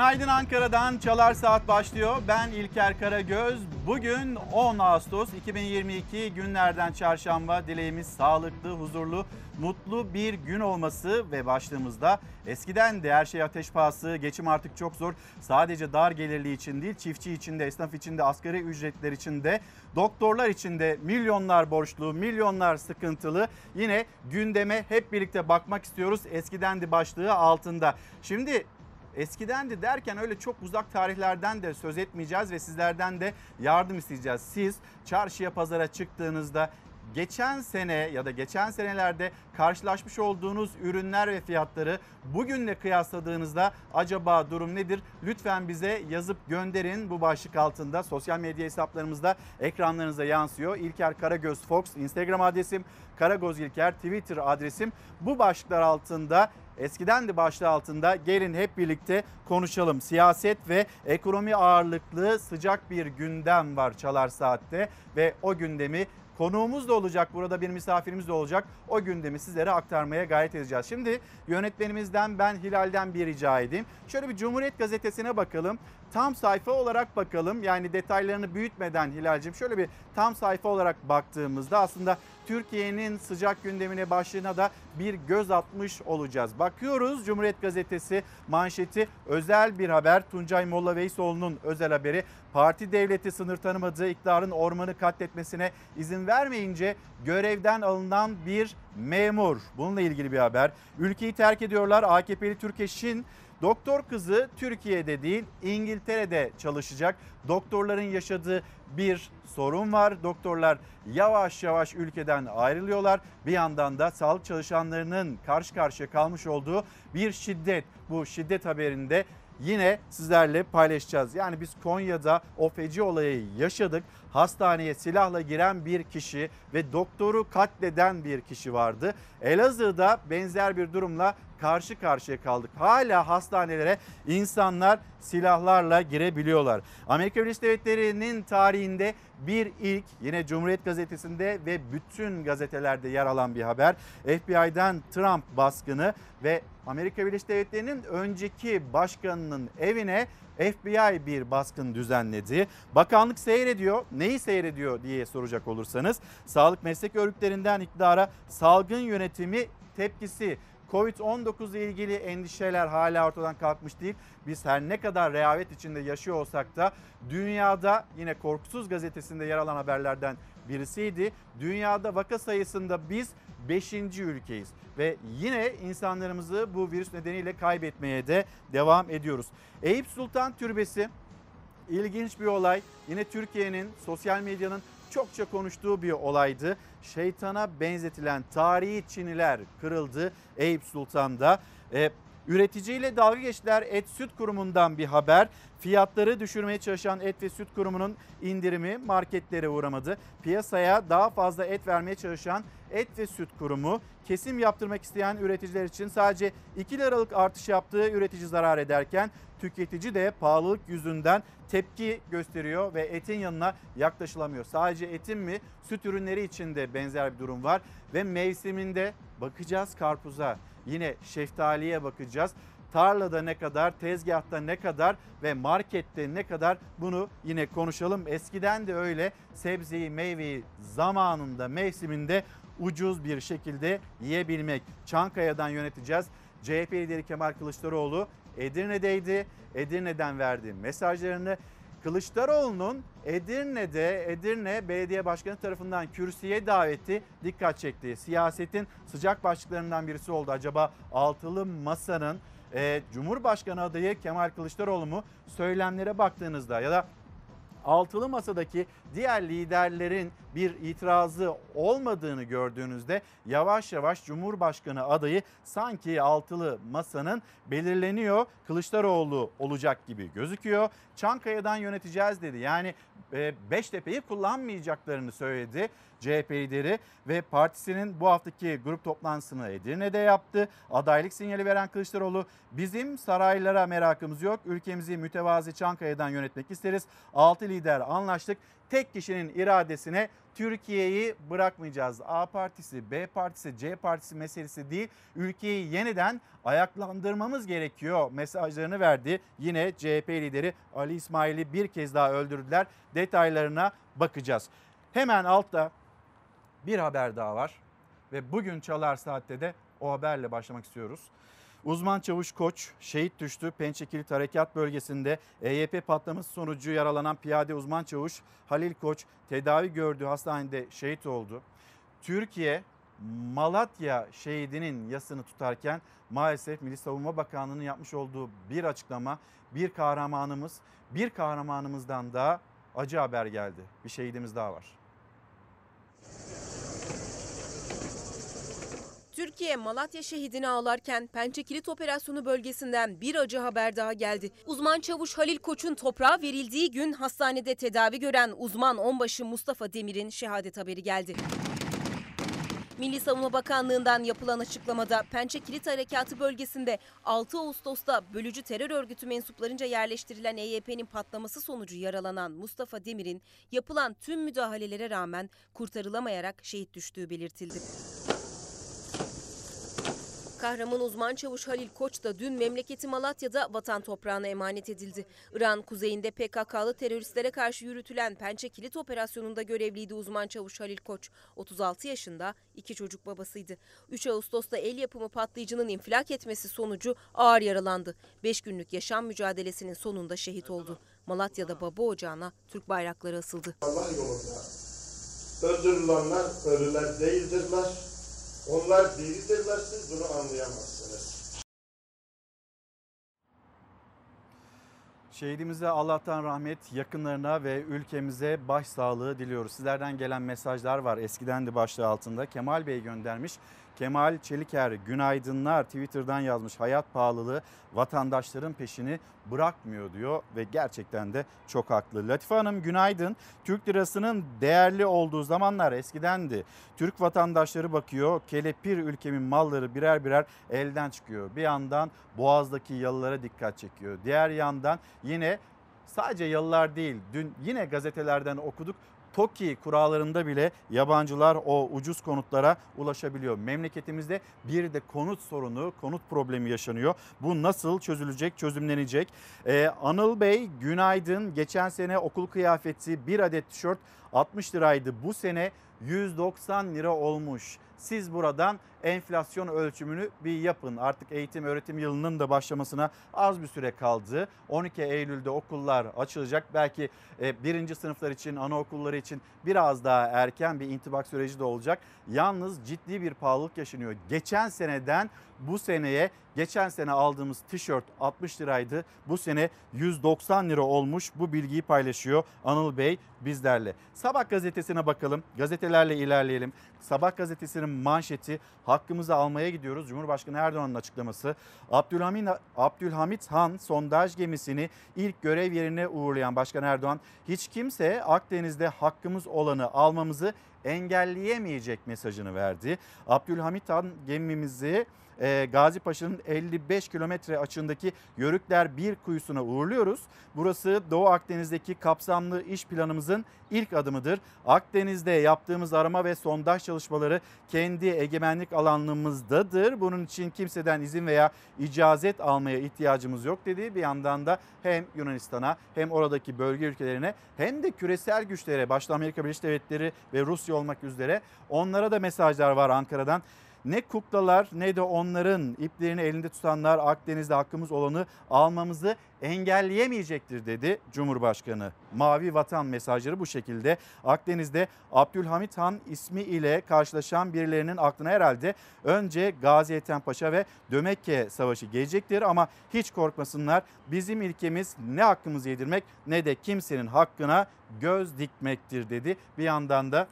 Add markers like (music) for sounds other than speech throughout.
Günaydın Ankara'dan Çalar Saat başlıyor. Ben İlker Karagöz. Bugün 10 Ağustos 2022 günlerden çarşamba. Dileğimiz sağlıklı, huzurlu, mutlu bir gün olması ve başlığımızda eskiden de her şey ateş pahası, geçim artık çok zor. Sadece dar gelirli için değil, çiftçi için de, esnaf için de, asgari ücretler için de, doktorlar için de milyonlar borçlu, milyonlar sıkıntılı. Yine gündeme hep birlikte bakmak istiyoruz. Eskiden de başlığı altında. Şimdi Eskidendi derken öyle çok uzak tarihlerden de söz etmeyeceğiz ve sizlerden de yardım isteyeceğiz. Siz çarşıya pazara çıktığınızda geçen sene ya da geçen senelerde karşılaşmış olduğunuz ürünler ve fiyatları bugünle kıyasladığınızda acaba durum nedir? Lütfen bize yazıp gönderin bu başlık altında. Sosyal medya hesaplarımızda ekranlarınıza yansıyor. İlker Karagöz Fox Instagram adresim, Karagöz İlker Twitter adresim. Bu başlıklar altında Eskiden de başlığı altında gelin hep birlikte konuşalım. Siyaset ve ekonomi ağırlıklı sıcak bir gündem var Çalar Saat'te ve o gündemi Konuğumuz da olacak burada bir misafirimiz de olacak. O gündemi sizlere aktarmaya gayret edeceğiz. Şimdi yönetmenimizden ben Hilal'den bir rica edeyim. Şöyle bir Cumhuriyet Gazetesi'ne bakalım. Tam sayfa olarak bakalım. Yani detaylarını büyütmeden Hilal'cim şöyle bir tam sayfa olarak baktığımızda aslında Türkiye'nin sıcak gündemine başlığına da bir göz atmış olacağız. Bakıyoruz Cumhuriyet Gazetesi manşeti özel bir haber. Tuncay Molla Veysoğlu'nun özel haberi. Parti devleti sınır tanımadığı iktidarın ormanı katletmesine izin vermeyince görevden alınan bir memur. Bununla ilgili bir haber. Ülkeyi terk ediyorlar. AKP'li Türkeş'in Doktor kızı Türkiye'de değil İngiltere'de çalışacak. Doktorların yaşadığı bir sorun var. Doktorlar yavaş yavaş ülkeden ayrılıyorlar. Bir yandan da sağlık çalışanlarının karşı karşıya kalmış olduğu bir şiddet. Bu şiddet haberinde yine sizlerle paylaşacağız. Yani biz Konya'da o feci olayı yaşadık. Hastaneye silahla giren bir kişi ve doktoru katleden bir kişi vardı. Elazığ'da benzer bir durumla karşı karşıya kaldık. Hala hastanelere insanlar silahlarla girebiliyorlar. Amerika Birleşik Devletleri'nin tarihinde bir ilk yine Cumhuriyet Gazetesi'nde ve bütün gazetelerde yer alan bir haber. FBI'den Trump baskını ve Amerika Birleşik Devletleri'nin önceki başkanının evine FBI bir baskın düzenledi. Bakanlık seyrediyor. Neyi seyrediyor diye soracak olursanız sağlık meslek örgütlerinden iktidara salgın yönetimi tepkisi Covid-19 ile ilgili endişeler hala ortadan kalkmış değil. Biz her ne kadar rehavet içinde yaşıyor olsak da dünyada yine Korkusuz gazetesinde yer alan haberlerden birisiydi. Dünyada vaka sayısında biz 5. ülkeyiz ve yine insanlarımızı bu virüs nedeniyle kaybetmeye de devam ediyoruz. Eyüp Sultan Türbesi ilginç bir olay. Yine Türkiye'nin sosyal medyanın çokça konuştuğu bir olaydı. Şeytana benzetilen tarihi çiniler kırıldı Eyüp Sultan'da. E, Üreticiyle dalga geçtiler. Et Süt Kurumu'ndan bir haber. Fiyatları düşürmeye çalışan Et ve Süt Kurumu'nun indirimi marketlere uğramadı. Piyasaya daha fazla et vermeye çalışan Et ve Süt Kurumu kesim yaptırmak isteyen üreticiler için sadece 2 liralık artış yaptığı üretici zarar ederken tüketici de pahalılık yüzünden tepki gösteriyor ve etin yanına yaklaşılamıyor. Sadece etin mi süt ürünleri için de benzer bir durum var ve mevsiminde bakacağız karpuza yine şeftaliye bakacağız. Tarlada ne kadar, tezgahta ne kadar ve markette ne kadar bunu yine konuşalım. Eskiden de öyle sebzeyi, meyveyi zamanında, mevsiminde ucuz bir şekilde yiyebilmek. Çankaya'dan yöneteceğiz. CHP lideri Kemal Kılıçdaroğlu Edirne'deydi. Edirne'den verdi mesajlarını. Kılıçdaroğlu'nun Edirne'de Edirne Belediye Başkanı tarafından kürsüye daveti dikkat çekti. Siyasetin sıcak başlıklarından birisi oldu. Acaba altılı masanın e, Cumhurbaşkanı adayı Kemal Kılıçdaroğlu mu? Söylemlere baktığınızda ya da altılı masadaki diğer liderlerin bir itirazı olmadığını gördüğünüzde yavaş yavaş Cumhurbaşkanı adayı sanki altılı masanın belirleniyor. Kılıçdaroğlu olacak gibi gözüküyor. Çankaya'dan yöneteceğiz dedi. Yani e, Beştepe'yi kullanmayacaklarını söyledi CHP lideri ve partisinin bu haftaki grup toplantısını Edirne'de yaptı. Adaylık sinyali veren Kılıçdaroğlu bizim saraylara merakımız yok. Ülkemizi mütevazi Çankaya'dan yönetmek isteriz. 6 lider anlaştık tek kişinin iradesine Türkiye'yi bırakmayacağız. A partisi, B partisi, C partisi meselesi değil. Ülkeyi yeniden ayaklandırmamız gerekiyor mesajlarını verdi. Yine CHP lideri Ali İsmail'i bir kez daha öldürdüler. Detaylarına bakacağız. Hemen altta bir haber daha var ve bugün Çalar Saat'te de o haberle başlamak istiyoruz. Uzman çavuş Koç şehit düştü. Pençekilit Harekat Bölgesi'nde EYP patlaması sonucu yaralanan piyade uzman çavuş Halil Koç tedavi gördüğü hastanede şehit oldu. Türkiye Malatya şehidinin yasını tutarken maalesef Milli Savunma Bakanlığı'nın yapmış olduğu bir açıklama bir kahramanımız bir kahramanımızdan da acı haber geldi. Bir şehidimiz daha var. Türkiye Malatya şehidini ağlarken Pençe Kilit Operasyonu bölgesinden bir acı haber daha geldi. Uzman çavuş Halil Koç'un toprağa verildiği gün hastanede tedavi gören uzman onbaşı Mustafa Demir'in şehadet haberi geldi. Milli Savunma Bakanlığı'ndan yapılan açıklamada Pençe Kilit Harekatı bölgesinde 6 Ağustos'ta bölücü terör örgütü mensuplarınca yerleştirilen EYP'nin patlaması sonucu yaralanan Mustafa Demir'in yapılan tüm müdahalelere rağmen kurtarılamayarak şehit düştüğü belirtildi. Kahraman uzman çavuş Halil Koç da dün memleketi Malatya'da vatan toprağına emanet edildi. İran kuzeyinde PKK'lı teröristlere karşı yürütülen Pençe Kilit operasyonunda görevliydi uzman çavuş Halil Koç. 36 yaşında iki çocuk babasıydı. 3 Ağustos'ta el yapımı patlayıcının infilak etmesi sonucu ağır yaralandı. 5 günlük yaşam mücadelesinin sonunda şehit oldu. Malatya'da baba ocağına Türk bayrakları asıldı. Allah yolunda öldürülenler ölüler değildirler. Onlar diridirler siz bunu anlayamazsınız. Şehidimize Allah'tan rahmet, yakınlarına ve ülkemize başsağlığı diliyoruz. Sizlerden gelen mesajlar var. Eskiden de başlığı altında Kemal Bey göndermiş. Kemal Çeliker günaydınlar Twitter'dan yazmış. Hayat pahalılığı vatandaşların peşini bırakmıyor diyor ve gerçekten de çok haklı. Latife Hanım günaydın. Türk lirasının değerli olduğu zamanlar eskidendi. Türk vatandaşları bakıyor kelepir ülkemin malları birer birer elden çıkıyor. Bir yandan boğazdaki yalılara dikkat çekiyor. Diğer yandan yine sadece yalılar değil dün yine gazetelerden okuduk TOKİ kurallarında bile yabancılar o ucuz konutlara ulaşabiliyor. Memleketimizde bir de konut sorunu, konut problemi yaşanıyor. Bu nasıl çözülecek, çözümlenecek? Ee, Anıl Bey günaydın. Geçen sene okul kıyafeti bir adet tişört 60 liraydı. Bu sene 190 lira olmuş. Siz buradan enflasyon ölçümünü bir yapın. Artık eğitim öğretim yılının da başlamasına az bir süre kaldı. 12 Eylül'de okullar açılacak. Belki e, birinci sınıflar için, anaokulları için biraz daha erken bir intibak süreci de olacak. Yalnız ciddi bir pahalılık yaşanıyor. Geçen seneden bu seneye geçen sene aldığımız tişört 60 liraydı. Bu sene 190 lira olmuş. Bu bilgiyi paylaşıyor Anıl Bey bizlerle. Sabah gazetesine bakalım. Gazetelerle ilerleyelim. Sabah gazetesinin manşeti hakkımızı almaya gidiyoruz. Cumhurbaşkanı Erdoğan'ın açıklaması. Abdülhamit, Abdülhamit Han sondaj gemisini ilk görev yerine uğurlayan Başkan Erdoğan hiç kimse Akdeniz'de hakkımız olanı almamızı engelleyemeyecek mesajını verdi. Abdülhamit Han gemimizi e, Gazi Paşa'nın 55 kilometre açığındaki Yörükler bir kuyusuna uğurluyoruz. Burası Doğu Akdeniz'deki kapsamlı iş planımızın ilk adımıdır. Akdeniz'de yaptığımız arama ve sondaj çalışmaları kendi egemenlik alanımızdadır. Bunun için kimseden izin veya icazet almaya ihtiyacımız yok dedi. Bir yandan da hem Yunanistan'a hem oradaki bölge ülkelerine hem de küresel güçlere başta Amerika Birleşik Devletleri ve Rusya olmak üzere onlara da mesajlar var Ankara'dan. Ne kuklalar ne de onların iplerini elinde tutanlar Akdeniz'de hakkımız olanı almamızı engelleyemeyecektir dedi Cumhurbaşkanı. Mavi Vatan mesajları bu şekilde. Akdeniz'de Abdülhamit Han ismi ile karşılaşan birilerinin aklına herhalde önce Gazi Ethem Paşa ve Dömekke Savaşı gelecektir ama hiç korkmasınlar. Bizim ilkemiz ne hakkımızı yedirmek ne de kimsenin hakkına göz dikmektir dedi. Bir yandan da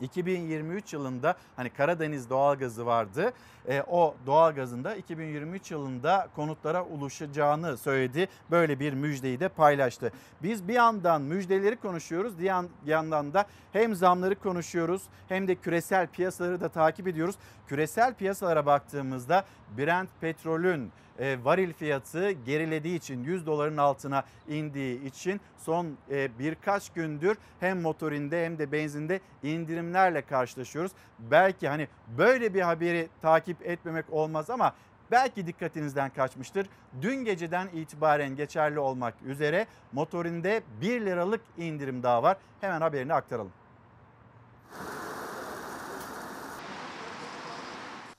2023 yılında hani Karadeniz doğalgazı vardı. E, o doğalgazın da 2023 yılında konutlara ulaşacağını söyledi. Böyle bir müjdeyi de paylaştı. Biz bir yandan müjdeleri konuşuyoruz. Diğer yandan da hem zamları konuşuyoruz hem de küresel piyasaları da takip ediyoruz. Küresel piyasalara baktığımızda Brent petrolün varil fiyatı gerilediği için 100 doların altına indiği için son e, birkaç gündür hem motorinde hem de benzinde indirimlerle karşılaşıyoruz. Belki hani böyle bir haberi takip etmemek olmaz ama belki dikkatinizden kaçmıştır. Dün geceden itibaren geçerli olmak üzere motorinde 1 liralık indirim daha var. Hemen haberini aktaralım.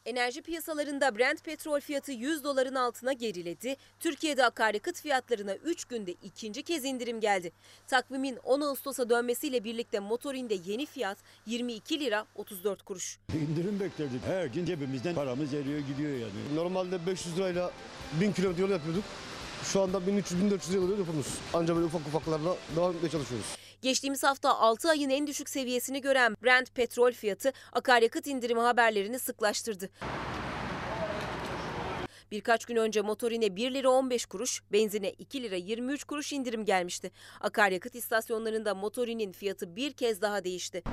Enerji piyasalarında Brent petrol fiyatı 100 doların altına geriledi. Türkiye'de akaryakıt fiyatlarına 3 günde ikinci kez indirim geldi. Takvimin 10 Ağustos'a dönmesiyle birlikte motorinde yeni fiyat 22 lira 34 kuruş. İndirim beklerdik. Her gün cebimizden paramız eriyor gidiyor yani. Normalde 500 lirayla 1000 kilometre yol yapıyorduk. Şu anda 1300-1400 lira yapıyoruz. Ancak böyle ufak ufaklarla devam etmeye çalışıyoruz. Geçtiğimiz hafta 6 ayın en düşük seviyesini gören Brent petrol fiyatı akaryakıt indirimi haberlerini sıklaştırdı. Birkaç gün önce motorine 1 lira 15 kuruş, benzine 2 lira 23 kuruş indirim gelmişti. Akaryakıt istasyonlarında motorinin fiyatı bir kez daha değişti.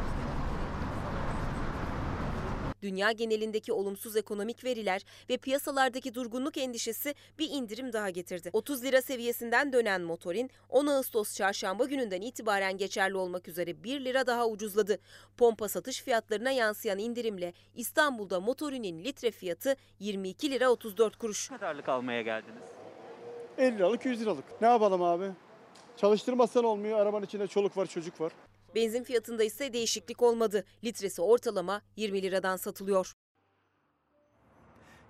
Dünya genelindeki olumsuz ekonomik veriler ve piyasalardaki durgunluk endişesi bir indirim daha getirdi. 30 lira seviyesinden dönen motorin 10 Ağustos çarşamba gününden itibaren geçerli olmak üzere 1 lira daha ucuzladı. Pompa satış fiyatlarına yansıyan indirimle İstanbul'da motorinin litre fiyatı 22 lira 34 kuruş. Ne kadarlık almaya geldiniz? 50 liralık 100 liralık. Ne yapalım abi? Çalıştırmazsan olmuyor. Arabanın içinde çoluk var çocuk var. Benzin fiyatında ise değişiklik olmadı. Litresi ortalama 20 liradan satılıyor.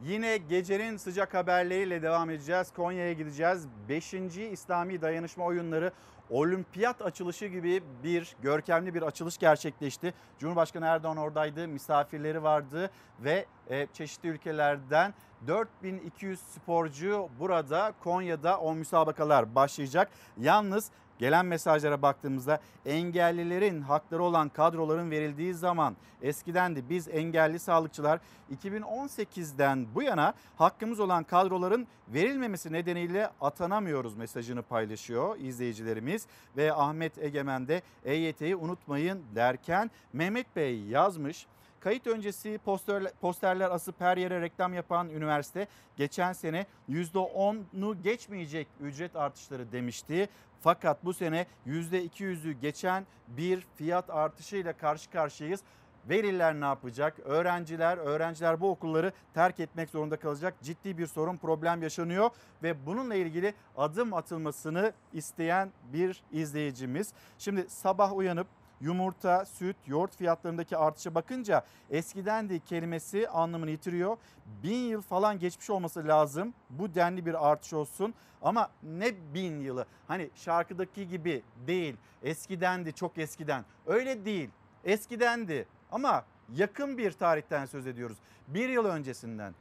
Yine gecenin sıcak haberleriyle devam edeceğiz. Konya'ya gideceğiz. 5. İslami Dayanışma Oyunları olimpiyat açılışı gibi bir görkemli bir açılış gerçekleşti. Cumhurbaşkanı Erdoğan oradaydı, misafirleri vardı ve e, çeşitli ülkelerden 4200 sporcu burada Konya'da o müsabakalar başlayacak. Yalnız Gelen mesajlara baktığımızda engellilerin hakları olan kadroların verildiği zaman eskiden de biz engelli sağlıkçılar 2018'den bu yana hakkımız olan kadroların verilmemesi nedeniyle atanamıyoruz mesajını paylaşıyor izleyicilerimiz ve Ahmet Egemen de EYT'yi unutmayın derken Mehmet Bey yazmış. Kayıt öncesi posterler, posterler asıp her yere reklam yapan üniversite geçen sene %10'u geçmeyecek ücret artışları demişti. Fakat bu sene %200'ü geçen bir fiyat artışıyla karşı karşıyayız. Veliler ne yapacak? Öğrenciler, öğrenciler bu okulları terk etmek zorunda kalacak. Ciddi bir sorun, problem yaşanıyor ve bununla ilgili adım atılmasını isteyen bir izleyicimiz. Şimdi sabah uyanıp yumurta, süt, yoğurt fiyatlarındaki artışa bakınca eskiden de kelimesi anlamını yitiriyor. Bin yıl falan geçmiş olması lazım bu denli bir artış olsun. Ama ne bin yılı hani şarkıdaki gibi değil eskidendi çok eskiden öyle değil eskidendi ama yakın bir tarihten söz ediyoruz. Bir yıl öncesinden.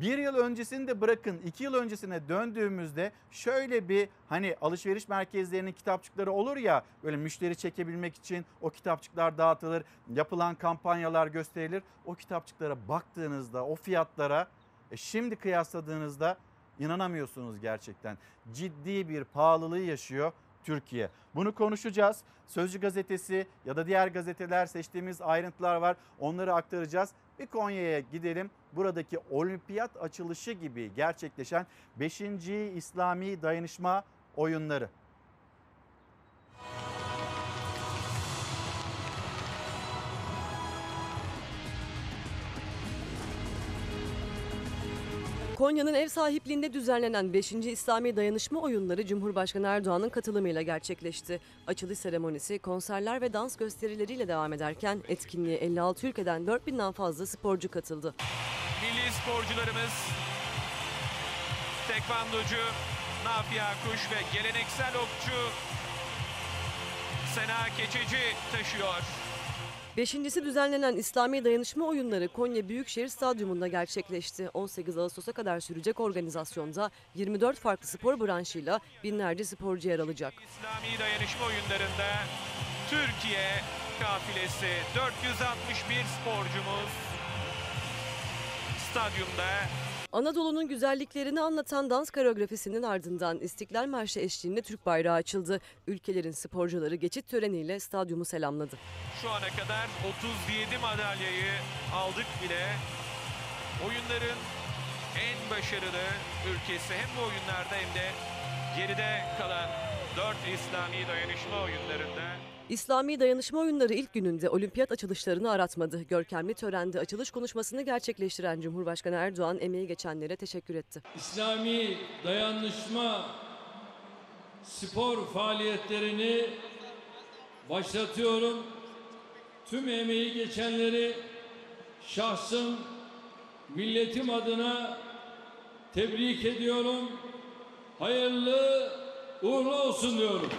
Bir yıl öncesini de bırakın iki yıl öncesine döndüğümüzde şöyle bir hani alışveriş merkezlerinin kitapçıkları olur ya böyle müşteri çekebilmek için o kitapçıklar dağıtılır yapılan kampanyalar gösterilir. O kitapçıklara baktığınızda o fiyatlara e, şimdi kıyasladığınızda inanamıyorsunuz gerçekten. Ciddi bir pahalılığı yaşıyor Türkiye. Bunu konuşacağız. Sözcü gazetesi ya da diğer gazeteler seçtiğimiz ayrıntılar var. Onları aktaracağız. Bir Konya'ya gidelim. Buradaki olimpiyat açılışı gibi gerçekleşen 5. İslami Dayanışma Oyunları. Konya'nın ev sahipliğinde düzenlenen 5. İslami Dayanışma Oyunları Cumhurbaşkanı Erdoğan'ın katılımıyla gerçekleşti. Açılış seremonisi konserler ve dans gösterileriyle devam ederken etkinliğe 56 ülkeden 4000'den fazla sporcu katıldı. Sporcularımız tekvandocu Nafia Kuş ve geleneksel okçu Sena Keçeci taşıyor. Beşincisi düzenlenen İslami Dayanışma Oyunları Konya Büyükşehir Stadyumunda gerçekleşti. 18 Ağustos'a kadar sürecek organizasyonda 24 farklı spor branşıyla binlerce sporcu yer alacak. İslami dayanışma oyunlarında Türkiye kafilesi 461 sporcumuz stadyumda Anadolu'nun güzelliklerini anlatan dans koreografisinin ardından İstiklal Marşı eşliğinde Türk bayrağı açıldı. Ülkelerin sporcuları geçit töreniyle stadyumu selamladı. şu ana kadar 37 madalyayı aldık bile. Oyunların en başarılı ülkesi hem bu oyunlarda hem de geride kalan 4 İslami dayanışma oyunlarında İslami dayanışma oyunları ilk gününde olimpiyat açılışlarını aratmadı. Görkemli törende açılış konuşmasını gerçekleştiren Cumhurbaşkanı Erdoğan emeği geçenlere teşekkür etti. İslami dayanışma spor faaliyetlerini başlatıyorum. Tüm emeği geçenleri şahsım, milletim adına tebrik ediyorum. Hayırlı uğurlu olsun diyorum.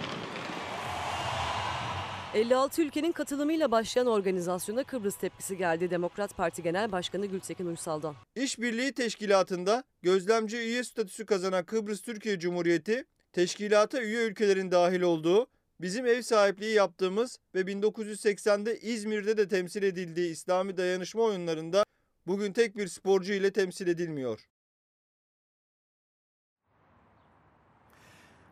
56 ülkenin katılımıyla başlayan organizasyona Kıbrıs tepkisi geldi. Demokrat Parti Genel Başkanı Gültekin Uysal'dan. İşbirliği Teşkilatı'nda gözlemci üye statüsü kazanan Kıbrıs Türkiye Cumhuriyeti, teşkilata üye ülkelerin dahil olduğu, bizim ev sahipliği yaptığımız ve 1980'de İzmir'de de temsil edildiği İslami dayanışma oyunlarında bugün tek bir sporcu ile temsil edilmiyor.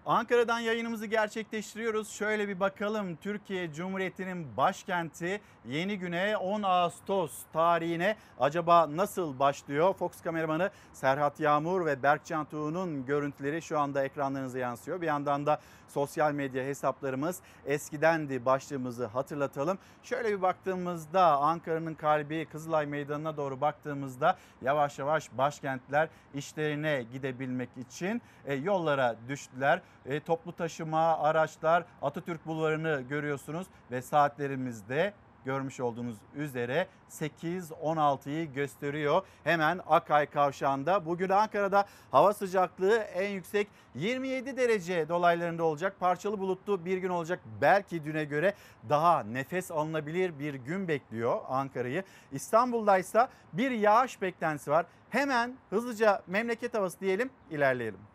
Ankara'dan yayınımızı gerçekleştiriyoruz. Şöyle bir bakalım Türkiye Cumhuriyeti'nin başkenti yeni güne 10 Ağustos tarihine acaba nasıl başlıyor? Fox kameramanı Serhat Yağmur ve Berkcan Tuğ'un görüntüleri şu anda ekranlarınıza yansıyor. Bir yandan da sosyal medya hesaplarımız eskidendi başlığımızı hatırlatalım. Şöyle bir baktığımızda Ankara'nın kalbi Kızılay Meydanı'na doğru baktığımızda yavaş yavaş başkentler işlerine gidebilmek için e, yollara düştüler. E, toplu taşıma, araçlar Atatürk Bulvarı'nı görüyorsunuz ve saatlerimizde görmüş olduğunuz üzere 8-16'yı gösteriyor. Hemen Akay Kavşağı'nda. Bugün Ankara'da hava sıcaklığı en yüksek 27 derece dolaylarında olacak. Parçalı bulutlu bir gün olacak. Belki düne göre daha nefes alınabilir bir gün bekliyor Ankara'yı. İstanbul'da ise bir yağış beklentisi var. Hemen hızlıca memleket havası diyelim ilerleyelim.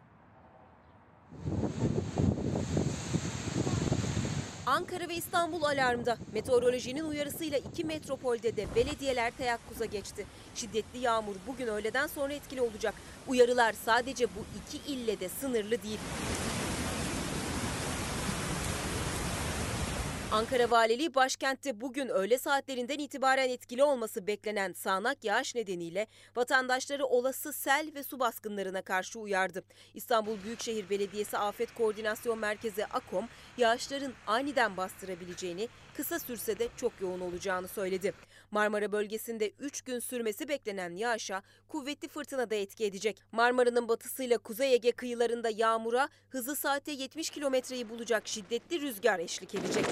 Ankara ve İstanbul alarmda. Meteorolojinin uyarısıyla iki metropolde de belediyeler teyakkuza geçti. Şiddetli yağmur bugün öğleden sonra etkili olacak. Uyarılar sadece bu iki ille de sınırlı değil. Ankara Valiliği başkentte bugün öğle saatlerinden itibaren etkili olması beklenen sağanak yağış nedeniyle vatandaşları olası sel ve su baskınlarına karşı uyardı. İstanbul Büyükşehir Belediyesi Afet Koordinasyon Merkezi AKOM yağışların aniden bastırabileceğini, kısa sürse de çok yoğun olacağını söyledi. Marmara bölgesinde 3 gün sürmesi beklenen yağışa kuvvetli fırtına da etki edecek. Marmara'nın batısıyla Kuzey Ege kıyılarında yağmura hızı saate 70 kilometreyi bulacak şiddetli rüzgar eşlik edecek.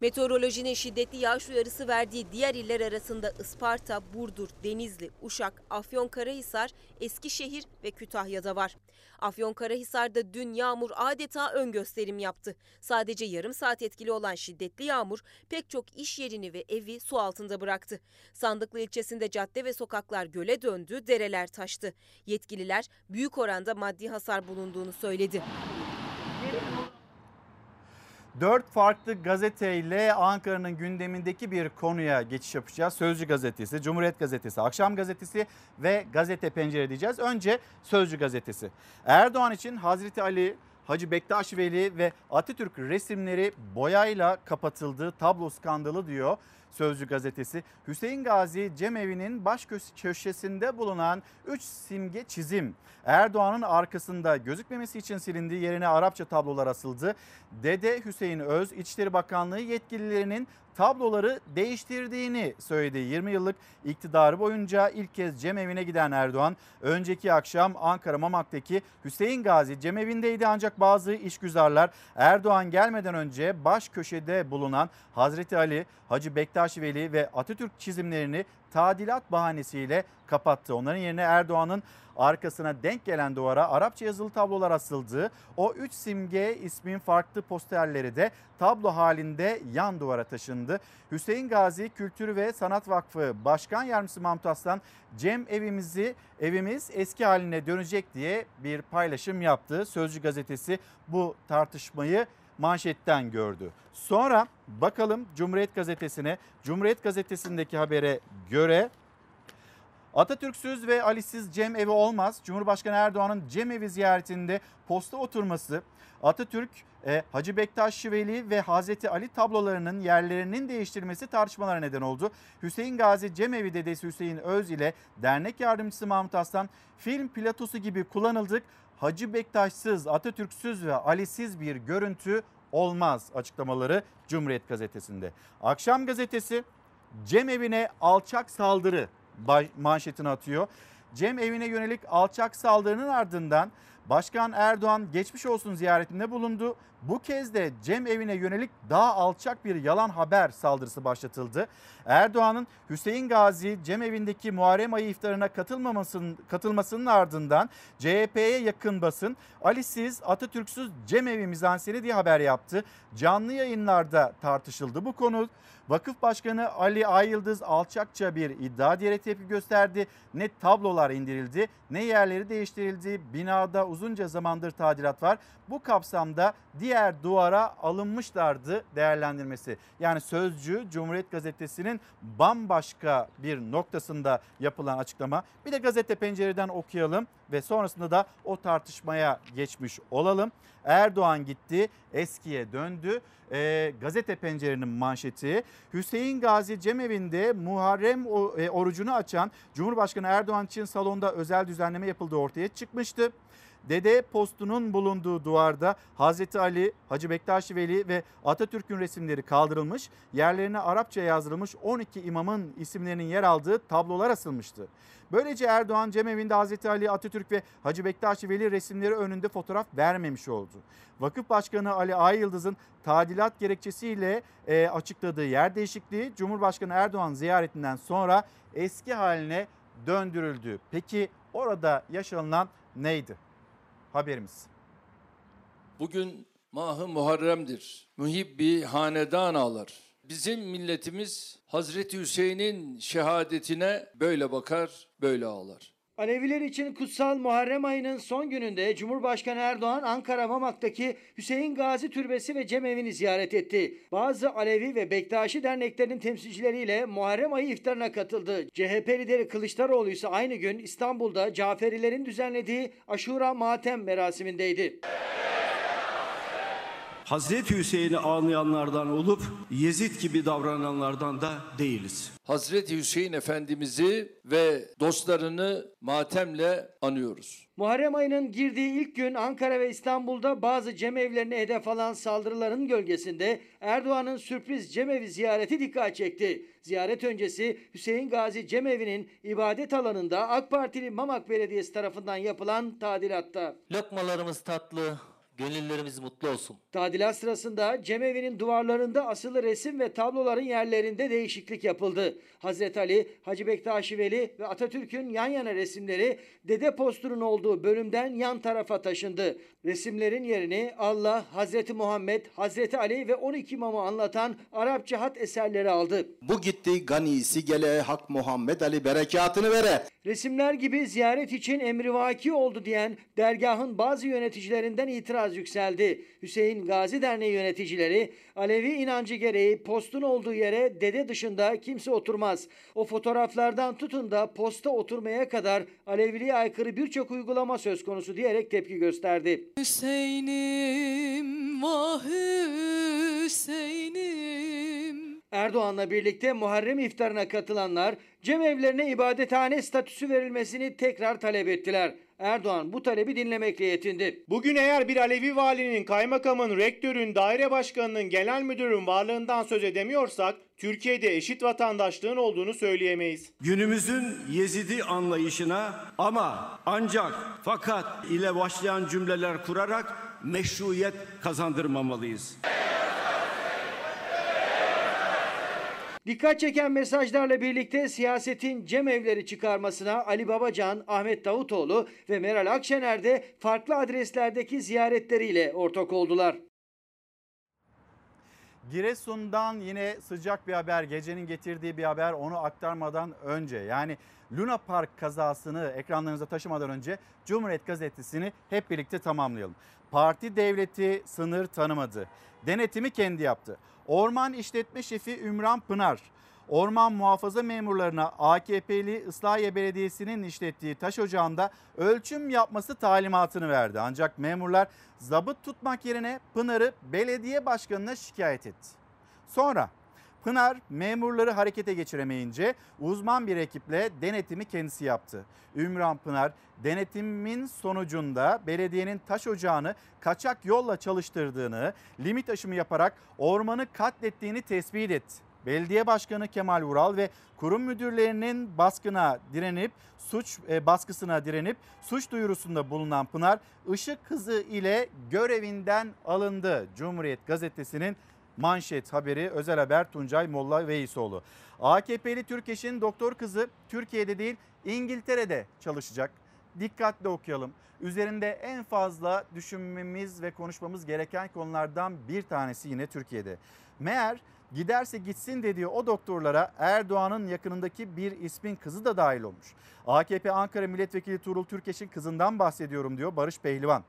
Meteorolojinin şiddetli yağış uyarısı verdiği diğer iller arasında Isparta, Burdur, Denizli, Uşak, Afyonkarahisar, Eskişehir ve Kütahya'da var. Afyonkarahisar'da dün yağmur adeta ön gösterim yaptı. Sadece yarım saat etkili olan şiddetli yağmur pek çok iş yerini ve evi su altında bıraktı. Sandıklı ilçesinde cadde ve sokaklar göle döndü, dereler taştı. Yetkililer büyük oranda maddi hasar bulunduğunu söyledi. Dört farklı gazeteyle Ankara'nın gündemindeki bir konuya geçiş yapacağız. Sözcü gazetesi, Cumhuriyet gazetesi, Akşam gazetesi ve Gazete Pencere diyeceğiz. Önce Sözcü gazetesi. Erdoğan için Hazreti Ali, Hacı Bektaş Veli ve Atatürk resimleri boyayla kapatıldığı tablo skandalı diyor. Sözcü gazetesi Hüseyin Gazi cemevi'nin baş köşesinde bulunan 3 simge çizim Erdoğan'ın arkasında gözükmemesi için silindiği yerine Arapça tablolar asıldı. Dede Hüseyin Öz İçişleri Bakanlığı yetkililerinin tabloları değiştirdiğini söyledi. 20 yıllık iktidarı boyunca ilk kez cemevine giden Erdoğan önceki akşam Ankara Mamak'taki Hüseyin Gazi cemevindeydi ancak bazı işgüzarlar Erdoğan gelmeden önce baş köşede bulunan Hazreti Ali, Hacı Bektaş Veli ve Atatürk çizimlerini tadilat bahanesiyle kapattı. Onların yerine Erdoğan'ın arkasına denk gelen duvara Arapça yazılı tablolar asıldı. O üç simge ismin farklı posterleri de tablo halinde yan duvara taşındı. Hüseyin Gazi Kültür ve Sanat Vakfı Başkan Yardımcısı Mahmut Aslan Cem evimizi evimiz eski haline dönecek diye bir paylaşım yaptı. Sözcü gazetesi bu tartışmayı manşetten gördü. Sonra bakalım Cumhuriyet Gazetesi'ne. Cumhuriyet Gazetesi'ndeki habere göre Atatürk'süz ve Ali'siz Cem evi olmaz. Cumhurbaşkanı Erdoğan'ın Cem evi ziyaretinde posta oturması Atatürk, e, Hacı Bektaş Veli ve Hazreti Ali tablolarının yerlerinin değiştirilmesi tartışmalara neden oldu. Hüseyin Gazi Cemevi dedesi Hüseyin Öz ile dernek yardımcısı Mahmut Aslan film platosu gibi kullanıldık. Hacı Bektaşsız, Atatürk'süz ve Ali'siz bir görüntü olmaz açıklamaları Cumhuriyet Gazetesi'nde. Akşam gazetesi Cem evine alçak saldırı manşetini atıyor. Cem evine yönelik alçak saldırının ardından Başkan Erdoğan geçmiş olsun ziyaretinde bulundu. Bu kez de Cem evine yönelik daha alçak bir yalan haber saldırısı başlatıldı. Erdoğan'ın Hüseyin Gazi Cem evindeki Muharrem ayı iftarına katılmamasının, katılmasının ardından CHP'ye yakın basın Ali'siz Atatürk'süz Cem evi mizanseni diye haber yaptı. Canlı yayınlarda tartışıldı bu konu. Vakıf Başkanı Ali Ayıldız alçakça bir iddia diyerek tepki gösterdi. Ne tablolar indirildi ne yerleri değiştirildi. Binada uzunca zamandır tadilat var. Bu kapsamda diğer duvara alınmışlardı değerlendirmesi. Yani Sözcü Cumhuriyet Gazetesi'nin bambaşka bir noktasında yapılan açıklama. Bir de gazete pencereden okuyalım ve sonrasında da o tartışmaya geçmiş olalım. Erdoğan gitti, eskiye döndü. E, gazete pencerenin manşeti Hüseyin Gazi Cemevi'nde Muharrem e, orucunu açan Cumhurbaşkanı Erdoğan için salonda özel düzenleme yapıldığı ortaya çıkmıştı. Dede postunun bulunduğu duvarda Hazreti Ali, Hacı Bektaş Veli ve Atatürk'ün resimleri kaldırılmış, yerlerine Arapça yazılmış 12 imamın isimlerinin yer aldığı tablolar asılmıştı. Böylece Erdoğan cemevinde Hazreti Ali, Atatürk ve Hacı Bektaş Veli resimleri önünde fotoğraf vermemiş oldu. Vakıf Başkanı Ali Ayıldız'ın tadilat gerekçesiyle e, açıkladığı yer değişikliği Cumhurbaşkanı Erdoğan ziyaretinden sonra eski haline döndürüldü. Peki orada yaşanılan neydi? Haberimiz. Bugün Mahı Muharrem'dir. Muhibbi hanedan ağlar. Bizim milletimiz Hazreti Hüseyin'in şehadetine böyle bakar, böyle ağlar. Aleviler için kutsal Muharrem ayının son gününde Cumhurbaşkanı Erdoğan Ankara Mamak'taki Hüseyin Gazi Türbesi ve Cemevi'ni ziyaret etti. Bazı Alevi ve Bektaşi derneklerinin temsilcileriyle Muharrem ayı iftarına katıldı. CHP lideri Kılıçdaroğlu ise aynı gün İstanbul'da Caferilerin düzenlediği Aşura Matem merasimindeydi. Hazreti Hüseyin'i ağlayanlardan olup Yezid gibi davrananlardan da değiliz. Hazreti Hüseyin Efendimiz'i ve dostlarını matemle anıyoruz. Muharrem ayının girdiği ilk gün Ankara ve İstanbul'da bazı cemevlerine hedef alan saldırıların gölgesinde Erdoğan'ın sürpriz cemevi ziyareti dikkat çekti. Ziyaret öncesi Hüseyin Gazi cemevi'nin ibadet alanında AK Partili Mamak Belediyesi tarafından yapılan tadilatta. Lokmalarımız tatlı, Gönüllerimiz mutlu olsun. Tadilat sırasında cemevi'nin duvarlarında asılı resim ve tabloların yerlerinde değişiklik yapıldı. Hazreti Ali, Hacı Bektaş Veli ve Atatürk'ün yan yana resimleri dede posturun olduğu bölümden yan tarafa taşındı. Resimlerin yerini Allah, Hazreti Muhammed, Hazreti Ali ve 12 imamı anlatan Arapça hat eserleri aldı. Bu gitti ganisi gele Hak Muhammed Ali berekatını vere. Resimler gibi ziyaret için emrivaki oldu diyen dergahın bazı yöneticilerinden itiraz yükseldi. Hüseyin Gazi Derneği yöneticileri Alevi inancı gereği postun olduğu yere dede dışında kimse oturmaz. O fotoğraflardan tutun da posta oturmaya kadar Aleviliğe aykırı birçok uygulama söz konusu diyerek tepki gösterdi. Hüseyin'im vah Hüseyin'im. Erdoğan'la birlikte Muharrem iftarına katılanlar cemevlerine ibadethane statüsü verilmesini tekrar talep ettiler. Erdoğan bu talebi dinlemekle yetindi. Bugün eğer bir Alevi valinin, kaymakamın, rektörün, daire başkanının, genel müdürün varlığından söz edemiyorsak Türkiye'de eşit vatandaşlığın olduğunu söyleyemeyiz. Günümüzün Yezidi anlayışına ama ancak fakat ile başlayan cümleler kurarak meşruiyet kazandırmamalıyız. Dikkat çeken mesajlarla birlikte siyasetin cemevleri çıkarmasına Ali Babacan, Ahmet Davutoğlu ve Meral Akşener de farklı adreslerdeki ziyaretleriyle ortak oldular. Giresun'dan yine sıcak bir haber, gecenin getirdiği bir haber onu aktarmadan önce. Yani Luna Park kazasını ekranlarınıza taşımadan önce Cumhuriyet Gazetesi'ni hep birlikte tamamlayalım. Parti devleti sınır tanımadı. Denetimi kendi yaptı. Orman İşletme Şefi Ümran Pınar, orman muhafaza memurlarına AKP'li Islahiye Belediyesi'nin işlettiği taş ocağında ölçüm yapması talimatını verdi. Ancak memurlar zabıt tutmak yerine Pınar'ı belediye başkanına şikayet etti. Sonra Pınar memurları harekete geçiremeyince uzman bir ekiple denetimi kendisi yaptı. Ümran Pınar denetimin sonucunda belediyenin taş ocağını kaçak yolla çalıştırdığını, limit aşımı yaparak ormanı katlettiğini tespit etti. Belediye Başkanı Kemal Vural ve kurum müdürlerinin baskına direnip suç e, baskısına direnip suç duyurusunda bulunan Pınar ışık hızı ile görevinden alındı. Cumhuriyet Gazetesi'nin manşet haberi özel haber Tuncay Molla Veysoğlu. AKP'li Türkeş'in doktor kızı Türkiye'de değil İngiltere'de çalışacak. Dikkatli okuyalım. Üzerinde en fazla düşünmemiz ve konuşmamız gereken konulardan bir tanesi yine Türkiye'de. Meğer giderse gitsin dediği o doktorlara Erdoğan'ın yakınındaki bir ismin kızı da dahil olmuş. AKP Ankara Milletvekili Tuğrul Türkeş'in kızından bahsediyorum diyor Barış Pehlivan.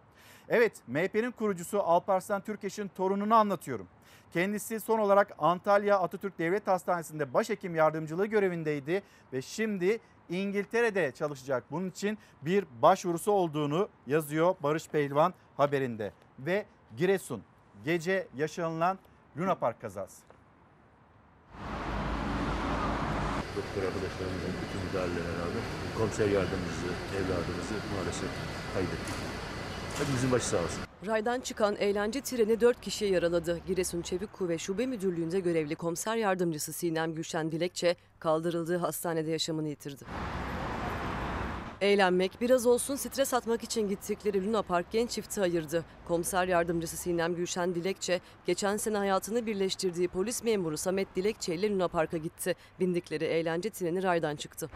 Evet MHP'nin kurucusu Alparslan Türkeş'in torununu anlatıyorum. Kendisi son olarak Antalya Atatürk Devlet Hastanesi'nde başhekim yardımcılığı görevindeydi ve şimdi İngiltere'de çalışacak. Bunun için bir başvurusu olduğunu yazıyor Barış Pehlivan haberinde. Ve Giresun gece yaşanılan Luna Park kazası. Doktor arkadaşlarımızın bütün müdahalelerine rağmen komiser yardımcısı, evladımızı maalesef kaybettik. Hepimizin başı sağ olsun. Raydan çıkan eğlence treni 4 kişiyi yaraladı. Giresun Çevik Kuvvet Şube Müdürlüğü'nde görevli komiser yardımcısı Sinem Gülşen Dilekçe kaldırıldığı hastanede yaşamını yitirdi. Eğlenmek, biraz olsun stres atmak için gittikleri Luna Park genç çifti ayırdı. Komiser yardımcısı Sinem Gülşen Dilekçe, geçen sene hayatını birleştirdiği polis memuru Samet Dilekçe ile Luna Park'a gitti. Bindikleri eğlence treni raydan çıktı.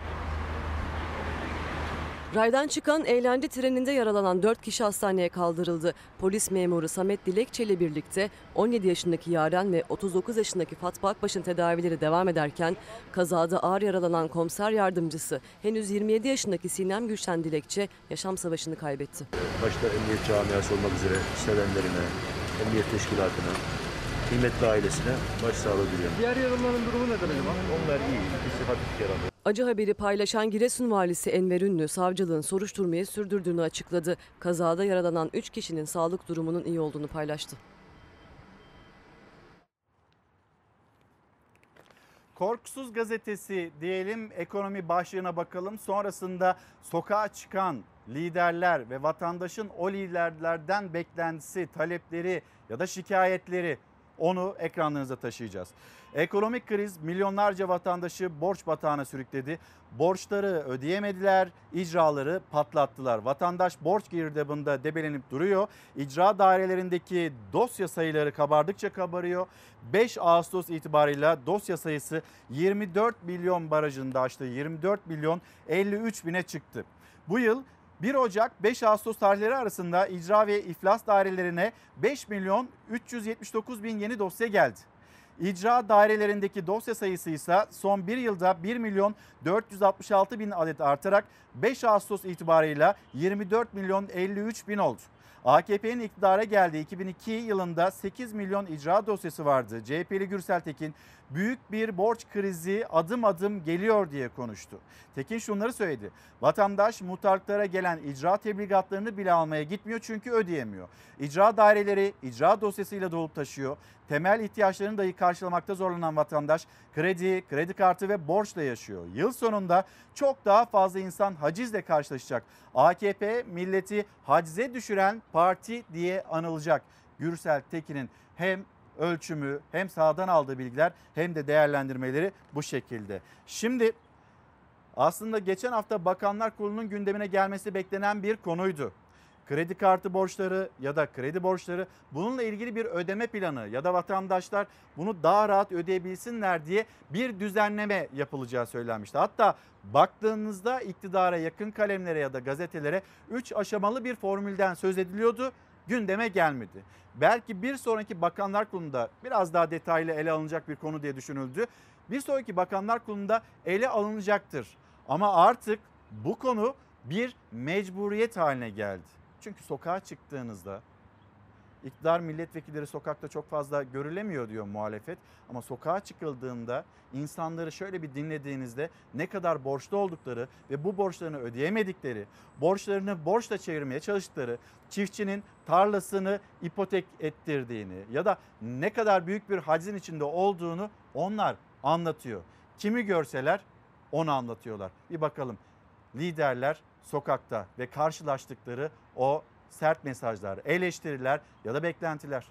Raydan çıkan eğlence treninde yaralanan 4 kişi hastaneye kaldırıldı. Polis memuru Samet Dilekçe ile birlikte 17 yaşındaki Yaren ve 39 yaşındaki Fatma Akbaş'ın tedavileri devam ederken kazada ağır yaralanan komiser yardımcısı henüz 27 yaşındaki Sinem Gülşen Dilekçe yaşam savaşını kaybetti. Başta emniyet camiası olmak üzere sevenlerine, emniyet teşkilatına, kıymetli ailesine başsağlığı diliyorum. Diğer yaralıların durumu nedir acaba? Onlar iyi, ikisi hafif yaralı. Acı haberi paylaşan Giresun valisi Enver Ünlü savcılığın soruşturmayı sürdürdüğünü açıkladı. Kazada yaralanan 3 kişinin sağlık durumunun iyi olduğunu paylaştı. Korkusuz gazetesi diyelim ekonomi başlığına bakalım. Sonrasında sokağa çıkan liderler ve vatandaşın o liderlerden beklentisi, talepleri ya da şikayetleri onu ekranlarınıza taşıyacağız. Ekonomik kriz milyonlarca vatandaşı borç batağına sürükledi. Borçları ödeyemediler, icraları patlattılar. Vatandaş borç girdabında debelenip duruyor. İcra dairelerindeki dosya sayıları kabardıkça kabarıyor. 5 Ağustos itibarıyla dosya sayısı 24 milyon barajında aştı. 24 milyon 53 bine çıktı. Bu yıl 1 Ocak 5 Ağustos tarihleri arasında icra ve iflas dairelerine 5 milyon 379 bin yeni dosya geldi. İcra dairelerindeki dosya sayısı ise son bir yılda 1 milyon 466 bin adet artarak 5 Ağustos itibarıyla 24 milyon 53 bin oldu. AKP'nin iktidara geldiği 2002 yılında 8 milyon icra dosyası vardı. CHP'li Gürsel Tekin büyük bir borç krizi adım adım geliyor diye konuştu. Tekin şunları söyledi. Vatandaş muhtarlıklara gelen icra tebligatlarını bile almaya gitmiyor çünkü ödeyemiyor. İcra daireleri icra dosyasıyla dolup taşıyor. Temel ihtiyaçlarını dahi karşılamakta zorlanan vatandaş kredi, kredi kartı ve borçla yaşıyor. Yıl sonunda çok daha fazla insan hacizle karşılaşacak. AKP milleti hacize düşüren parti diye anılacak. Gürsel Tekin'in hem ölçümü hem sahadan aldığı bilgiler hem de değerlendirmeleri bu şekilde. Şimdi aslında geçen hafta Bakanlar Kurulu'nun gündemine gelmesi beklenen bir konuydu. Kredi kartı borçları ya da kredi borçları bununla ilgili bir ödeme planı ya da vatandaşlar bunu daha rahat ödeyebilsinler diye bir düzenleme yapılacağı söylenmişti. Hatta baktığınızda iktidara yakın kalemlere ya da gazetelere 3 aşamalı bir formülden söz ediliyordu gündeme gelmedi. Belki bir sonraki bakanlar kurulunda biraz daha detaylı ele alınacak bir konu diye düşünüldü. Bir sonraki bakanlar kurulunda ele alınacaktır. Ama artık bu konu bir mecburiyet haline geldi. Çünkü sokağa çıktığınızda iktidar milletvekilleri sokakta çok fazla görülemiyor diyor muhalefet. Ama sokağa çıkıldığında insanları şöyle bir dinlediğinizde ne kadar borçlu oldukları ve bu borçlarını ödeyemedikleri, borçlarını borçla çevirmeye çalıştıkları, çiftçinin tarlasını ipotek ettirdiğini ya da ne kadar büyük bir hacizin içinde olduğunu onlar anlatıyor. Kimi görseler onu anlatıyorlar. Bir bakalım liderler sokakta ve karşılaştıkları o sert mesajlar, eleştiriler ya da beklentiler.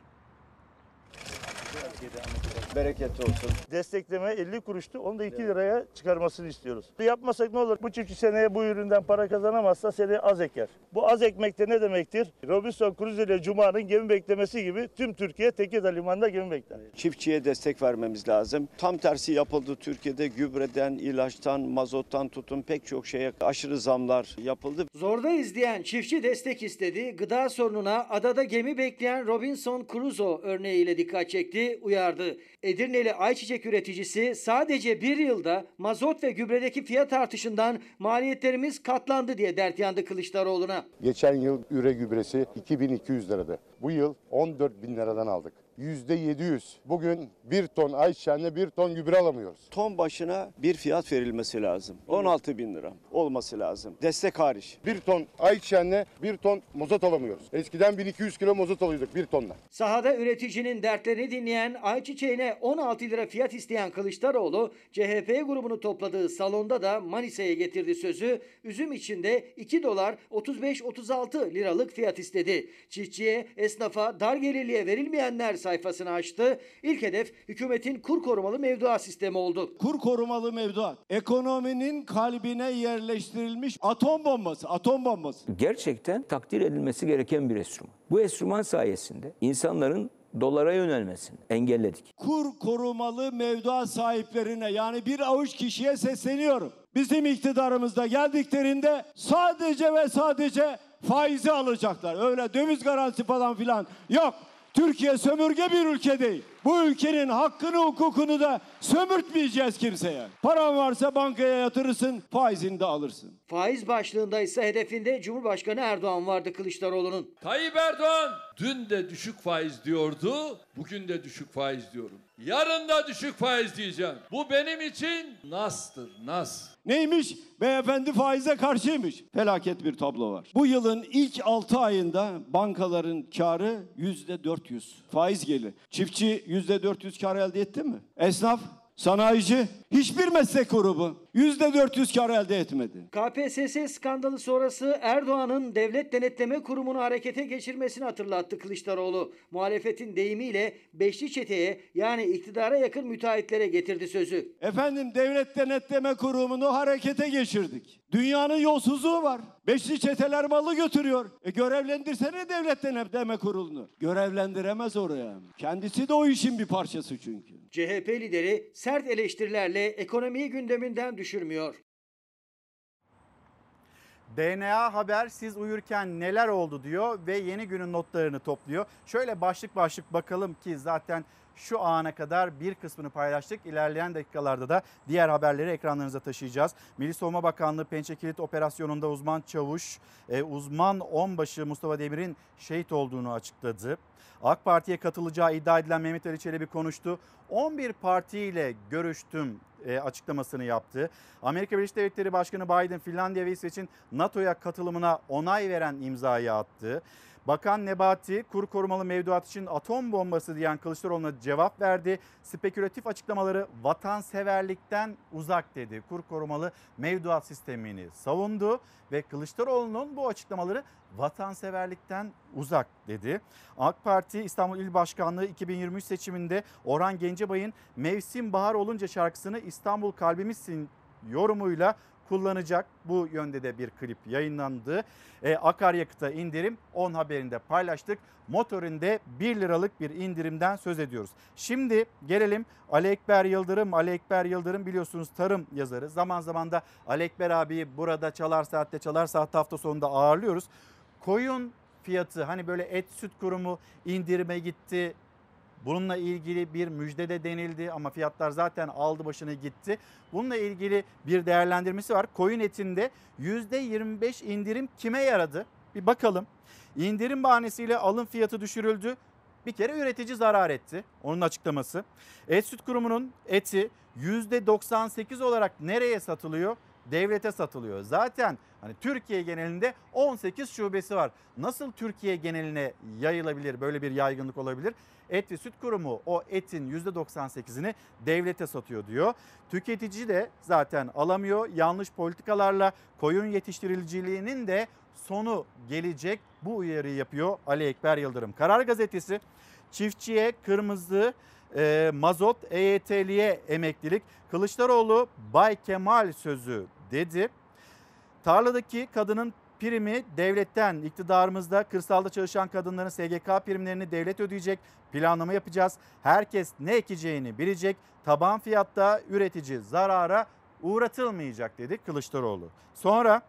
Bereketli olsun. Destekleme 50 kuruştu. Onu da 2 liraya çıkarmasını istiyoruz. Yapmasak ne olur? Bu çiftçi seneye bu üründen para kazanamazsa seneye az eker. Bu az ekmekte ne demektir? Robinson Crusoe ile Cuma'nın gemi beklemesi gibi tüm Türkiye Tekirdağ Limanı'nda gemi bekler. Çiftçiye destek vermemiz lazım. Tam tersi yapıldı Türkiye'de gübreden, ilaçtan, mazottan tutun pek çok şeye aşırı zamlar yapıldı. Zordayız diyen çiftçi destek istedi. Gıda sorununa adada gemi bekleyen Robinson Crusoe örneğiyle dikkat çekti, uyardı. Edirneli ayçiçek üreticisi sadece bir yılda mazot ve gübredeki fiyat artışından maliyetlerimiz katlandı diye dert yandı Kılıçdaroğlu'na. Geçen yıl üre gübresi 2200 lirada. Bu yıl 14 bin liradan aldık. %700. Bugün bir ton ayçiçeğine bir ton gübre alamıyoruz. Ton başına bir fiyat verilmesi lazım. 16 bin lira olması lazım. Destek hariç. Bir ton ayçiçeğine bir ton mozot alamıyoruz. Eskiden 1200 kilo mozot alıyorduk bir tonla. Sahada üreticinin dertlerini dinleyen ayçiçeğine 16 lira fiyat isteyen Kılıçdaroğlu, CHP grubunu topladığı salonda da Manisa'ya getirdi sözü. Üzüm içinde 2 dolar 35-36 liralık fiyat istedi. Çiftçiye, esnafa, dar gelirliye verilmeyenler sayfasını açtı. İlk hedef hükümetin kur korumalı mevduat sistemi oldu. Kur korumalı mevduat. Ekonominin kalbine yerleştirilmiş atom bombası, atom bombası. Gerçekten takdir edilmesi gereken bir enstrüman. Bu enstrüman sayesinde insanların dolara yönelmesini engelledik. Kur korumalı mevduat sahiplerine yani bir avuç kişiye sesleniyorum. Bizim iktidarımızda geldiklerinde sadece ve sadece faizi alacaklar. Öyle döviz garantisi falan filan yok. Türkiye sömürge bir ülke değil. Bu ülkenin hakkını hukukunu da sömürtmeyeceğiz kimseye. Paran varsa bankaya yatırırsın, faizini de alırsın. Faiz başlığında ise hedefinde Cumhurbaşkanı Erdoğan vardı Kılıçdaroğlu'nun. Tayyip Erdoğan dün de düşük faiz diyordu, bugün de düşük faiz diyorum. Yarın da düşük faiz diyeceğim. Bu benim için nastır, nas. Neymiş? Beyefendi faize karşıymış. Felaket bir tablo var. Bu yılın ilk 6 ayında bankaların karı yüzde 400. Faiz gelir. Çiftçi yüzde 400 kar elde etti mi? Esnaf, sanayici, hiçbir meslek grubu 400 kar elde etmedi. KPSS skandalı sonrası Erdoğan'ın Devlet Denetleme Kurumu'nu harekete geçirmesini hatırlattı Kılıçdaroğlu. Muhalefetin deyimiyle beşli çeteye yani iktidara yakın müteahhitlere getirdi sözü. Efendim devlet denetleme kurumunu harekete geçirdik. Dünyanın yolsuzluğu var. Beşli çeteler malı götürüyor. E görevlendirsene devlet denetleme kurulunu. Görevlendiremez oraya. Kendisi de o işin bir parçası çünkü. CHP lideri sert eleştirilerle ekonomiyi gündeminden düşürmüyor. DNA Haber siz uyurken neler oldu diyor ve yeni günün notlarını topluyor. Şöyle başlık başlık bakalım ki zaten şu ana kadar bir kısmını paylaştık. İlerleyen dakikalarda da diğer haberleri ekranlarınıza taşıyacağız. Milli Savunma Bakanlığı Pençe Kilit Operasyonu'nda uzman çavuş, e, uzman onbaşı Mustafa Demir'in şehit olduğunu açıkladı. AK Parti'ye katılacağı iddia edilen Mehmet Ali Çelebi konuştu. 11 partiyle görüştüm e, açıklamasını yaptı. Amerika Birleşik Devletleri Başkanı Biden Finlandiya ve İsveç'in NATO'ya katılımına onay veren imzayı attı. Bakan Nebati kur korumalı mevduat için atom bombası diyen Kılıçdaroğlu'na cevap verdi. Spekülatif açıklamaları vatanseverlikten uzak dedi. Kur korumalı mevduat sistemini savundu ve Kılıçdaroğlu'nun bu açıklamaları vatanseverlikten uzak dedi. AK Parti İstanbul İl Başkanlığı 2023 seçiminde Orhan Gencebay'ın Mevsim Bahar Olunca şarkısını İstanbul Kalbimizsin yorumuyla kullanacak. Bu yönde de bir klip yayınlandı. E, akaryakıta indirim 10 haberinde paylaştık. Motorinde 1 liralık bir indirimden söz ediyoruz. Şimdi gelelim Ali Ekber Yıldırım. Ali Ekber Yıldırım biliyorsunuz tarım yazarı. Zaman zaman da Ali Ekber abi burada Çalar Saat'te Çalar Saat hafta sonunda ağırlıyoruz. Koyun fiyatı hani böyle et süt kurumu indirime gitti. Bununla ilgili bir müjdede denildi ama fiyatlar zaten aldı başını gitti. Bununla ilgili bir değerlendirmesi var. Koyun etinde %25 indirim kime yaradı? Bir bakalım. İndirim bahanesiyle alım fiyatı düşürüldü. Bir kere üretici zarar etti. Onun açıklaması. Et Süt Kurumu'nun eti %98 olarak nereye satılıyor? Devlete satılıyor. Zaten hani Türkiye genelinde 18 şubesi var. Nasıl Türkiye geneline yayılabilir? Böyle bir yaygınlık olabilir. Et ve Süt Kurumu o etin %98'ini devlete satıyor diyor. Tüketici de zaten alamıyor. Yanlış politikalarla koyun yetiştiriciliğinin de sonu gelecek. Bu uyarıyı yapıyor Ali Ekber Yıldırım. Karar Gazetesi çiftçiye kırmızı e, mazot EYT'liye emeklilik Kılıçdaroğlu Bay Kemal sözü dedi. Tarladaki kadının primi devletten iktidarımızda kırsalda çalışan kadınların SGK primlerini devlet ödeyecek. Planlama yapacağız. Herkes ne ekeceğini bilecek. Taban fiyatta üretici zarara uğratılmayacak dedi Kılıçdaroğlu. Sonra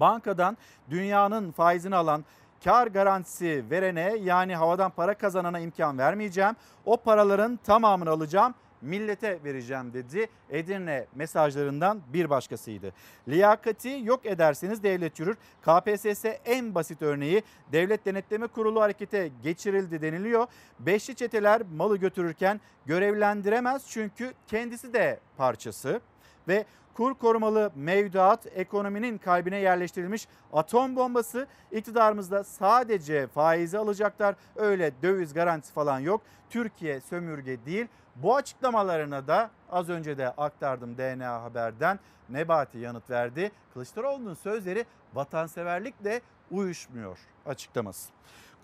bankadan dünyanın faizini alan kar garantisi verene yani havadan para kazanana imkan vermeyeceğim. O paraların tamamını alacağım millete vereceğim dedi. Edirne mesajlarından bir başkasıydı. Liyakati yok ederseniz devlet yürür. KPSS en basit örneği Devlet Denetleme Kurulu harekete geçirildi deniliyor. Beşli çeteler malı götürürken görevlendiremez çünkü kendisi de parçası ve kur korumalı mevduat ekonominin kalbine yerleştirilmiş atom bombası iktidarımızda sadece faizi alacaklar. Öyle döviz garantisi falan yok. Türkiye sömürge değil. Bu açıklamalarına da az önce de aktardım DNA Haber'den Nebati yanıt verdi. Kılıçdaroğlu'nun sözleri vatanseverlikle uyuşmuyor açıklaması.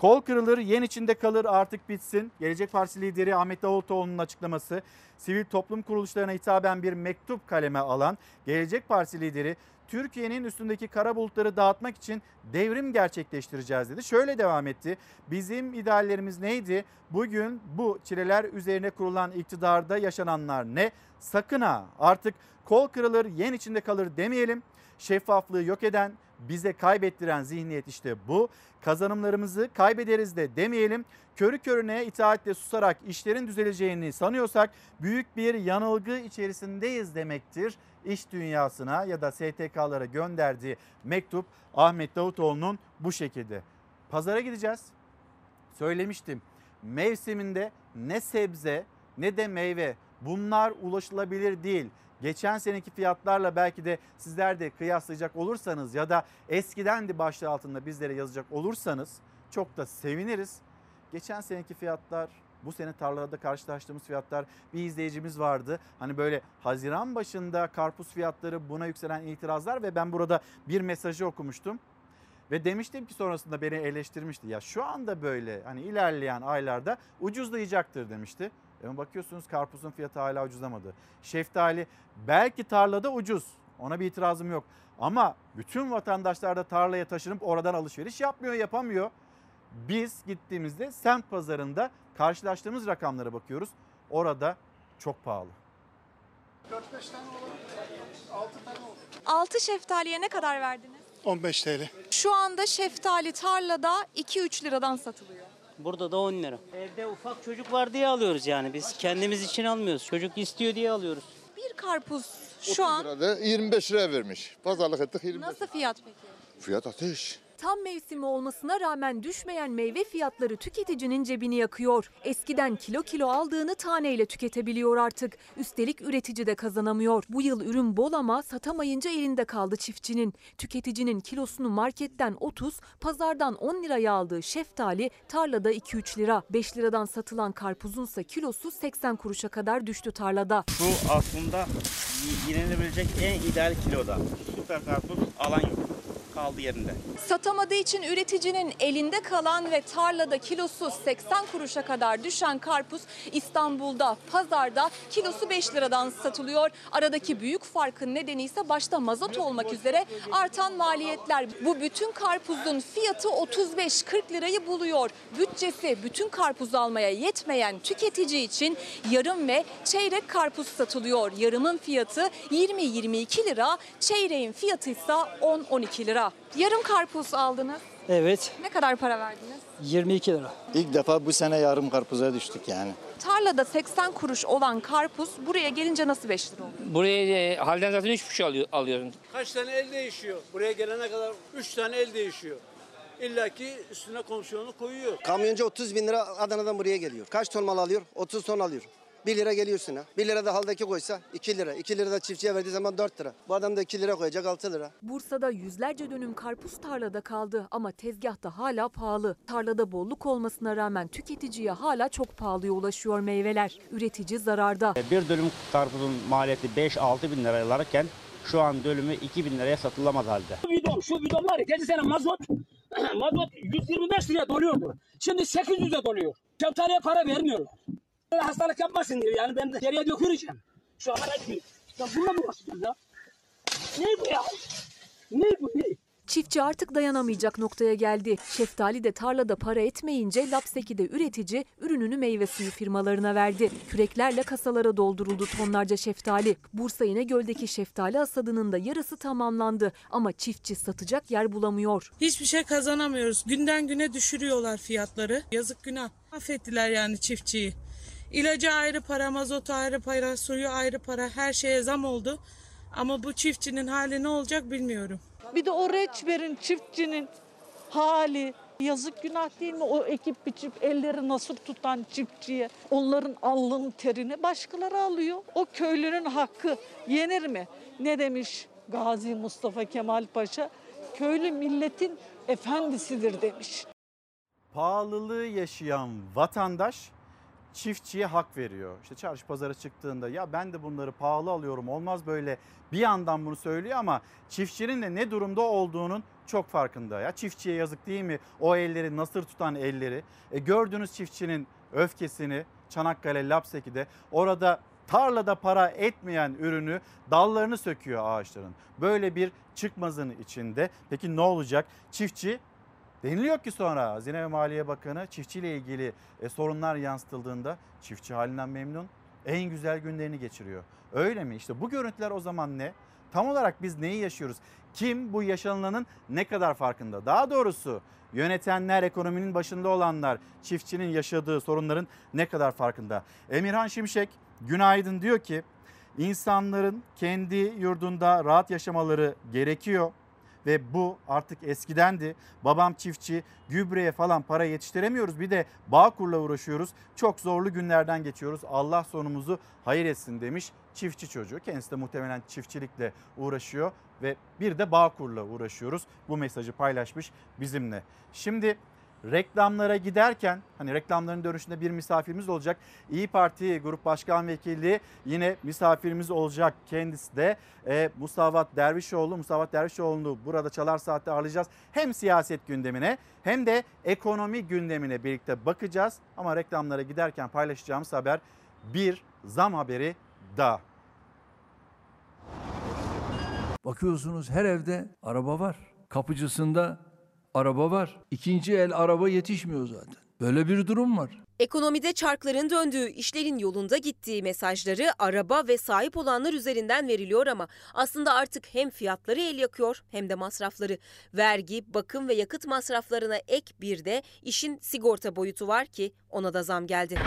Kol kırılır, yen içinde kalır artık bitsin. Gelecek Partisi lideri Ahmet Davutoğlu'nun açıklaması. Sivil toplum kuruluşlarına hitaben bir mektup kaleme alan Gelecek Partisi lideri Türkiye'nin üstündeki kara bulutları dağıtmak için devrim gerçekleştireceğiz dedi. Şöyle devam etti. Bizim ideallerimiz neydi? Bugün bu çileler üzerine kurulan iktidarda yaşananlar ne? Sakın ha artık kol kırılır, yen içinde kalır demeyelim. Şeffaflığı yok eden, bize kaybettiren zihniyet işte bu. Kazanımlarımızı kaybederiz de demeyelim. Körü körüne itaatle susarak işlerin düzeleceğini sanıyorsak büyük bir yanılgı içerisindeyiz demektir. İş dünyasına ya da STK'lara gönderdiği mektup Ahmet Davutoğlu'nun bu şekilde. Pazara gideceğiz. Söylemiştim. Mevsiminde ne sebze ne de meyve bunlar ulaşılabilir değil geçen seneki fiyatlarla belki de sizler de kıyaslayacak olursanız ya da eskiden de başlığı altında bizlere yazacak olursanız çok da seviniriz. Geçen seneki fiyatlar bu sene tarlalarda karşılaştığımız fiyatlar bir izleyicimiz vardı. Hani böyle Haziran başında karpuz fiyatları buna yükselen itirazlar ve ben burada bir mesajı okumuştum. Ve demiştim ki sonrasında beni eleştirmişti. Ya şu anda böyle hani ilerleyen aylarda ucuzlayacaktır demişti. Ama bakıyorsunuz karpuzun fiyatı hala ucuzlamadı. Şeftali belki tarlada ucuz. Ona bir itirazım yok. Ama bütün vatandaşlar da tarlaya taşınıp oradan alışveriş yapmıyor, yapamıyor. Biz gittiğimizde semt pazarında karşılaştığımız rakamlara bakıyoruz. Orada çok pahalı. 4-5 tane olur, 6 tane olur. 6 şeftaliye ne kadar verdiniz? 15 TL. Şu anda şeftali tarlada 2-3 liradan satılıyor. Burada da 10 lira. Evde ufak çocuk var diye alıyoruz yani. Biz kendimiz için almıyoruz. Çocuk istiyor diye alıyoruz. Bir karpuz şu an lirada 25 lira vermiş. Pazarlık ettik 25. nasıl fiyat peki? Fiyat ateş. Tam mevsimi olmasına rağmen düşmeyen meyve fiyatları tüketicinin cebini yakıyor. Eskiden kilo kilo aldığını taneyle tüketebiliyor artık. Üstelik üretici de kazanamıyor. Bu yıl ürün bol ama satamayınca elinde kaldı çiftçinin. Tüketicinin kilosunu marketten 30, pazardan 10 liraya aldığı şeftali tarlada 2-3 lira. 5 liradan satılan karpuzunsa kilosu 80 kuruşa kadar düştü tarlada. Bu aslında yenilebilecek en ideal kiloda. Süper karpuz alan yok. Kaldı yerinde. Satamadığı için üreticinin elinde kalan ve tarlada kilosu 80 kuruşa kadar düşen karpuz İstanbul'da pazarda kilosu 5 liradan satılıyor. Aradaki büyük farkın nedeni ise başta mazot olmak üzere artan maliyetler. Bu bütün karpuzun fiyatı 35-40 lirayı buluyor. Bütçesi bütün karpuz almaya yetmeyen tüketici için yarım ve çeyrek karpuz satılıyor. Yarımın fiyatı 20-22 lira, çeyreğin fiyatı ise 10-12 lira. Yarım karpuz aldınız. Evet. Ne kadar para verdiniz? 22 lira. İlk defa bu sene yarım karpuza düştük yani. Tarlada 80 kuruş olan karpuz buraya gelince nasıl 5 lira oluyor? Buraya e, halden zaten 3 buçuk alıyor, alıyorum. Kaç tane el değişiyor? Buraya gelene kadar 3 tane el değişiyor. İlla ki üstüne komisyonu koyuyor. Kamyoncu 30 bin lira Adana'dan buraya geliyor. Kaç ton mal alıyor? 30 ton alıyor. 1 lira geliyorsun ha. 1 lira da haldaki koysa 2 lira. 2 lira da çiftçiye verdiği zaman 4 lira. Bu adam da 2 lira koyacak 6 lira. Bursa'da yüzlerce dönüm karpuz tarlada kaldı ama tezgahta hala pahalı. Tarlada bolluk olmasına rağmen tüketiciye hala çok pahalıya ulaşıyor meyveler. Üretici zararda. Bir dönüm karpuzun maliyeti 5-6 bin liralarken şu an dönümü 2 bin liraya satılamaz halde. Bidon, şu bidon var ya geçen sene mazot, (clears throat) mazot 125 liraya doluyordu. Şimdi 800'e doluyor. Şeftaliye para vermiyorlar. Böyle hastalık yapmasın diye yani ben de geriye döküleceğim. Şu an etmiyor. Ya bununla mı uğraşacağız ya? Ne bu ya? Ne bu ne? Çiftçi artık dayanamayacak noktaya geldi. Şeftali de tarlada para etmeyince Lapseki'de üretici ürününü meyve suyu firmalarına verdi. Küreklerle kasalara dolduruldu tonlarca şeftali. Bursa İnegöl'deki şeftali hasadının da yarısı tamamlandı ama çiftçi satacak yer bulamıyor. Hiçbir şey kazanamıyoruz. Günden güne düşürüyorlar fiyatları. Yazık günah. Affettiler yani çiftçiyi. İlacı ayrı para, mazotu ayrı para, suyu ayrı para, her şeye zam oldu. Ama bu çiftçinin hali ne olacak bilmiyorum. Bir de o reçberin, çiftçinin hali yazık günah değil mi? O ekip biçip elleri nasır tutan çiftçiye onların alnının terini başkaları alıyor. O köylünün hakkı yenir mi? Ne demiş Gazi Mustafa Kemal Paşa? Köylü milletin efendisidir demiş. Pahalılığı yaşayan vatandaş çiftçiye hak veriyor. İşte çarşı pazara çıktığında ya ben de bunları pahalı alıyorum olmaz böyle bir yandan bunu söylüyor ama çiftçinin de ne durumda olduğunun çok farkında. Ya çiftçiye yazık değil mi? O elleri nasır tutan elleri. E gördünüz çiftçinin öfkesini Çanakkale Lapseki'de orada tarlada para etmeyen ürünü dallarını söküyor ağaçların. Böyle bir çıkmazın içinde. Peki ne olacak? Çiftçi Deniliyor ki sonra Hazine ve Maliye Bakanı çiftçiyle ilgili e, sorunlar yansıtıldığında çiftçi halinden memnun. En güzel günlerini geçiriyor. Öyle mi? İşte bu görüntüler o zaman ne? Tam olarak biz neyi yaşıyoruz? Kim bu yaşanılanın ne kadar farkında? Daha doğrusu yönetenler, ekonominin başında olanlar çiftçinin yaşadığı sorunların ne kadar farkında? Emirhan Şimşek günaydın diyor ki insanların kendi yurdunda rahat yaşamaları gerekiyor ve bu artık eskidendi. Babam çiftçi, gübreye falan para yetiştiremiyoruz. Bir de Bağkur'la uğraşıyoruz. Çok zorlu günlerden geçiyoruz. Allah sonumuzu hayır etsin demiş çiftçi çocuğu. Kendisi de muhtemelen çiftçilikle uğraşıyor ve bir de Bağkur'la uğraşıyoruz. Bu mesajı paylaşmış bizimle. Şimdi reklamlara giderken hani reklamların dönüşünde bir misafirimiz olacak. İyi Parti Grup Başkan Vekili yine misafirimiz olacak. Kendisi de e, Mustavat Dervişoğlu. Mustavat Dervişoğlu'nu burada Çalar Saat'te ağırlayacağız. Hem siyaset gündemine hem de ekonomi gündemine birlikte bakacağız. Ama reklamlara giderken paylaşacağımız haber bir zam haberi daha. Bakıyorsunuz her evde araba var. Kapıcısında araba var. İkinci el araba yetişmiyor zaten. Böyle bir durum var. Ekonomide çarkların döndüğü, işlerin yolunda gittiği mesajları araba ve sahip olanlar üzerinden veriliyor ama aslında artık hem fiyatları el yakıyor hem de masrafları. Vergi, bakım ve yakıt masraflarına ek bir de işin sigorta boyutu var ki ona da zam geldi.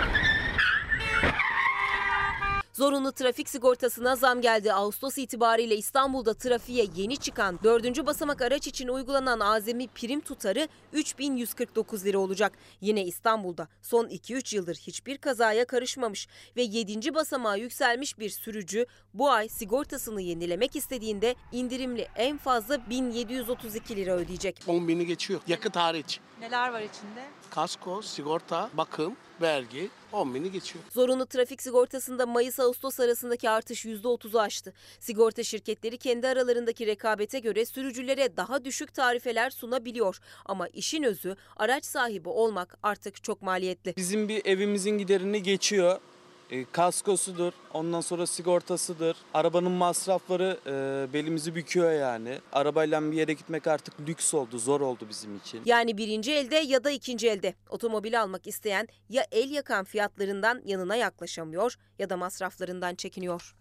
Zorunlu trafik sigortasına zam geldi. Ağustos itibariyle İstanbul'da trafiğe yeni çıkan 4. basamak araç için uygulanan azami prim tutarı 3149 lira olacak. Yine İstanbul'da son 2-3 yıldır hiçbir kazaya karışmamış ve 7. basamağa yükselmiş bir sürücü bu ay sigortasını yenilemek istediğinde indirimli en fazla 1732 lira ödeyecek. 10 bini geçiyor. Yakıt hariç. Neler var içinde? Kasko, sigorta, bakım, vergi 10 bini geçiyor. Zorunlu trafik sigortasında Mayıs-Ağustos arasındaki artış %30'u aştı. Sigorta şirketleri kendi aralarındaki rekabete göre sürücülere daha düşük tarifeler sunabiliyor. Ama işin özü araç sahibi olmak artık çok maliyetli. Bizim bir evimizin giderini geçiyor. E, kaskosudur, ondan sonra sigortasıdır. Arabanın masrafları e, belimizi büküyor yani. Arabayla bir yere gitmek artık lüks oldu, zor oldu bizim için. Yani birinci elde ya da ikinci elde otomobil almak isteyen ya el yakan fiyatlarından yanına yaklaşamıyor ya da masraflarından çekiniyor.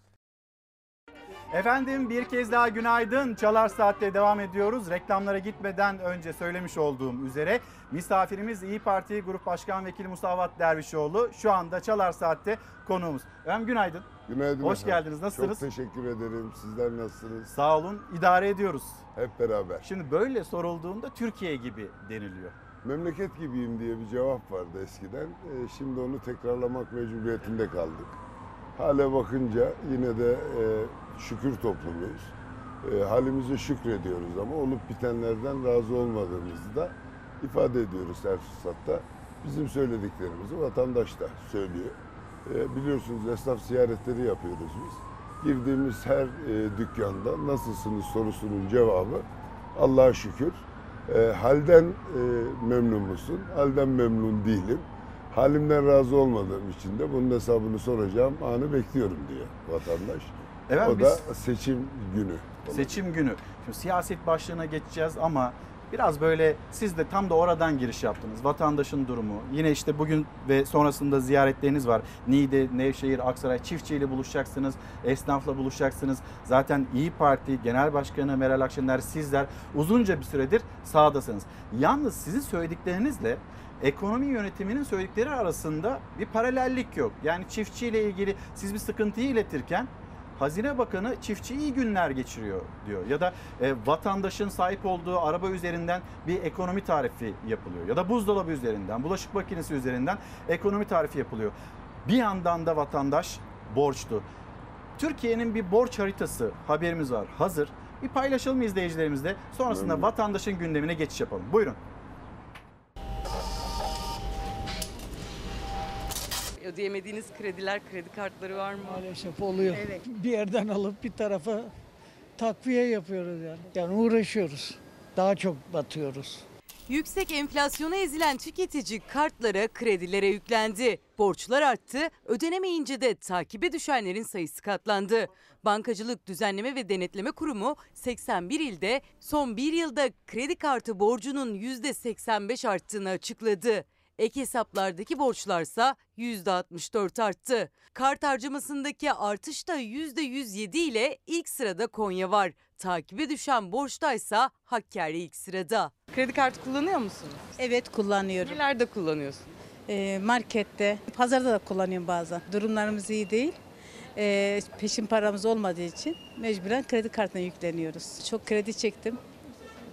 Efendim bir kez daha günaydın. Çalar Saat'te devam ediyoruz. Reklamlara gitmeden önce söylemiş olduğum üzere misafirimiz İyi Parti Grup Başkan Vekili Musavat Dervişoğlu. Şu anda Çalar Saat'te konuğumuz. Efendim günaydın. Günaydın Hoş efendim. geldiniz. Nasılsınız? Çok teşekkür ederim. Sizler nasılsınız? Sağ olun. İdare ediyoruz. Hep beraber. Şimdi böyle sorulduğunda Türkiye gibi deniliyor. Memleket gibiyim diye bir cevap vardı eskiden. Ee, şimdi onu tekrarlamak mecburiyetinde kaldık. Hale bakınca yine de e, şükür toplumuyuz. E, halimize şükrediyoruz ama olup bitenlerden razı olmadığımızı da ifade ediyoruz her fırsatta. Bizim söylediklerimizi vatandaş da söylüyor. E, biliyorsunuz esnaf ziyaretleri yapıyoruz biz. Girdiğimiz her e, dükkanda nasılsınız sorusunun cevabı Allah'a şükür. E, halden e, memnun musun? Halden memnun değilim. Halimden razı olmadığım için de bunun hesabını soracağım anı bekliyorum diyor vatandaş. Evet, o da seçim günü. Seçim günü. Şimdi siyaset başlığına geçeceğiz ama biraz böyle siz de tam da oradan giriş yaptınız. Vatandaşın durumu. Yine işte bugün ve sonrasında ziyaretleriniz var. Niğde, Nevşehir, Aksaray çiftçiyle buluşacaksınız. Esnafla buluşacaksınız. Zaten İyi Parti Genel Başkanı Meral Akşener sizler uzunca bir süredir sahadasınız. Yalnız sizin söylediklerinizle ekonomi yönetiminin söyledikleri arasında bir paralellik yok. Yani çiftçiyle ilgili siz bir sıkıntıyı iletirken Hazine Bakanı çiftçi iyi günler geçiriyor diyor. Ya da e, vatandaşın sahip olduğu araba üzerinden bir ekonomi tarifi yapılıyor. Ya da buzdolabı üzerinden, bulaşık makinesi üzerinden ekonomi tarifi yapılıyor. Bir yandan da vatandaş borçlu. Türkiye'nin bir borç haritası haberimiz var hazır. Bir paylaşalım izleyicilerimizle. Sonrasında vatandaşın gündemine geçiş yapalım. Buyurun. Ödeyemediğiniz krediler, kredi kartları var mı? Maalesef oluyor. Evet. Bir yerden alıp bir tarafa takviye yapıyoruz yani. Yani uğraşıyoruz. Daha çok batıyoruz. Yüksek enflasyona ezilen tüketici kartlara, kredilere yüklendi. Borçlar arttı, ödenemeyince de takibe düşenlerin sayısı katlandı. Bankacılık Düzenleme ve Denetleme Kurumu 81 ilde son bir yılda kredi kartı borcunun %85 arttığını açıkladı. Ek hesaplardaki borçlarsa %64 arttı. Kart harcamasındaki artış da %107 ile ilk sırada Konya var. Takibe düşen borçtaysa Hakkari ilk sırada. Kredi kartı kullanıyor musunuz? Evet kullanıyorum. Nelerde kullanıyorsun? Ee, markette, pazarda da kullanıyorum bazen. Durumlarımız iyi değil. Ee, peşin paramız olmadığı için mecburen kredi kartına yükleniyoruz. Çok kredi çektim.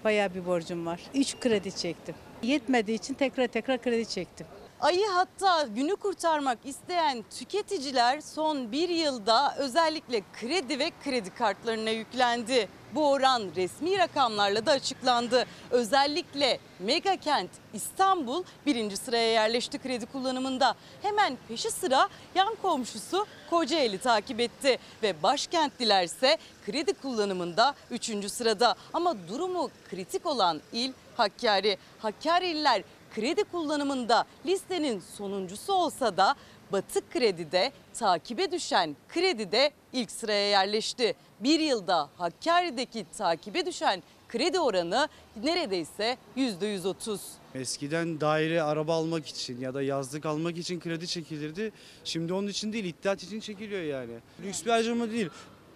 Bayağı bir borcum var. 3 kredi çektim. Yetmediği için tekrar tekrar kredi çektim. Ayı hatta günü kurtarmak isteyen tüketiciler son bir yılda özellikle kredi ve kredi kartlarına yüklendi. Bu oran resmi rakamlarla da açıklandı. Özellikle mega kent İstanbul birinci sıraya yerleşti kredi kullanımında. Hemen peşi sıra yan komşusu Kocaeli takip etti ve başkentliler ise kredi kullanımında üçüncü sırada. Ama durumu kritik olan il Hakkari. Hakkari'liler kredi kullanımında listenin sonuncusu olsa da batık kredide takibe düşen kredide ilk sıraya yerleşti. Bir yılda Hakkari'deki takibe düşen kredi oranı neredeyse %130. Eskiden daire, araba almak için ya da yazlık almak için kredi çekilirdi. Şimdi onun için değil, ihtiyaç için çekiliyor yani. Lüks bir harcama değil,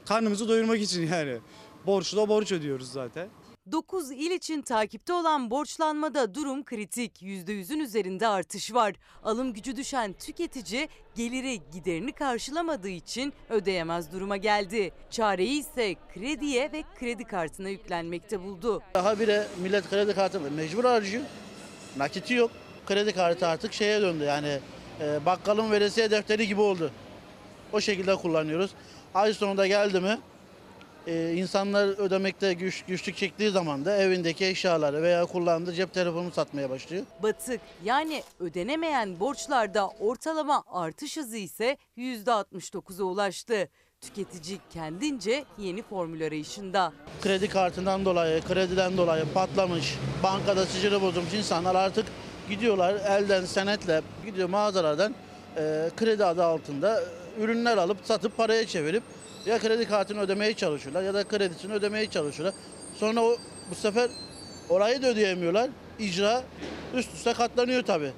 karnımızı doyurmak için yani. Borçla borç ödüyoruz zaten. 9 il için takipte olan borçlanmada durum kritik. %100'ün üzerinde artış var. Alım gücü düşen tüketici geliri giderini karşılamadığı için ödeyemez duruma geldi. Çareyi ise krediye ve kredi kartına yüklenmekte buldu. Daha bire millet kredi kartı mecbur harcıyor. Nakiti yok. Kredi kartı artık şeye döndü yani e, bakkalın veresiye defteri gibi oldu. O şekilde kullanıyoruz. Ay sonunda geldi mi e, insanlar ödemekte güç, güçlük çektiği zaman da evindeki eşyaları veya kullandığı cep telefonunu satmaya başlıyor. Batık yani ödenemeyen borçlarda ortalama artış hızı ise %69'a ulaştı. Tüketici kendince yeni formül arayışında. Kredi kartından dolayı, krediden dolayı patlamış, bankada sicili bozulmuş insanlar artık gidiyorlar elden senetle gidiyor mağazalardan e, kredi adı altında ürünler alıp satıp paraya çevirip ya kredi kartını ödemeye çalışıyorlar ya da kredisini ödemeye çalışıyorlar. Sonra o, bu sefer orayı da ödeyemiyorlar. İcra üst üste katlanıyor tabii.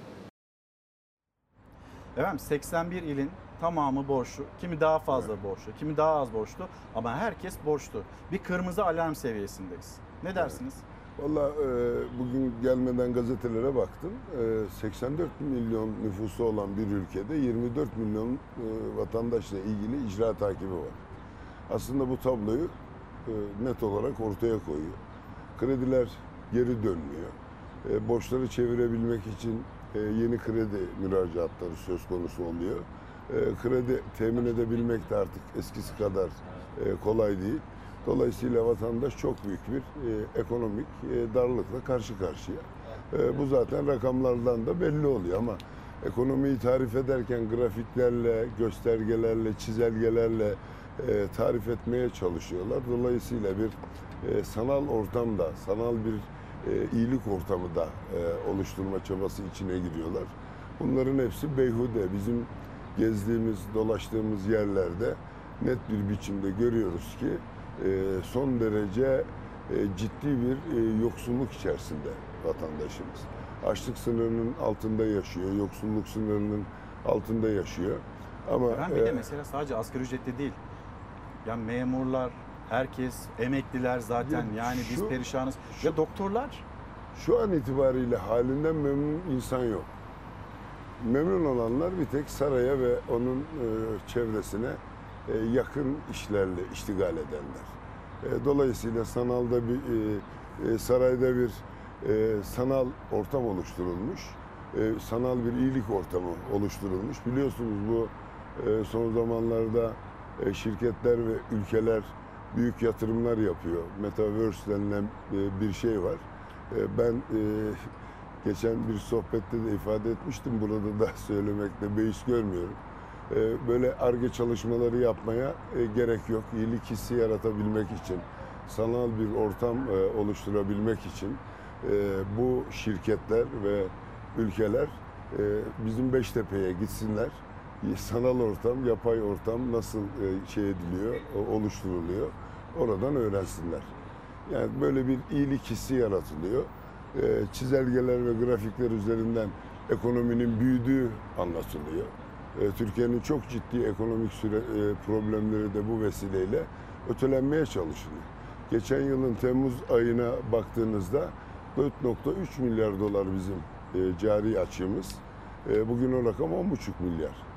Efendim 81 ilin tamamı borçlu, kimi daha fazla borçlu, kimi daha az borçlu ama herkes borçlu. Bir kırmızı alarm seviyesindeyiz. Ne dersiniz? Valla e, bugün gelmeden gazetelere baktım. E, 84 milyon nüfusu olan bir ülkede 24 milyon e, vatandaşla ilgili icra takibi var. Aslında bu tabloyu e, net olarak ortaya koyuyor. Krediler geri dönmüyor. E, borçları çevirebilmek için e, yeni kredi müracaatları söz konusu oluyor. E, kredi temin edebilmek de artık eskisi kadar kolay değil. Dolayısıyla vatandaş çok büyük bir e, ekonomik e, darlıkla karşı karşıya. E, bu zaten rakamlardan da belli oluyor ama ekonomiyi tarif ederken grafiklerle, göstergelerle, çizelgelerle e, tarif etmeye çalışıyorlar. Dolayısıyla bir e, sanal ortamda, sanal bir e, iyilik ortamı da e, oluşturma çabası içine giriyorlar. Bunların hepsi beyhude. Bizim gezdiğimiz, dolaştığımız yerlerde net bir biçimde görüyoruz ki e, son derece e, ciddi bir e, yoksulluk içerisinde vatandaşımız. Açlık sınırının altında yaşıyor, yoksulluk sınırının altında yaşıyor. Ama Ben bir de e, mesela sadece asgari ücretli değil. Ya memurlar, herkes, emekliler zaten Ya yani biz şu- perişanız. Ya doktorlar Şu an itibariyle halinden memnun insan yok. Memnun olanlar bir tek saraya ve onun e, çevresine e, yakın işlerle iştigal edenler. E, dolayısıyla sanalda bir e, e, sarayda bir e, sanal ortam oluşturulmuş. E, sanal bir iyilik ortamı oluşturulmuş. Biliyorsunuz bu e, son zamanlarda e, şirketler ve ülkeler büyük yatırımlar yapıyor. Metaverse denilen e, bir şey var. E, Ben geçen bir sohbette de ifade etmiştim. Burada da (laughs) söylemekte beis görmüyorum. Böyle arge çalışmaları yapmaya gerek yok. İyilik hissi yaratabilmek için, sanal bir ortam oluşturabilmek için bu şirketler ve ülkeler bizim Beştepe'ye gitsinler. Sanal ortam, yapay ortam nasıl e, şey ediliyor, oluşturuluyor. Oradan öğrensinler. Yani böyle bir iyilik hissi yaratılıyor. Ee, Çizelgeler ve grafikler üzerinden ekonominin büyüdüğü anlatılıyor. Ee, Türkiye'nin çok ciddi ekonomik süre, e, problemleri de bu vesileyle ötelenmeye çalışılıyor. Geçen yılın Temmuz ayına baktığınızda 4.3 milyar dolar bizim e, cari açığımız. E, Bugün o rakam 10,5 milyar.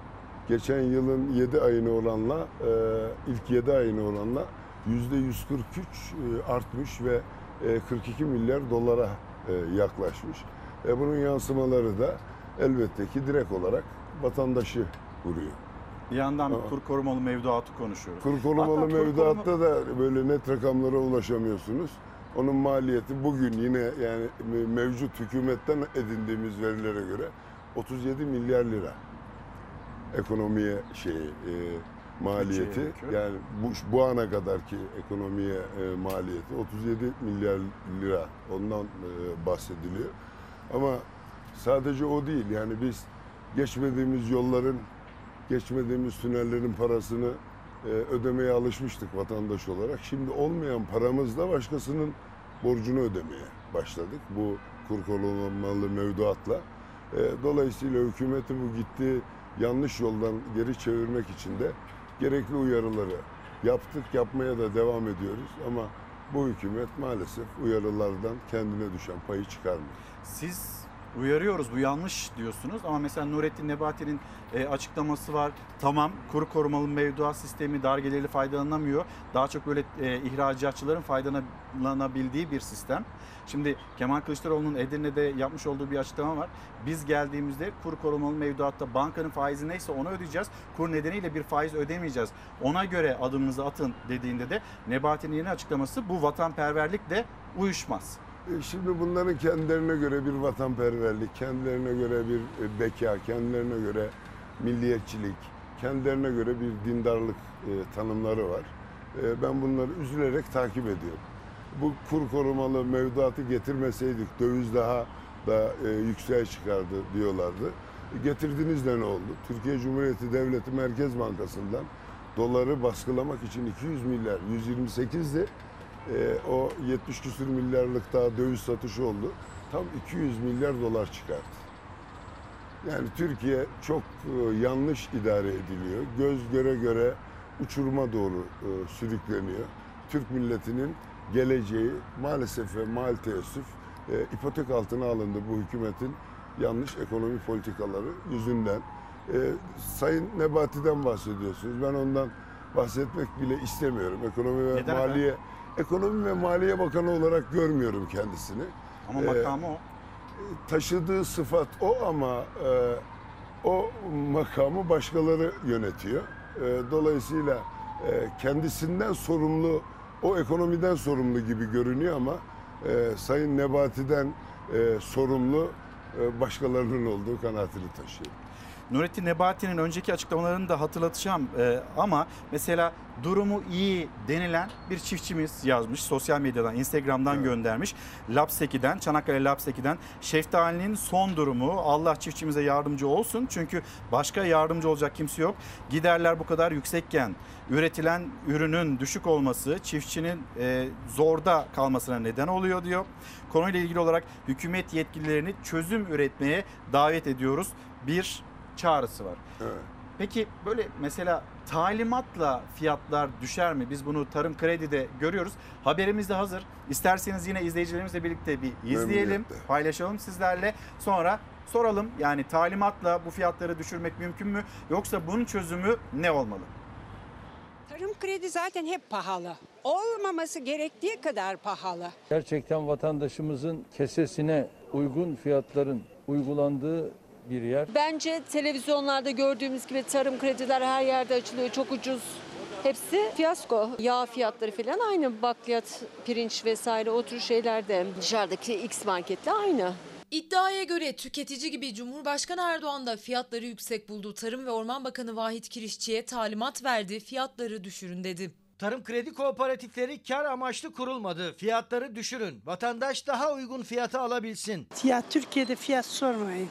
Geçen yılın 7 ayına oranla, e, ilk 7 ayına oranla %143 e, artmış ve e, 42 milyar dolara e, yaklaşmış. E, Bunun yansımaları da elbette ki direkt olarak vatandaşı vuruyor. bir yandan Aa. kur korumalı mevduatı konuşuyoruz. Kur korumalı Hatta kur mevduatta da böyle net rakamlara ulaşamıyorsunuz. Onun maliyeti bugün yine yani me- mevcut hükümetten edindiğimiz verilere göre 37 milyar lira ekonomiye şey e, maliyeti yükü. yani bu bu ana kadarki ekonomiye e, maliyeti 37 milyar lira ondan e, bahsediliyor. Ama sadece o değil yani biz geçmediğimiz yolların geçmediğimiz tünellerin parasını e, ödemeye alışmıştık vatandaş olarak. Şimdi olmayan paramızla başkasının borcunu ödemeye başladık bu kur korumalı mevduatla. E, dolayısıyla hükümeti bu gittiği yanlış yoldan geri çevirmek için de gerekli uyarıları yaptık, yapmaya da devam ediyoruz. Ama bu hükümet maalesef uyarılardan kendine düşen payı çıkarmıyor. Siz uyarıyoruz bu yanlış diyorsunuz ama mesela Nurettin Nebati'nin e, açıklaması var. Tamam kuru korumalı mevduat sistemi dar gelirli faydalanamıyor. Daha çok böyle e, ihracatçıların faydalanabildiği bir sistem. Şimdi Kemal Kılıçdaroğlu'nun Edirne'de yapmış olduğu bir açıklama var. Biz geldiğimizde kuru korumalı mevduatta bankanın faizi neyse onu ödeyeceğiz. Kur nedeniyle bir faiz ödemeyeceğiz. Ona göre adımınızı atın dediğinde de Nebati'nin yeni açıklaması bu vatanperverlikle uyuşmaz. E, Şimdi bunların kendilerine göre bir vatanperverlik, kendilerine göre bir e, beka, kendilerine göre milliyetçilik, kendilerine göre bir dindarlık e, tanımları var. Ben bunları üzülerek takip ediyorum. Bu kur korumalı mevduatı getirmeseydik döviz daha da e, yükseğe çıkardı diyorlardı. E, Getirdiniz de ne oldu? Türkiye Cumhuriyeti Devleti Merkez Bankası'ndan doları baskılamak için 200 milyar, 128'di. Ee, o 70 küsür milyarlık daha döviz satışı oldu. Tam 200 milyar dolar çıkarttı. Yani Türkiye çok e, yanlış idare ediliyor. Göz göre göre uçuruma doğru e, sürükleniyor. Türk milletinin geleceği maalesef ve mal teessüf e, ipotek altına alındı bu hükümetin yanlış ekonomi politikaları yüzünden. E, Sayın Nebati'den bahsediyorsunuz. Ben ondan bahsetmek bile istemiyorum. Ekonomi ve Neden Maliye Ekonomi ve Maliye Bakanı olarak görmüyorum kendisini. Ama E, makamı o. taşıdığı sıfat o ama e, o makamı başkaları yönetiyor. E, dolayısıyla e, kendisinden sorumlu, o ekonomiden sorumlu gibi görünüyor ama e, Sayın Nebati'den e, sorumlu e, başkalarının olduğu kanaatini taşıyor. Nurettin Nebati'nin önceki açıklamalarını da hatırlatacağım Ee, ama mesela durumu iyi denilen bir çiftçimiz yazmış sosyal medyadan Instagram'dan göndermiş Lapseki'den Çanakkale Lapseki'den şeftalinin son durumu Allah çiftçimize yardımcı olsun çünkü başka yardımcı olacak kimse yok giderler bu kadar yüksekken üretilen ürünün düşük olması çiftçinin e, zorda kalmasına neden oluyor diyor. Konuyla ilgili olarak hükümet yetkililerini çözüm üretmeye davet ediyoruz. Bir çağrısı var. Peki böyle mesela talimatla fiyatlar düşer mi? Biz bunu tarım kredide görüyoruz. Haberimiz de hazır. İsterseniz yine izleyicilerimizle birlikte bir izleyelim, paylaşalım sizlerle. Sonra soralım yani talimatla bu fiyatları düşürmek mümkün mü? Yoksa bunun çözümü ne olmalı? Tarım kredi zaten hep pahalı. Olmaması gerektiği kadar pahalı. Gerçekten vatandaşımızın kesesine uygun fiyatların uygulandığı bir yer. Bence televizyonlarda gördüğümüz gibi tarım krediler her yerde açılıyor. Çok ucuz. Hepsi fiyasko. Yağ fiyatları falan aynı. Bakliyat, pirinç vesaire o tür şeyler de dışarıdaki X marketle aynı. İddiaya göre tüketici gibi Cumhurbaşkanı Erdoğan da fiyatları yüksek buldu. Tarım ve Orman Bakanı Vahit Kirişçi'ye talimat verdi. Fiyatları düşürün dedi. Tarım kredi kooperatifleri kar amaçlı kurulmadı. Fiyatları düşürün. Vatandaş daha uygun fiyata alabilsin. Ya Türkiye'de fiyat sormayın.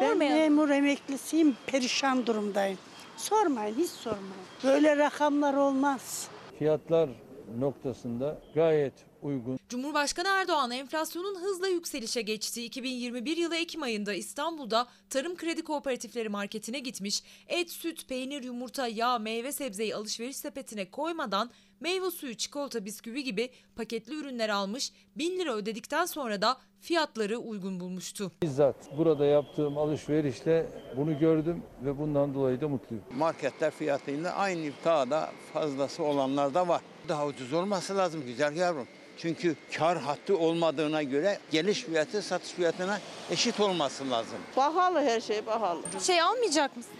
Ben memur emeklisiyim, perişan durumdayım. Sormayın, hiç sormayın. Böyle rakamlar olmaz. Fiyatlar noktasında gayet uygun. Cumhurbaşkanı Erdoğan enflasyonun hızla yükselişe geçtiği 2021 yılı Ekim ayında İstanbul'da Tarım Kredi Kooperatifleri marketine gitmiş, et, süt, peynir, yumurta, yağ, meyve sebzeyi alışveriş sepetine koymadan meyve suyu, çikolata, bisküvi gibi paketli ürünler almış, 1000 lira ödedikten sonra da fiyatları uygun bulmuştu. Bizzat burada yaptığım alışverişle bunu gördüm ve bundan dolayı da mutluyum. Marketler fiyatıyla aynı daha da fazlası olanlar da var. Daha ucuz olması lazım güzel yavrum. Çünkü kar hattı olmadığına göre geliş fiyatı satış fiyatına eşit olması lazım. Pahalı her şey pahalı. Şey almayacak mısın?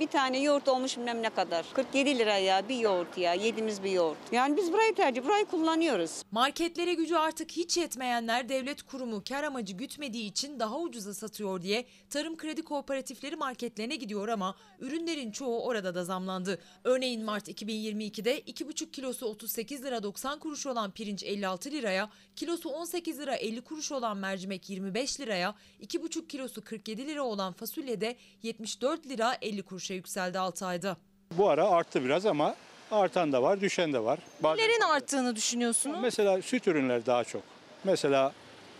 Bir tane yoğurt olmuş bilmem ne kadar. 47 lira ya bir yoğurt ya yediğimiz bir yoğurt. Yani biz burayı tercih, burayı kullanıyoruz. Marketlere gücü artık hiç yetmeyenler devlet kurumu kar amacı gütmediği için daha ucuza satıyor diye tarım kredi kooperatifleri marketlerine gidiyor ama ürünlerin çoğu orada da zamlandı. Örneğin Mart 2022'de 2,5 kilosu 38 lira 90 kuruş olan pirinç 56 liraya, kilosu 18 lira 50 kuruş olan mercimek 25 liraya, 2,5 kilosu 47 lira olan fasulye de 74 lira 50 kuruşa yükseldi 6 ayda. Bu ara arttı biraz ama artan da var, düşen de var. Nelerin arttığını düşünüyorsunuz? Mesela süt ürünleri daha çok. Mesela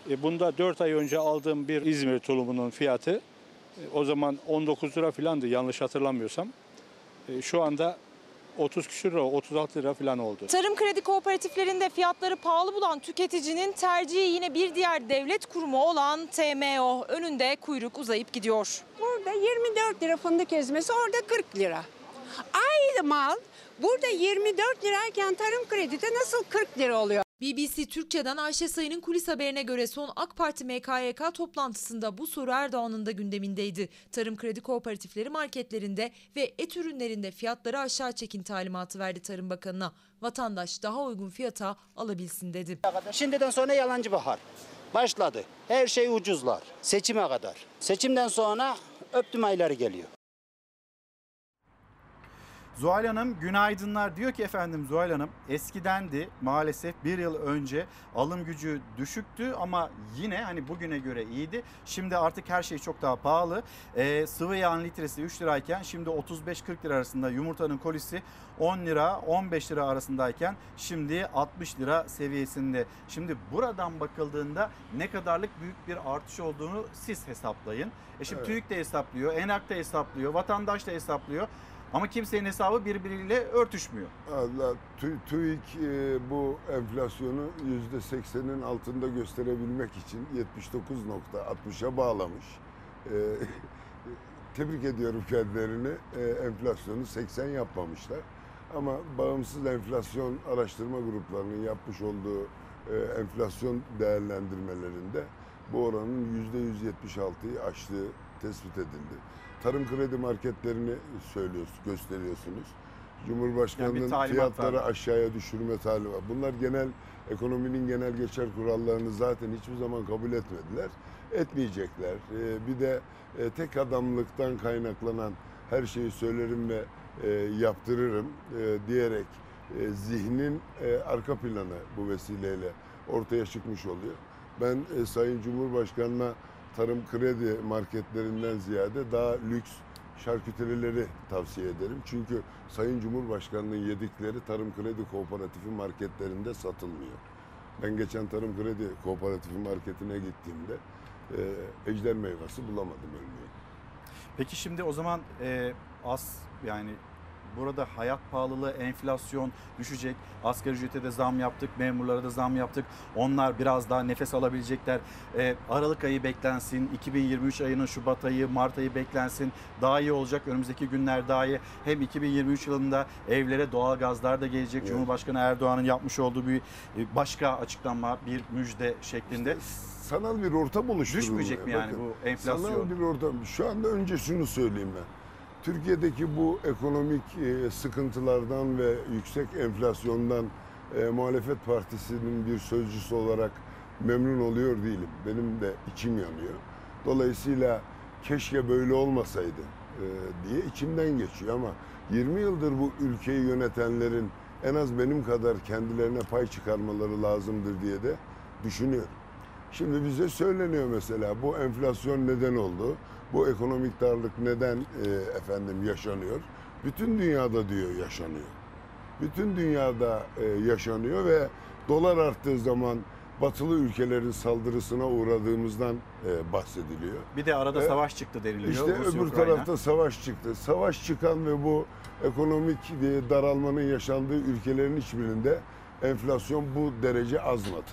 e, bunda 4 ay önce aldığım bir İzmir tulumunun fiyatı e, o zaman 19 lira falandı yanlış hatırlamıyorsam. E, Şu anda 30 küsür lira, 36 lira falan oldu. Tarım kredi kooperatiflerinde fiyatları pahalı bulan tüketicinin tercihi yine bir diğer devlet kurumu olan TMO. Önünde kuyruk uzayıp gidiyor. Burada 24 lira fındık ezmesi orada 40 lira. Aynı mal burada 24 lirayken tarım kredide nasıl 40 lira oluyor? BBC Türkçe'den Ayşe Sayın'ın kulis haberine göre son AK Parti MKYK toplantısında bu soru Erdoğan'ın da gündemindeydi. Tarım kredi kooperatifleri marketlerinde ve et ürünlerinde fiyatları aşağı çekin talimatı verdi Tarım Bakanı'na. Vatandaş daha uygun fiyata alabilsin dedi. Şimdiden sonra yalancı bahar. Başladı. Her şey ucuzlar. Seçime kadar. Seçimden sonra öptüm ayları geliyor. Zuhal Hanım günaydınlar diyor ki efendim Zuhal Hanım eskidendi maalesef bir yıl önce alım gücü düşüktü ama yine hani bugüne göre iyiydi. Şimdi artık her şey çok daha pahalı. Ee, sıvı yağın litresi 3 lirayken şimdi 35-40 lira arasında yumurtanın kolisi 10 lira 15 lira arasındayken şimdi 60 lira seviyesinde. Şimdi buradan bakıldığında ne kadarlık büyük bir artış olduğunu siz hesaplayın. E şimdi Evet. TÜİK de hesaplıyor, ENAK da hesaplıyor, vatandaş da hesaplıyor. Ama kimsenin hesabı birbiriyle örtüşmüyor. Allah, Tü- TÜİK e, bu enflasyonu %80'in altında gösterebilmek için 79.60'a bağlamış. E, (laughs) tebrik ediyorum kendilerini. E, enflasyonu 80 yapmamışlar. Ama bağımsız enflasyon araştırma gruplarının yapmış olduğu e, enflasyon değerlendirmelerinde bu oranın %176'yı aştığı tespit edildi. Tarım kredi marketlerini söylüyorsunuz, gösteriyorsunuz. Yani Cumhurbaşkanının talimat fiyatları var. aşağıya düşürme talimatı. Bunlar genel ekonominin genel geçer kurallarını zaten hiçbir zaman kabul etmediler. Etmeyecekler. Ee, bir de e, tek adamlıktan kaynaklanan her şeyi söylerim ve e, yaptırırım e, diyerek e, zihnin e, arka planı bu vesileyle ortaya çıkmış oluyor. Ben e, Sayın Cumhurbaşkanı'na tarım kredi marketlerinden ziyade daha lüks şarküterileri tavsiye ederim. Çünkü Sayın Cumhurbaşkanı'nın yedikleri tarım kredi kooperatifi marketlerinde satılmıyor. Ben geçen tarım kredi kooperatifi marketine gittiğimde e, ejder meyvesi bulamadım örneğin. Peki şimdi o zaman e, az yani burada hayat pahalılığı, enflasyon düşecek. Asgari ücrete de zam yaptık, memurlara da zam yaptık. Onlar biraz daha nefes alabilecekler. E, Aralık ayı beklensin, 2023 ayının Şubat ayı, Mart ayı beklensin. Daha iyi olacak. Önümüzdeki günler daha iyi. Hem 2023 yılında evlere doğal gazlar da gelecek. Evet. Cumhurbaşkanı Erdoğan'ın yapmış olduğu bir e, başka açıklama, bir müjde şeklinde. sanal bir ortam oluşturulmuyor. Düşmeyecek mi yani Bakın, bu enflasyon? Sanal bir ortam. Şu anda önce şunu söyleyeyim ben. Türkiye'deki bu ekonomik e, sıkıntılardan ve yüksek enflasyondan e, muhalefet partisinin bir sözcüsü olarak memnun oluyor değilim. Benim de içim yanıyor. Dolayısıyla keşke böyle olmasaydı e, diye içimden geçiyor ama 20 yıldır bu ülkeyi yönetenlerin en az benim kadar kendilerine pay çıkarmaları lazımdır diye de düşünüyorum. Şimdi bize söyleniyor mesela bu enflasyon neden oldu? Bu ekonomik darlık neden e, efendim yaşanıyor? Bütün dünyada diyor yaşanıyor. Bütün dünyada e, yaşanıyor ve dolar arttığı zaman batılı ülkelerin saldırısına uğradığımızdan e, bahsediliyor. Bir de arada E, savaş çıktı deniliyor. İşte Rusya, öbür Ukrayna. tarafta savaş çıktı. Savaş çıkan ve bu ekonomik e, daralmanın yaşandığı ülkelerin hiçbirinde enflasyon bu derece azmadı.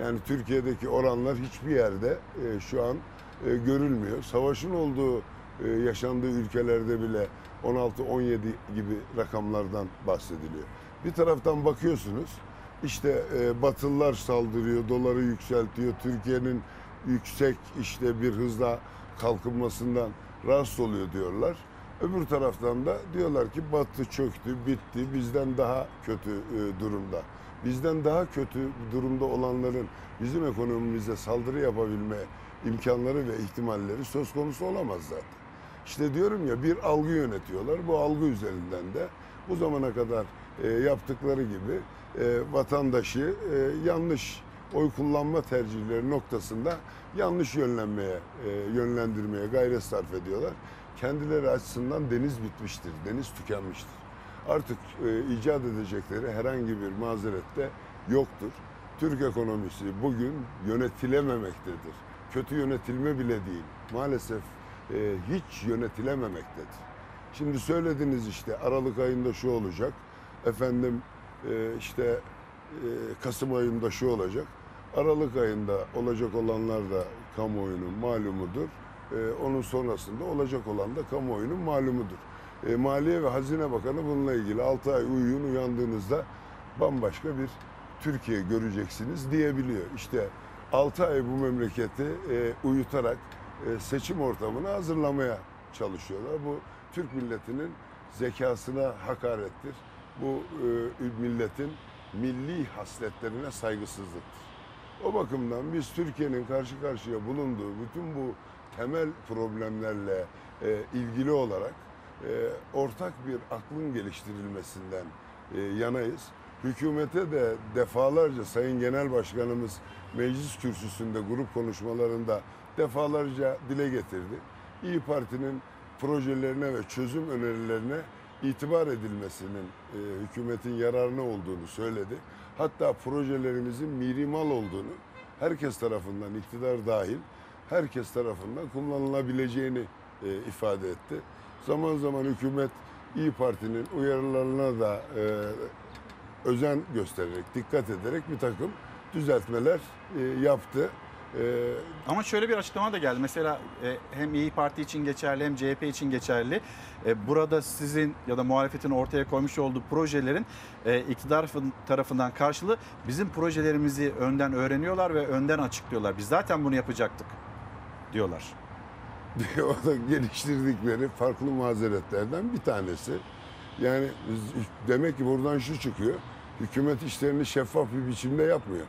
Yani Türkiye'deki oranlar hiçbir yerde e, şu an e, görülmüyor. Savaşın olduğu e, yaşandığı ülkelerde bile 16-17 gibi rakamlardan bahsediliyor. Bir taraftan bakıyorsunuz işte e, Batılılar saldırıyor, doları yükseltiyor. Türkiye'nin yüksek işte bir hızla kalkınmasından rahatsız oluyor diyorlar. Öbür taraftan da diyorlar ki Batı çöktü, bitti, bizden daha kötü e, durumda. Bizden daha kötü durumda olanların bizim ekonomimize saldırı yapabilme imkanları ve ihtimalleri söz konusu olamaz zaten. İşte diyorum ya bir algı yönetiyorlar. Bu algı üzerinden de bu zamana kadar e, yaptıkları gibi e, vatandaşı e, yanlış oy kullanma tercihleri noktasında yanlış yönlenmeye, e, yönlendirmeye gayret sarf ediyorlar. Kendileri açısından deniz bitmiştir, deniz tükenmiştir. Artık e, icat edecekleri herhangi bir mazeret de yoktur. Türk ekonomisi bugün yönetilememektedir. Kötü yönetilme bile değil. Maalesef e, hiç yönetilememektedir. Şimdi söylediniz işte Aralık ayında şu olacak. Efendim e, işte e, Kasım ayında şu olacak. Aralık ayında olacak olanlar da kamuoyunun malumudur. E, onun sonrasında olacak olan da kamuoyunun malumudur. E, Maliye ve Hazine Bakanı bununla ilgili 6 ay uyuyun uyandığınızda bambaşka bir Türkiye göreceksiniz diyebiliyor. İşte 6 ay bu memleketi e, uyutarak e, seçim ortamını hazırlamaya çalışıyorlar. Bu Türk milletinin zekasına hakarettir. Bu e, milletin milli hasletlerine saygısızlıktır. O bakımdan biz Türkiye'nin karşı karşıya bulunduğu bütün bu temel problemlerle e, ilgili olarak ortak bir aklın geliştirilmesinden e, yanayız. Hükümete de defalarca Sayın Genel Başkanımız meclis kürsüsünde grup konuşmalarında defalarca dile getirdi. İyi Parti'nin projelerine ve çözüm önerilerine itibar edilmesinin e, hükümetin yararına olduğunu söyledi. Hatta projelerimizin mirimal olduğunu herkes tarafından iktidar dahil herkes tarafından kullanılabileceğini e, ifade etti. Zaman zaman hükümet İyi Parti'nin uyarılarına da e, özen göstererek, dikkat ederek bir takım düzeltmeler e, yaptı. E, Ama şöyle bir açıklama da geldi. Mesela e, hem İyi Parti için geçerli hem CHP için geçerli. E, burada sizin ya da muhalefetin ortaya koymuş olduğu projelerin e, iktidar tarafından karşılığı bizim projelerimizi önden öğreniyorlar ve önden açıklıyorlar. Biz zaten bunu yapacaktık diyorlar. (laughs) o da geliştirdikleri farklı mazeretlerden bir tanesi. Yani demek ki buradan şu çıkıyor. Hükümet işlerini şeffaf bir biçimde yapmıyor.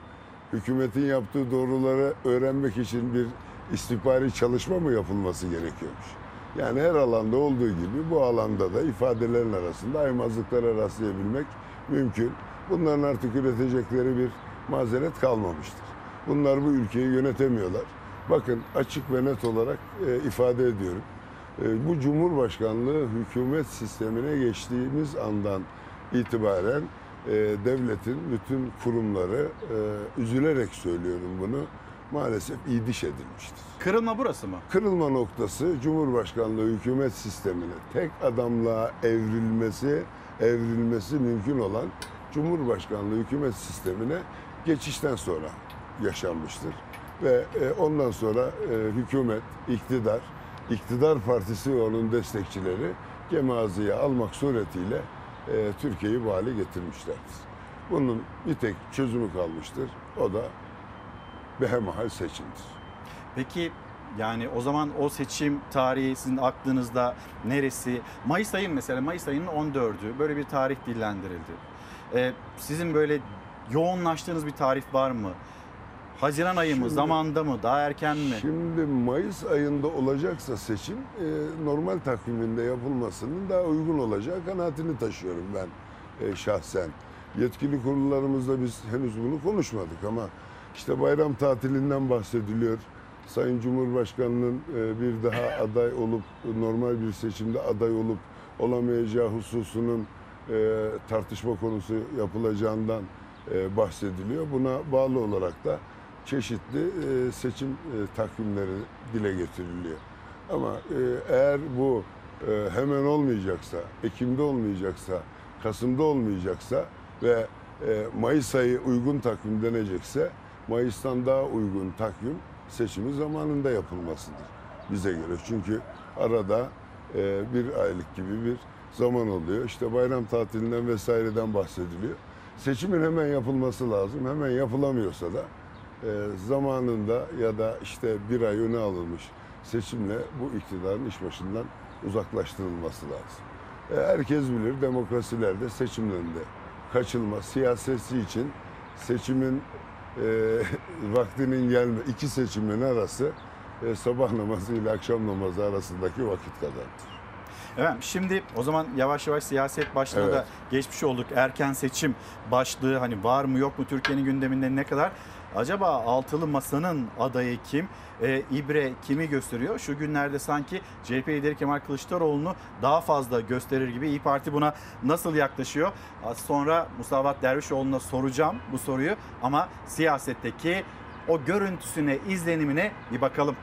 Hükümetin yaptığı doğruları öğrenmek için bir istihbari çalışma mı yapılması gerekiyormuş? Yani her alanda olduğu gibi bu alanda da ifadelerin arasında aymazlıklara rastlayabilmek mümkün. Bunların artık üretecekleri bir mazeret kalmamıştır. Bunlar bu ülkeyi yönetemiyorlar. Bakın açık ve net olarak e, ifade ediyorum. E, bu Cumhurbaşkanlığı hükümet sistemine geçtiğimiz andan itibaren e, devletin bütün kurumları e, üzülerek söylüyorum bunu maalesef idiş edilmiştir. Kırılma burası mı? Kırılma noktası Cumhurbaşkanlığı hükümet sistemine tek adamlığa evrilmesi, evrilmesi mümkün olan Cumhurbaşkanlığı hükümet sistemine geçişten sonra yaşanmıştır. Ve e, ondan sonra hükümet, iktidar, iktidar partisi ve onun destekçileri gemaziye almak suretiyle e, Türkiye'yi bu hale getirmişlerdir. Bunun bir tek çözümü kalmıştır. O da behemahal seçimdir. Peki yani o zaman o seçim tarihi sizin aklınızda neresi? Mayıs ayın mesela Mayıs ayının 14'ü böyle bir tarih dillendirildi. Ee, sizin böyle yoğunlaştığınız bir tarih var mı? Haziran ayı mı, Şimdi- zamanda mı, daha erken mi? Şimdi Mayıs ayında olacaksa seçim e, normal takviminde yapılmasının daha uygun olacağı kanaatini taşıyorum ben e, şahsen. Yetkili kurullarımızda biz henüz bunu konuşmadık ama işte bayram tatilinden bahsediliyor. Sayın Cumhurbaşkanı'nın e, bir daha aday olup normal bir seçimde aday olup olamayacağı hususunun e, tartışma konusu yapılacağından e, bahsediliyor. Buna bağlı olarak da çeşitli e, seçim e, takvimleri dile getiriliyor. Ama e, eğer bu hemen olmayacaksa, Ekim'de olmayacaksa, Kasım'da olmayacaksa ve Mayıs ayı uygun takvim denecekse Mayıs'tan daha uygun takvim seçimi zamanında yapılmasıdır bize göre. Çünkü arada bir aylık gibi bir zaman oluyor. İşte bayram tatilinden vesaireden bahsediliyor. Seçimin hemen yapılması lazım. Hemen yapılamıyorsa da zamanında ya da işte bir ay öne alınmış seçimle bu iktidarın iş başından uzaklaştırılması lazım. E, herkes bilir demokrasilerde seçimlerinde kaçılma siyaseti için seçimin e, (laughs) vaktinin gelme iki seçimin arası e, sabah namazı ile akşam namazı arasındaki vakit kadardır. Evet şimdi o zaman yavaş yavaş siyaset başlığına Evet. da geçmiş olduk. Erken seçim başlığı hani var mı yok mu Türkiye'nin gündeminde ne kadar? Acaba altılı masanın adayı kim? Ee, İbre kimi gösteriyor? Şu günlerde sanki CHP lideri Kemal Kılıçdaroğlu'nu daha fazla gösterir gibi İyi Parti buna nasıl yaklaşıyor? Az sonra Musavat Dervişoğlu'na soracağım bu soruyu ama siyasetteki o görüntüsüne, izlenimine bir bakalım.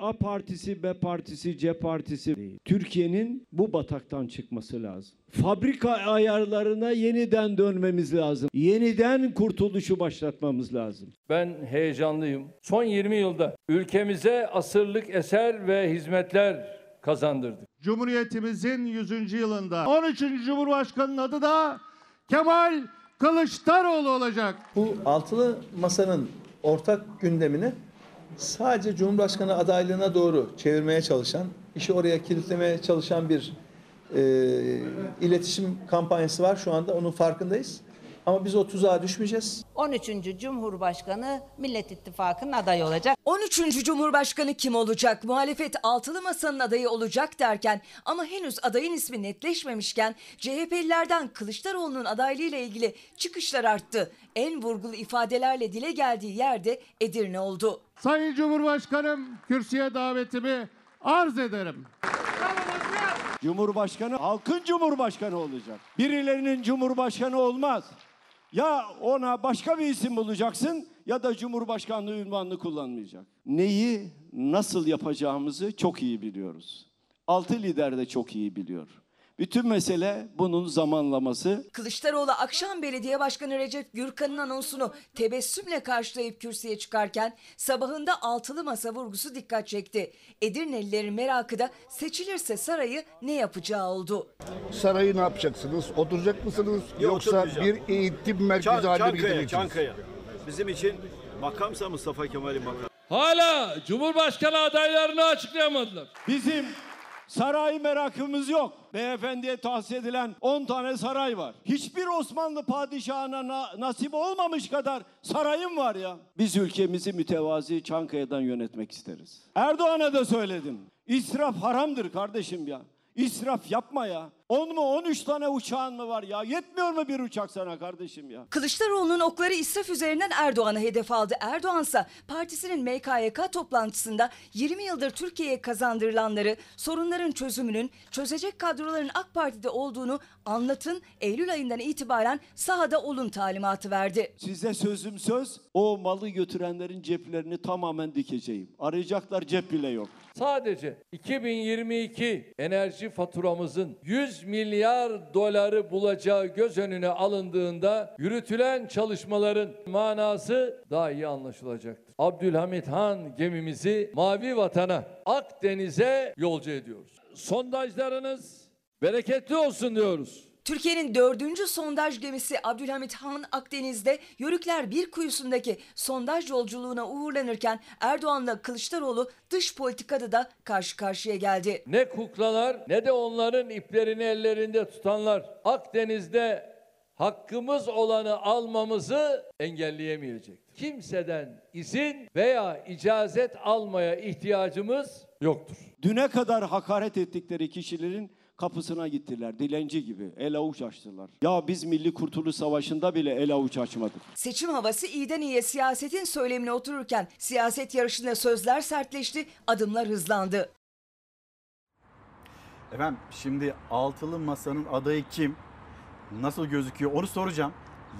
A partisi, B partisi, C partisi değil. Türkiye'nin bu bataktan çıkması lazım. Fabrika ayarlarına yeniden dönmemiz lazım. Yeniden kurtuluşu başlatmamız lazım. Ben heyecanlıyım. Son 20 yılda ülkemize asırlık eser ve hizmetler kazandırdık. Cumhuriyetimizin 100. yılında 13. Cumhurbaşkanı'nın adı da Kemal Kılıçdaroğlu olacak. Bu altılı masanın ortak gündemini sadece Cumhurbaşkanı adaylığına doğru çevirmeye çalışan, işi oraya kilitlemeye çalışan bir e, iletişim kampanyası var. Şu anda onun farkındayız. Ama biz o tuzağa düşmeyeceğiz. 13. Cumhurbaşkanı Millet İttifakı'nın adayı olacak. 13. Cumhurbaşkanı kim olacak? Muhalefet altılı masanın adayı olacak derken ama henüz adayın ismi netleşmemişken CHP'lilerden Kılıçdaroğlu'nun adaylığıyla ilgili çıkışlar arttı. En vurgulu ifadelerle dile geldiği yerde Edirne oldu. Sayın Cumhurbaşkanım kürsüye davetimi arz ederim. Cumhurbaşkanı halkın cumhurbaşkanı olacak. Birilerinin cumhurbaşkanı olmaz. Ya ona başka bir isim bulacaksın ya da cumhurbaşkanlığı ünvanını kullanmayacak. Neyi nasıl yapacağımızı çok iyi biliyoruz. Altı lider de çok iyi biliyor. Bütün mesele bunun zamanlaması. Kılıçdaroğlu akşam belediye başkanı Recep Gürkan'ın anonsunu tebessümle karşılayıp kürsüye çıkarken sabahında altılı masa vurgusu dikkat çekti. Edirnelilerin merakı da seçilirse sarayı ne yapacağı oldu. Sarayı ne yapacaksınız? Oturacak mısınız? Yoksa bir eğitim merkezi Çan- haline mi getireceksiniz? Çankaya. Bizim için makamsa Mustafa Kemal'in makamı. Hala Cumhurbaşkanı adaylarını açıklayamadılar. Bizim saray merakımız yok. Beyefendiye tahsis edilen 10 tane saray var. Hiçbir Osmanlı padişahına na- nasip olmamış kadar sarayım var ya. Biz ülkemizi mütevazi Çankaya'dan yönetmek isteriz. Erdoğan'a da söyledim. İsraf haramdır kardeşim ya. İsraf yapma ya. 10 mu 13 tane uçağın mı var ya? Yetmiyor mu bir uçak sana kardeşim ya? Kılıçdaroğlu'nun okları israf üzerinden Erdoğan'ı hedef aldı. Erdoğan ise partisinin MKYK toplantısında 20 yıldır Türkiye'ye kazandırılanları, sorunların çözümünün, çözecek kadroların AK Parti'de olduğunu anlatın, Eylül ayından itibaren sahada olun talimatı verdi. Size sözüm söz, o malı götürenlerin ceplerini tamamen dikeceğim. Arayacaklar cep bile yok. Sadece 2022 enerji faturamızın 100 milyar doları bulacağı göz önüne alındığında yürütülen çalışmaların manası daha iyi anlaşılacaktır. Abdülhamit Han gemimizi mavi vatana, Akdeniz'e yolcu ediyoruz. Sondajlarınız bereketli olsun diyoruz. Türkiye'nin dördüncü sondaj gemisi Abdülhamit Han Akdeniz'de Yörükler bir kuyusundaki sondaj yolculuğuna uğurlanırken Erdoğan'la Kılıçdaroğlu dış politikada da karşı karşıya geldi. Ne kuklalar ne de onların iplerini ellerinde tutanlar Akdeniz'de hakkımız olanı almamızı engelleyemeyecek. Kimseden izin veya icazet almaya ihtiyacımız yoktur. Düne kadar hakaret ettikleri kişilerin kapısına gittiler. Dilenci gibi el avuç açtılar. Ya biz Milli Kurtuluş Savaşı'nda bile el avuç açmadık. Seçim havası iyiden iyiye siyasetin söylemine otururken siyaset yarışında sözler sertleşti, adımlar hızlandı. Efendim şimdi altılı masanın adayı kim? Nasıl gözüküyor onu soracağım.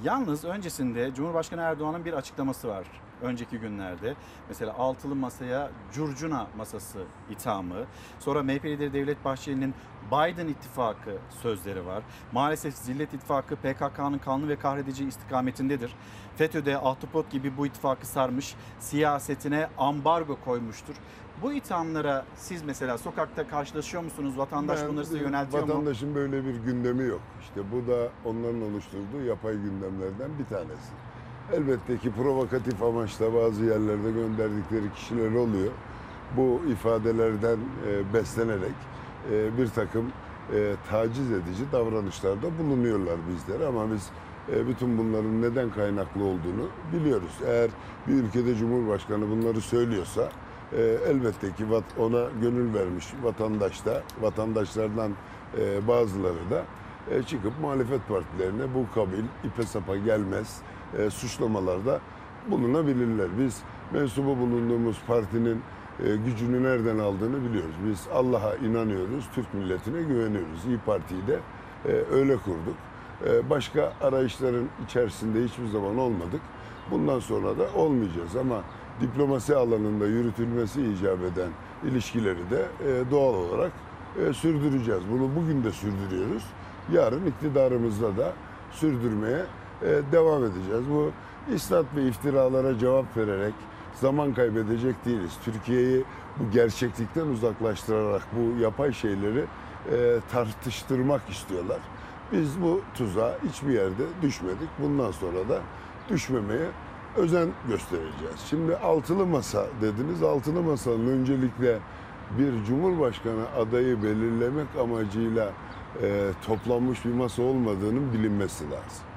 Yalnız öncesinde Cumhurbaşkanı Erdoğan'ın bir açıklaması var önceki günlerde. Mesela altılı masaya curcuna masası ithamı. Sonra MHP lideri Devlet Bahçeli'nin Biden ittifakı sözleri var. Maalesef Zillet ittifakı PKK'nın kanlı ve kahredici istikametindedir. FETÖ'de ahtapot gibi bu ittifakı sarmış, siyasetine ambargo koymuştur. Bu ithamlara siz mesela sokakta karşılaşıyor musunuz? Vatandaş Ben bunları size yöneltiyor mu? Vatandaşın böyle bir gündemi yok. İşte bu da onların oluşturduğu yapay gündemlerden bir tanesi. Elbette ki provokatif amaçla bazı yerlerde gönderdikleri kişiler oluyor. Bu ifadelerden e, beslenerek e, bir takım e, taciz edici davranışlarda bulunuyorlar bizlere ama biz e, bütün bunların neden kaynaklı olduğunu biliyoruz. Eğer bir ülkede Cumhurbaşkanı bunları söylüyorsa e, elbette ki vat- ona gönül vermiş vatandaş da, vatandaşlardan e, bazıları da e, çıkıp muhalefet partilerine bu kabil ipe sapa gelmez e, suçlamalarda bulunabilirler. Biz mensubu bulunduğumuz partinin e, gücünü nereden aldığını biliyoruz. Biz Allah'a inanıyoruz, Türk milletine güveniyoruz. İyi Parti'yi de e, öyle kurduk. E, başka arayışların içerisinde hiçbir zaman olmadık. Bundan sonra da olmayacağız ama diplomasi alanında yürütülmesi icap eden ilişkileri de e, doğal olarak e, sürdüreceğiz. Bunu bugün de sürdürüyoruz. Yarın iktidarımızda da sürdürmeye devam edeceğiz. Bu isnat ve iftiralara cevap vererek zaman kaybedecek değiliz. Türkiye'yi bu gerçeklikten uzaklaştırarak bu yapay şeyleri e, tartıştırmak istiyorlar. Biz bu tuzağa hiçbir yerde düşmedik. Bundan sonra da düşmemeye özen göstereceğiz. Şimdi altılı masa dediniz. Altılı masanın öncelikle bir cumhurbaşkanı adayı belirlemek amacıyla e, toplanmış bir masa olmadığının bilinmesi lazım.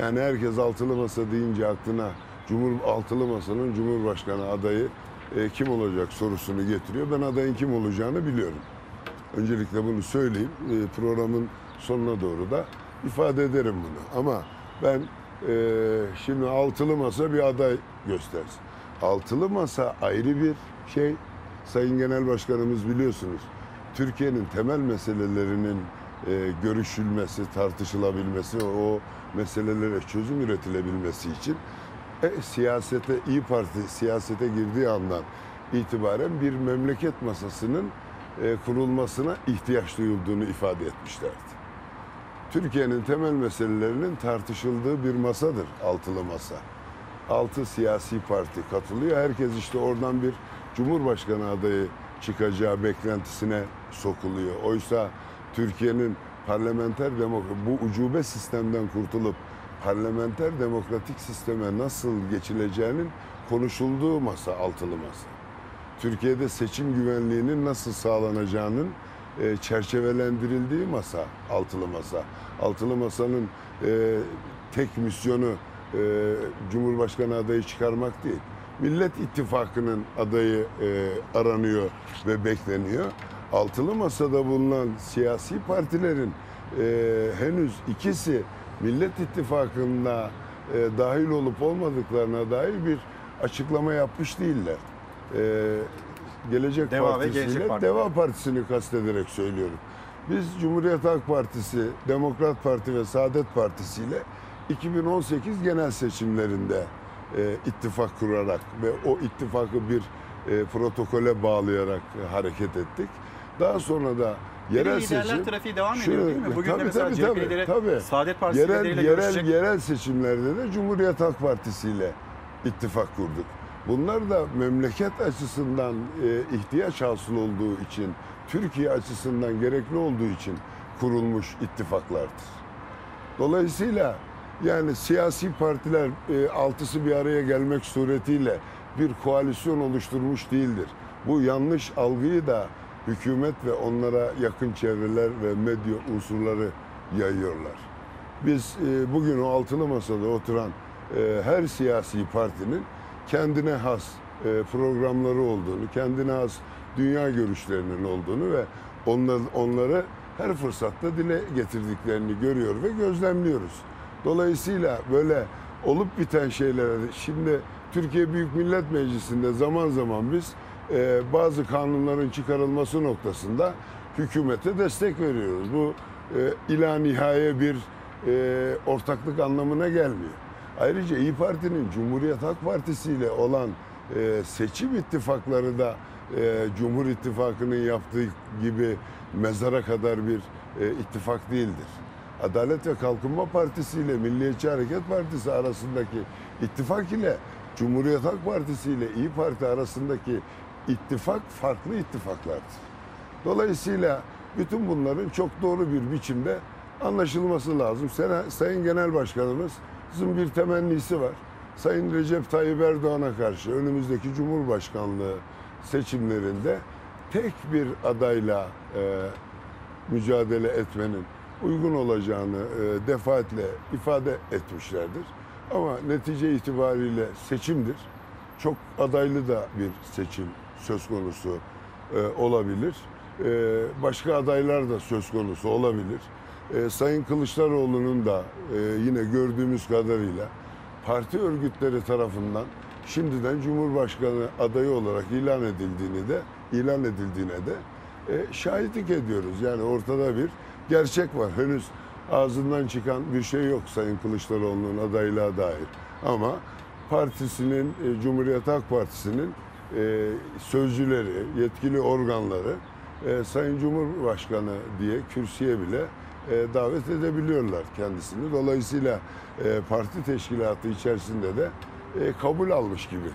Yani herkes altılı masa deyince aklına Cumhur altılı masanın Cumhurbaşkanı adayı e, kim olacak sorusunu getiriyor. Ben adayın kim olacağını biliyorum. Öncelikle bunu söyleyeyim. E, programın sonuna doğru da ifade ederim bunu. Ama ben e, şimdi altılı masa bir aday göstersin. Altılı masa ayrı bir şey. Sayın Genel Başkanımız biliyorsunuz. Türkiye'nin temel meselelerinin e, görüşülmesi, tartışılabilmesi, o meselelere çözüm üretilebilmesi için e, siyasete, İyi Parti siyasete girdiği andan itibaren bir memleket masasının e, kurulmasına ihtiyaç duyulduğunu ifade etmişlerdi. Türkiye'nin temel meselelerinin tartışıldığı bir masadır altılı masa. Altı siyasi parti katılıyor. Herkes işte oradan bir cumhurbaşkanı adayı çıkacağı beklentisine sokuluyor. Oysa Türkiye'nin parlamenter demokrasi bu ucube sistemden kurtulup parlamenter demokratik sisteme nasıl geçileceğinin konuşulduğu masa altılı masa. Türkiye'de seçim güvenliğinin nasıl sağlanacağının e, çerçevelendirildiği masa altılı masa. Altılı masanın e, tek misyonu e, Cumhurbaşkanı adayı çıkarmak değil. Millet İttifakı'nın adayı e, aranıyor ve bekleniyor. Altılı masada bulunan siyasi partilerin e, henüz ikisi Millet İttifakı'na e, dahil olup olmadıklarına dair bir açıklama yapmış değiller. E, Gelecek Deva Partisi ile Parti. Deva Partisi'ni kastederek söylüyorum. Biz Cumhuriyet Halk Partisi, Demokrat Parti ve Saadet Partisi ile 2018 genel seçimlerinde e, ittifak kurarak ve o ittifakı bir e, protokole bağlayarak e, hareket ettik. Daha sonra da yerel liderler seçim trafiği devam ediyor değil mi? Bugün de tabii, mesela tabii, CHP tabii, lideri tabii. Saadet Partisi yerel, lideriyle yerel, görüşecek. yerel seçimlerde de Cumhuriyet Halk Partisi ile ittifak kurduk. Bunlar da memleket açısından e, ihtiyaç hasıl olduğu için, Türkiye açısından gerekli olduğu için kurulmuş ittifaklardır. Dolayısıyla yani siyasi partiler e, altısı bir araya gelmek suretiyle bir koalisyon oluşturmuş değildir. Bu yanlış algıyı da hükümet ve onlara yakın çevreler ve medya unsurları yayıyorlar. Biz e, bugün o altılı masada oturan e, her siyasi partinin kendine has e, programları olduğunu, kendine has dünya görüşlerinin olduğunu ve onlar, onları her fırsatta dile getirdiklerini görüyor ve gözlemliyoruz. Dolayısıyla böyle olup biten şeylere şimdi Türkiye Büyük Millet Meclisi'nde zaman zaman biz e, bazı kanunların çıkarılması noktasında hükümete destek veriyoruz. Bu e, ila nihaye bir e, ortaklık anlamına gelmiyor. Ayrıca İyi Parti'nin Cumhuriyet Halk Partisi ile olan e, seçim ittifakları da e, Cumhur İttifakı'nın yaptığı gibi mezara kadar bir e, ittifak değildir. Adalet ve Kalkınma Partisi ile Milliyetçi Hareket Partisi arasındaki ittifak ile Cumhuriyet Halk Partisi ile İyi Parti arasındaki ittifak farklı ittifaklardır. Dolayısıyla bütün bunların çok doğru bir biçimde anlaşılması lazım. Sena- Sayın Genel Başkanımızın bir temennisi var. Sayın Recep Tayyip Erdoğan'a karşı önümüzdeki Cumhurbaşkanlığı seçimlerinde tek bir adayla e, mücadele etmenin uygun olacağını e, defaatle ifade etmişlerdir. Ama netice itibariyle seçimdir. Çok adaylı da bir seçim söz konusu e, olabilir. E, başka adaylar da söz konusu olabilir. E, Sayın Kılıçdaroğlu'nun da e, yine gördüğümüz kadarıyla parti örgütleri tarafından şimdiden Cumhurbaşkanı adayı olarak ilan edildiğini de ilan edildiğine de e, şahitlik ediyoruz. Yani ortada bir gerçek var. Henüz ağzından çıkan bir şey yok Sayın Kılıçdaroğlu'nun adaylığa dair. Ama partisinin, e, Cumhuriyet Halk Partisi'nin e, sözcüleri, yetkili organları e, Sayın Cumhurbaşkanı diye kürsüye bile e, davet edebiliyorlar kendisini. Dolayısıyla parti teşkilatı içerisinde de kabul almış gibi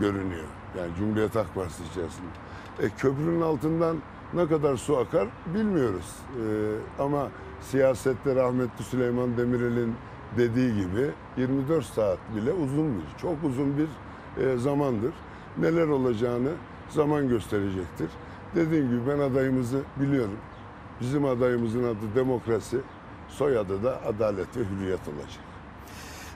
görünüyor. Yani Cumhuriyet Halk Partisi içerisinde. E, köprünün altından ne kadar su akar bilmiyoruz. E, ama siyasette rahmetli Süleyman Demirel'in dediği gibi 24 saat bile uzun bir, çok uzun bir e, zamandır. Neler olacağını zaman gösterecektir. Dediğim gibi ben adayımızı biliyorum. Bizim adayımızın adı demokrasi, soyadı da adalet ve hürriyet olacak.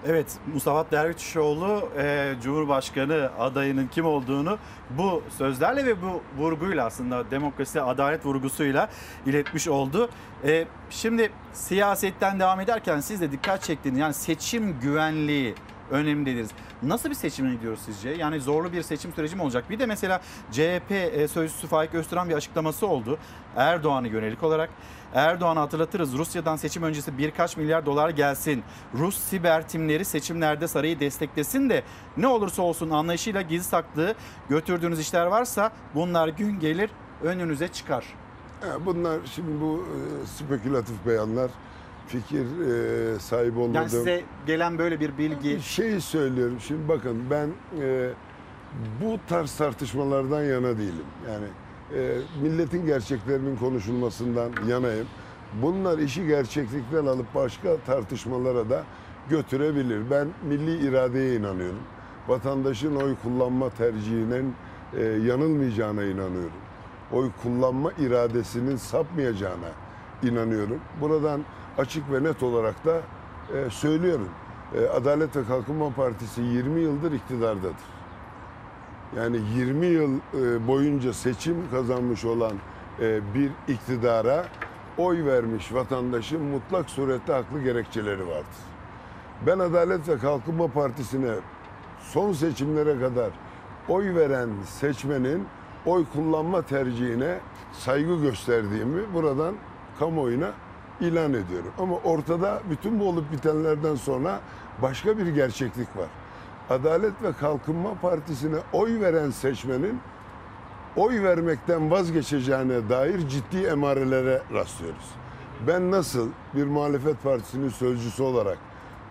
Evet Musavat Dervişoğlu e, Cumhurbaşkanı adayının kim olduğunu bu sözlerle ve bu vurguyla aslında demokrasi adalet vurgusuyla iletmiş oldu. E, şimdi siyasetten devam ederken siz de dikkat çektiğiniz yani seçim güvenliği önemli dediniz. Nasıl bir seçime gidiyoruz sizce? Yani zorlu bir seçim süreci mi olacak? Bir de mesela CHP e, sözcüsü Faik Öztürk'ün bir açıklaması oldu. Erdoğan'a yönelik olarak. Erdoğan'a hatırlatırız Rusya'dan seçim öncesi birkaç milyar dolar gelsin. Rus siber timleri seçimlerde sarayı desteklesin de ne olursa olsun anlayışıyla gizli saklı götürdüğünüz işler varsa bunlar gün gelir önünüze çıkar. Bunlar şimdi bu e, spekülatif beyanlar fikir e, sahibi olmadığım... Yani size gelen böyle bir bilgi Şeyi söylüyorum şimdi bakın ben e, bu tarz tartışmalardan yana değilim. Yani e, milletin gerçeklerinin konuşulmasından yanayım. Bunlar işi gerçeklikten alıp başka tartışmalara da götürebilir. Ben milli iradeye inanıyorum. Vatandaşın oy kullanma tercihinin e, yanılmayacağına inanıyorum. Oy kullanma iradesinin sapmayacağına inanıyorum. Buradan açık ve net olarak da e, söylüyorum. E, Adalet ve Kalkınma Partisi 20 yıldır iktidardadır. Yani 20 yıl e, boyunca seçim kazanmış olan e, bir iktidara oy vermiş vatandaşın mutlak surette haklı gerekçeleri vardır. Ben Adalet ve Kalkınma Partisi'ne son seçimlere kadar oy veren seçmenin oy kullanma tercihine saygı gösterdiğimi buradan kamuoyuna ilan ediyorum. Ama ortada bütün bu olup bitenlerden sonra başka bir gerçeklik var. Adalet ve Kalkınma Partisi'ne oy veren seçmenin oy vermekten vazgeçeceğine dair ciddi emarelere rastlıyoruz. Ben nasıl bir muhalefet partisinin sözcüsü olarak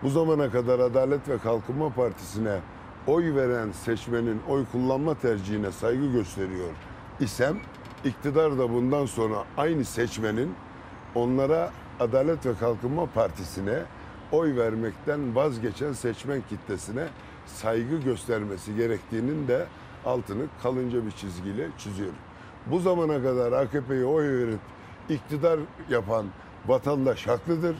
bu zamana kadar Adalet ve Kalkınma Partisi'ne oy veren seçmenin oy kullanma tercihine saygı gösteriyor isem iktidar da bundan sonra aynı seçmenin onlara Adalet ve Kalkınma Partisi'ne oy vermekten vazgeçen seçmen kitlesine saygı göstermesi gerektiğinin de altını kalınca bir çizgiyle çiziyorum. Bu zamana kadar AKP'ye oy verip iktidar yapan vatandaş haklıdır.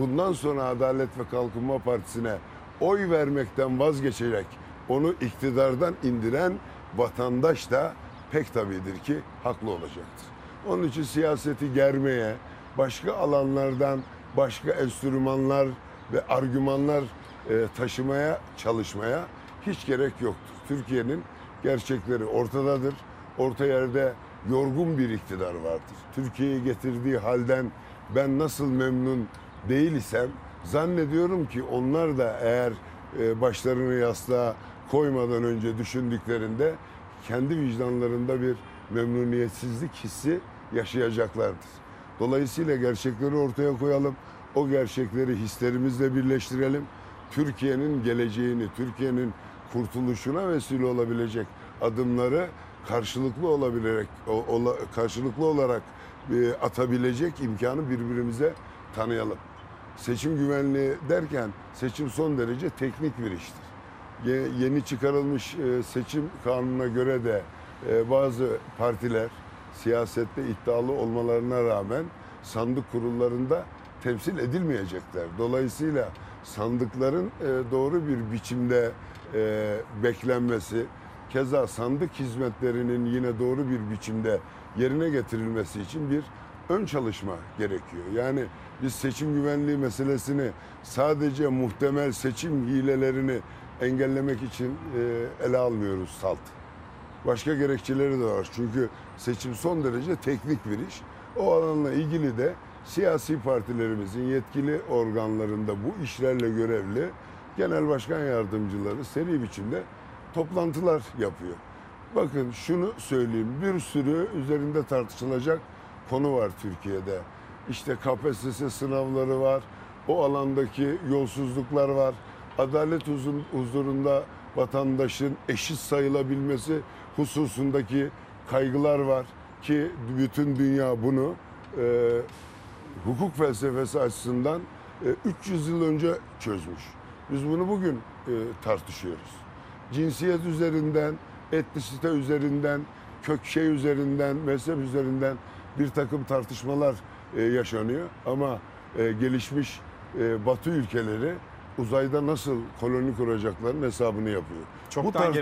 Bundan sonra Adalet ve Kalkınma Partisi'ne oy vermekten vazgeçerek onu iktidardan indiren vatandaş da pek tabidir ki haklı olacaktır. Onun için siyaseti germeye, başka alanlardan başka enstrümanlar ve argümanlar e, taşımaya çalışmaya hiç gerek yoktur. Türkiye'nin gerçekleri ortadadır. Orta yerde yorgun bir iktidar vardır. Türkiye'yi getirdiği halden ben nasıl memnun değil isem zannediyorum ki onlar da eğer e, başlarını yastığa koymadan önce düşündüklerinde kendi vicdanlarında bir memnuniyetsizlik hissi yaşayacaklardır. Dolayısıyla gerçekleri ortaya koyalım. O gerçekleri hislerimizle birleştirelim. Türkiye'nin geleceğini, Türkiye'nin kurtuluşuna vesile olabilecek adımları karşılıklı olabilerek ola- karşılıklı olarak e, atabilecek imkanı birbirimize tanıyalım. Seçim güvenliği derken seçim son derece teknik bir iştir. Ye- Yeni çıkarılmış e, seçim kanununa göre de e, bazı partiler siyasette iddialı olmalarına rağmen sandık kurullarında temsil edilmeyecekler. Dolayısıyla sandıkların e, doğru bir biçimde e, beklenmesi, keza sandık hizmetlerinin yine doğru bir biçimde yerine getirilmesi için bir ön çalışma gerekiyor. Yani biz seçim güvenliği meselesini sadece muhtemel seçim hilelerini engellemek için e, ele almıyoruz salt. Başka gerekçeleri de var. Çünkü seçim son derece teknik bir iş. O alanla ilgili de siyasi partilerimizin yetkili organlarında bu işlerle görevli genel başkan yardımcıları seri biçimde toplantılar yapıyor. Bakın şunu söyleyeyim. Bir sürü üzerinde tartışılacak konu var Türkiye'de. İşte KPSS sınavları var. O alandaki yolsuzluklar var. Adalet huzur- huzurunda vatandaşın eşit sayılabilmesi hususundaki kaygılar var ki bütün dünya bunu e, hukuk felsefesi açısından e, 300 yıl önce çözmüş. Biz bunu bugün e, tartışıyoruz. Cinsiyet üzerinden, etnisite üzerinden, kök şey üzerinden, mezhep üzerinden bir takım tartışmalar e, yaşanıyor. Ama e, gelişmiş e, Batı ülkeleri uzayda nasıl koloni kuracakların hesabını yapıyor. Çoktan bu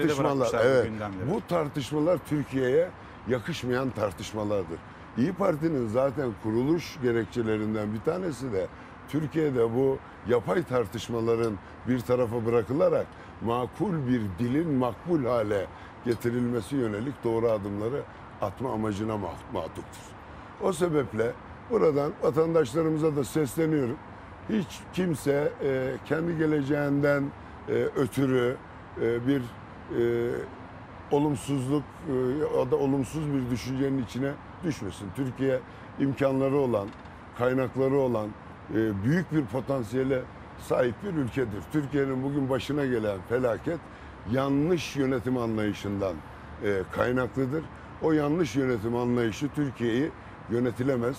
gündemleri. bu tartışmalar Türkiye'ye yakışmayan tartışmalardır. İyi Parti'nin zaten kuruluş gerekçelerinden bir tanesi de Türkiye'de bu yapay tartışmaların bir tarafa bırakılarak makul bir dilin makbul hale getirilmesi yönelik doğru adımları atma amacına mah- matuptur. O sebeple buradan vatandaşlarımıza da sesleniyorum. Hiç kimse e, kendi geleceğinden e, ötürü e, bir e, olumsuzluk e, ya da olumsuz bir düşüncenin içine düşmesin. Türkiye imkanları olan, kaynakları olan e, büyük bir potansiyele sahip bir ülkedir. Türkiye'nin bugün başına gelen felaket yanlış yönetim anlayışından e, kaynaklıdır. O yanlış yönetim anlayışı Türkiye'yi yönetilemez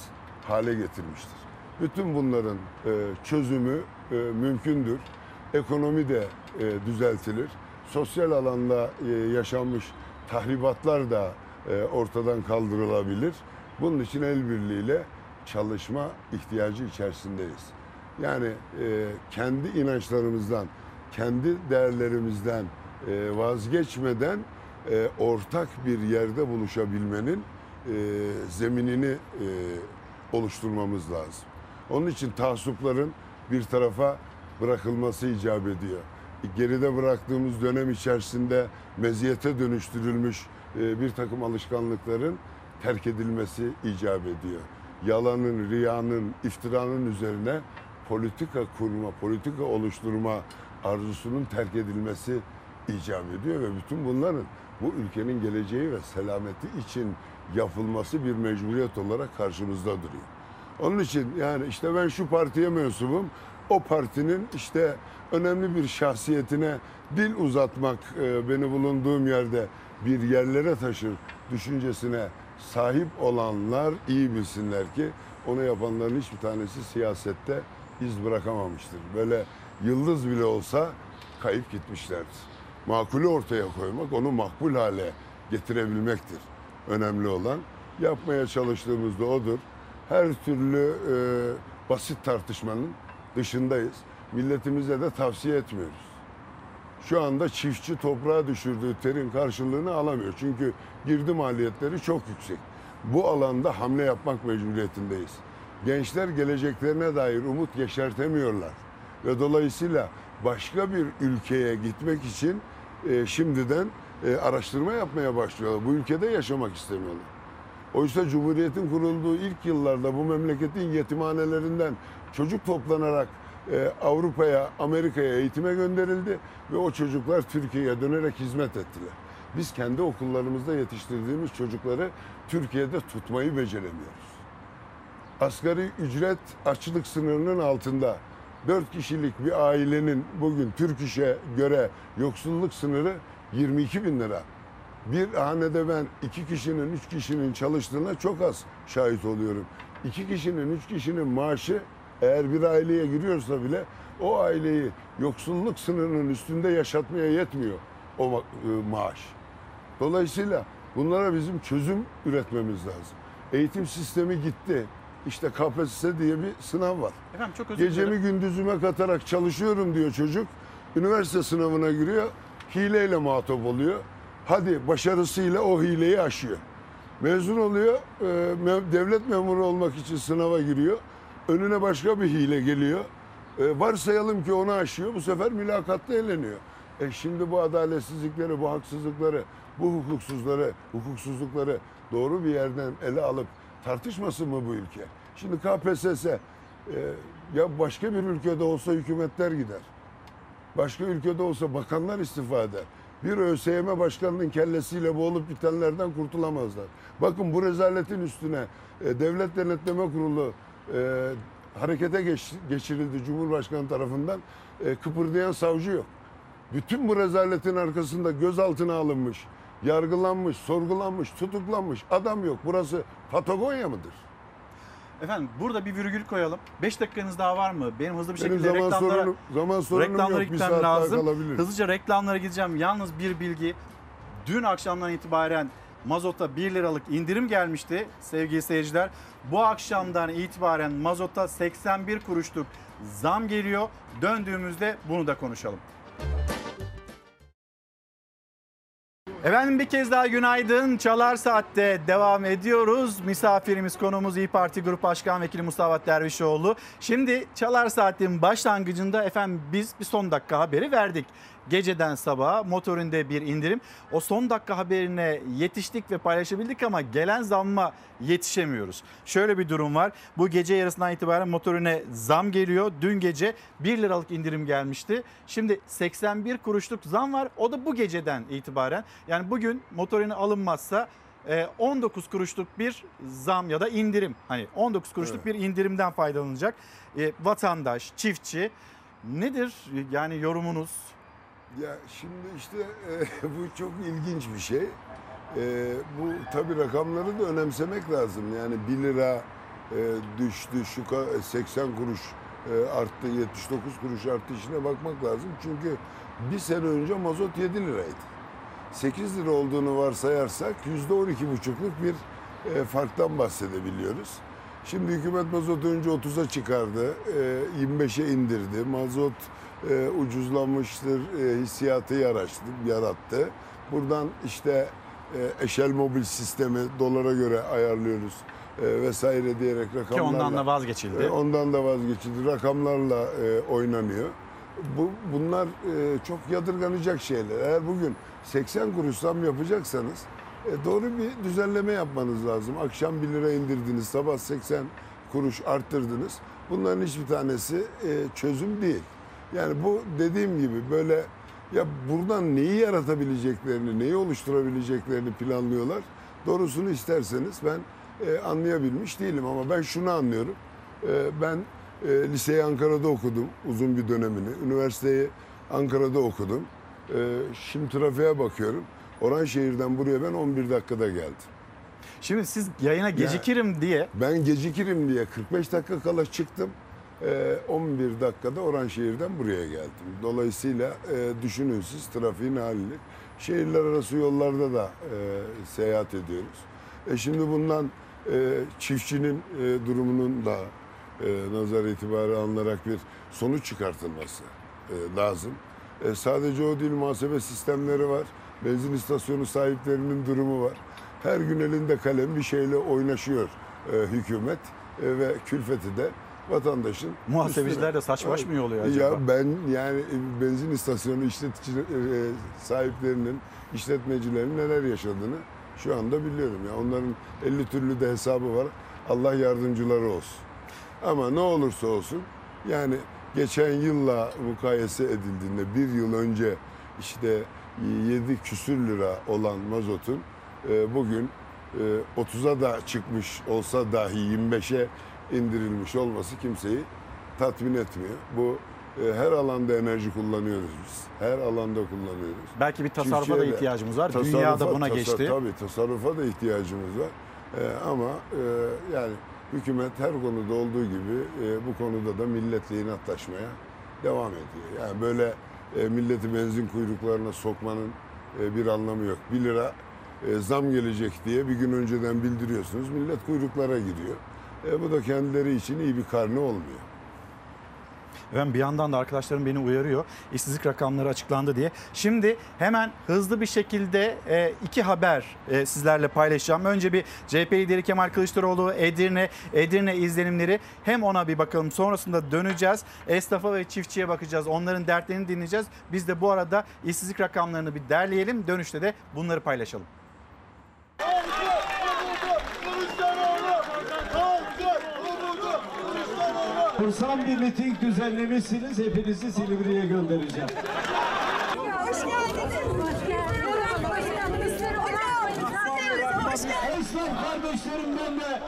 hale getirmiştir. Bütün bunların e, çözümü e, mümkündür. Ekonomi de e, düzeltilir. Sosyal alanda yaşanmış tahribatlar da ortadan kaldırılabilir. Bunun için el birliğiyle çalışma ihtiyacı içerisindeyiz. Yani kendi inançlarımızdan, kendi değerlerimizden vazgeçmeden ortak bir yerde buluşabilmenin zeminini oluşturmamız lazım. Onun için taassupların bir tarafa bırakılması icap ediyor. Geride bıraktığımız dönem içerisinde meziyete dönüştürülmüş e, bir takım alışkanlıkların terk edilmesi icap ediyor. Yalanın, riyanın, iftiranın üzerine politika kurma, politika oluşturma arzusunun terk edilmesi icap ediyor ve bütün bunların bu ülkenin geleceği ve selameti için yapılması bir mecburiyet olarak karşımızda duruyor. Onun için yani işte ben şu partiye mensubum, o partinin işte önemli bir şahsiyetine dil uzatmak e, beni bulunduğum yerde bir yerlere taşır düşüncesine sahip olanlar iyi bilsinler ki onu yapanların hiçbir tanesi siyasette iz bırakamamıştır. Böyle yıldız bile olsa kayıp gitmişlerdir. Makulü ortaya koymak, onu makbul hale getirebilmektir. Önemli olan yapmaya çalıştığımız da odur. Her türlü e, basit tartışmanın dışındayız. Milletimize de tavsiye etmiyoruz. Şu anda çiftçi toprağa düşürdüğü terin karşılığını alamıyor. Çünkü girdi maliyetleri çok yüksek. Bu alanda hamle yapmak mecburiyetindeyiz. Gençler geleceklerine dair umut yeşertemiyorlar. Ve dolayısıyla başka bir ülkeye gitmek için e, şimdiden e, araştırma yapmaya başlıyorlar. Bu ülkede yaşamak istemiyorlar. Oysa Cumhuriyet'in kurulduğu ilk yıllarda bu memleketin yetimhanelerinden çocuk toplanarak e, Avrupa'ya, Amerika'ya eğitime gönderildi ve o çocuklar Türkiye'ye dönerek hizmet ettiler. Biz kendi okullarımızda yetiştirdiğimiz çocukları Türkiye'de tutmayı beceremiyoruz. Asgari ücret açlık sınırının altında. 4 kişilik bir ailenin bugün Türk İş'e göre yoksulluk sınırı 22 bin lira. Bir hanede ben iki kişinin, üç kişinin çalıştığına çok az şahit oluyorum. İki kişinin, üç kişinin maaşı eğer bir aileye giriyorsa bile o aileyi yoksulluk sınırının üstünde yaşatmaya yetmiyor o ma- e, maaş. Dolayısıyla bunlara bizim çözüm üretmemiz lazım. Eğitim sistemi gitti. İşte KPSS diye bir sınav var. Efendim çok özür Gecemi dilerim. gündüzüme katarak çalışıyorum diyor çocuk. Üniversite sınavına giriyor. Hileyle muhatap oluyor. Hadi başarısıyla o hileyi aşıyor. Mezun oluyor. e, Devlet memuru olmak için sınava giriyor. Önüne başka bir hile geliyor. E, Varsayalım ki onu aşıyor. Bu sefer mülakatta eleniyor. E şimdi bu adaletsizlikleri, bu haksızlıkları, bu hukuksuzları, hukuksuzlukları doğru bir yerden ele alıp tartışmasın mı bu ülke? Şimdi KPSS e, ya başka bir ülkede olsa hükümetler gider. Başka ülkede olsa bakanlar istifa eder. Bir ÖSYM başkanının kellesiyle bu olup bitenlerden kurtulamazlar. Bakın bu rezaletin üstüne e, Devlet Denetleme Kurulu e, harekete geç- geçirildi Cumhurbaşkanı tarafından. E, kıpırdayan savcı yok. Bütün bu rezaletin arkasında gözaltına alınmış, yargılanmış, sorgulanmış, tutuklanmış adam yok. Burası Patagonya mıdır? Efendim burada bir virgül koyalım. 5 dakikanız daha var mı? Benim hızlı bir Benim şekilde zaman reklamlara, sorunum- zaman sorunum reklamlara yok. Bir gitmem lazım. Hızlıca reklamlara gideceğim. Yalnız bir bilgi. Dün akşamdan itibaren mazota 1 liralık indirim gelmişti sevgili seyirciler. Bu akşamdan itibaren mazota 81 kuruşluk zam geliyor. Döndüğümüzde bunu da konuşalım. Efendim bir kez daha günaydın. Çalar Saat'te devam ediyoruz. Misafirimiz konuğumuz İyi Parti Grup Başkan Vekili Mustafa Dervişoğlu. Şimdi Çalar Saat'in başlangıcında efendim biz bir son dakika haberi verdik. Geceden sabaha motorinde bir indirim. O son dakika haberine yetiştik ve paylaşabildik ama gelen zamma yetişemiyoruz. Şöyle bir durum var. Bu gece yarısından itibaren motorine zam geliyor. Dün gece 1 liralık indirim gelmişti. Şimdi 81 kuruşluk zam var. O da bu geceden itibaren. Yani bugün motorine alınmazsa e, 19 kuruşluk bir zam ya da indirim. Hani 19 kuruşluk bir indirimden faydalanacak. E, Vatandaş, çiftçi nedir yani yorumunuz? Ya şimdi işte e, (laughs) bu çok ilginç bir şey. E, bu tabii rakamları da önemsemek lazım. Yani 1 lira e, düştü, şu ka- 80 kuruş e, arttı, 79 kuruş arttı işine bakmak lazım. Çünkü bir sene önce mazot 7 liraydı. 8 lira olduğunu varsayarsak %12,5'luk bir e, farktan bahsedebiliyoruz. Şimdi hükümet mazotu önce 30'a çıkardı, e, 25'e indirdi. Mazot e, ucuzlamıştır e, hissiyatı yarattı, yarattı. Buradan işte e, eşel mobil sistemi dolara göre ayarlıyoruz e, vesaire diyerek rakamlarla. Ki ondan da vazgeçildi. E, ondan da vazgeçildi. Rakamlarla e, oynanıyor. Bu bunlar e, çok yadırganacak şeyler. Eğer bugün 80 kuruş zam yapacaksanız e, doğru bir düzenleme yapmanız lazım. Akşam 1 lira indirdiniz, sabah 80 kuruş arttırdınız. Bunların hiçbir tanesi e, çözüm değil. Yani bu dediğim gibi böyle ya buradan neyi yaratabileceklerini, neyi oluşturabileceklerini planlıyorlar. Doğrusunu isterseniz ben e, anlayabilmiş değilim ama ben şunu anlıyorum. E, ben e, liseyi Ankara'da okudum uzun bir dönemini. Üniversiteyi Ankara'da okudum. E, şimdi trafiğe bakıyorum. Oranşehir'den buraya ben 11 dakikada geldim. Şimdi siz yayına gecikirim diye Ben gecikirim diye 45 dakika kala çıktım. Ee, 11 dakikada Oranşehir'den buraya geldim. Dolayısıyla e, düşünün siz trafiğin halini. Şehirler arası yollarda da e, seyahat ediyoruz. E şimdi bundan e, çiftçinin durumunun da nazar itibarı alınarak bir sonuç çıkartılması lazım. Sadece o değil muhasebe sistemleri var. Benzin istasyonu sahiplerinin durumu var. Her gün elinde kalem bir şeyle oynaşıyor hükümet ve külfeti de vatandaşın Muhasebeciler üstüne. de saçbaş mı oluyor acaba? Ya ben yani e, benzin istasyonu işletici e, sahiplerinin, işletmecilerin neler yaşadığını şu anda biliyorum. Ya onların 50 türlü de hesabı var. Allah yardımcıları olsun. Ama ne olursa olsun yani geçen yılla mukayese edildiğinde bir yıl önce işte 7 küsür lira olan mazotun e, bugün e, 30'a da çıkmış olsa dahi 25'e indirilmiş olması kimseyi tatmin etmiyor. Bu e, her alanda enerji kullanıyoruz biz. Her alanda kullanıyoruz. Belki bir tasarrufa da ihtiyacımız var. tasarrufa- Dünya da buna tasa- geçti. Tabii tasarrufa da ihtiyacımız var. E, ama e, yani hükümet her konuda olduğu gibi e, bu konuda da milletle inatlaşmaya devam ediyor. Yani böyle e, milleti benzin kuyruklarına sokmanın e, bir anlamı yok. 1 lira e, zam gelecek diye bir gün önceden bildiriyorsunuz. Millet kuyruklara giriyor. E, bu da kendileri için iyi bir karne olmuyor. Ben bir yandan da arkadaşlarım beni uyarıyor. İşsizlik rakamları açıklandı diye. Şimdi hemen hızlı bir şekilde e, iki haber e, sizlerle paylaşacağım. Önce bir CHP lideri Kemal Kılıçdaroğlu Edirne Edirne izlenimleri hem ona bir bakalım. Sonrasında döneceğiz. Esnafa ve çiftçiye bakacağız. Onların dertlerini dinleyeceğiz. Biz de bu arada işsizlik rakamlarını bir derleyelim. Dönüşte de bunları paylaşalım. Korsan bir miting düzenlemişsiniz. Hepinizi Silivri'ye göndereceğim. Hoş geldiniz. Hoş geldiniz. Esnaf kardeşlerimden de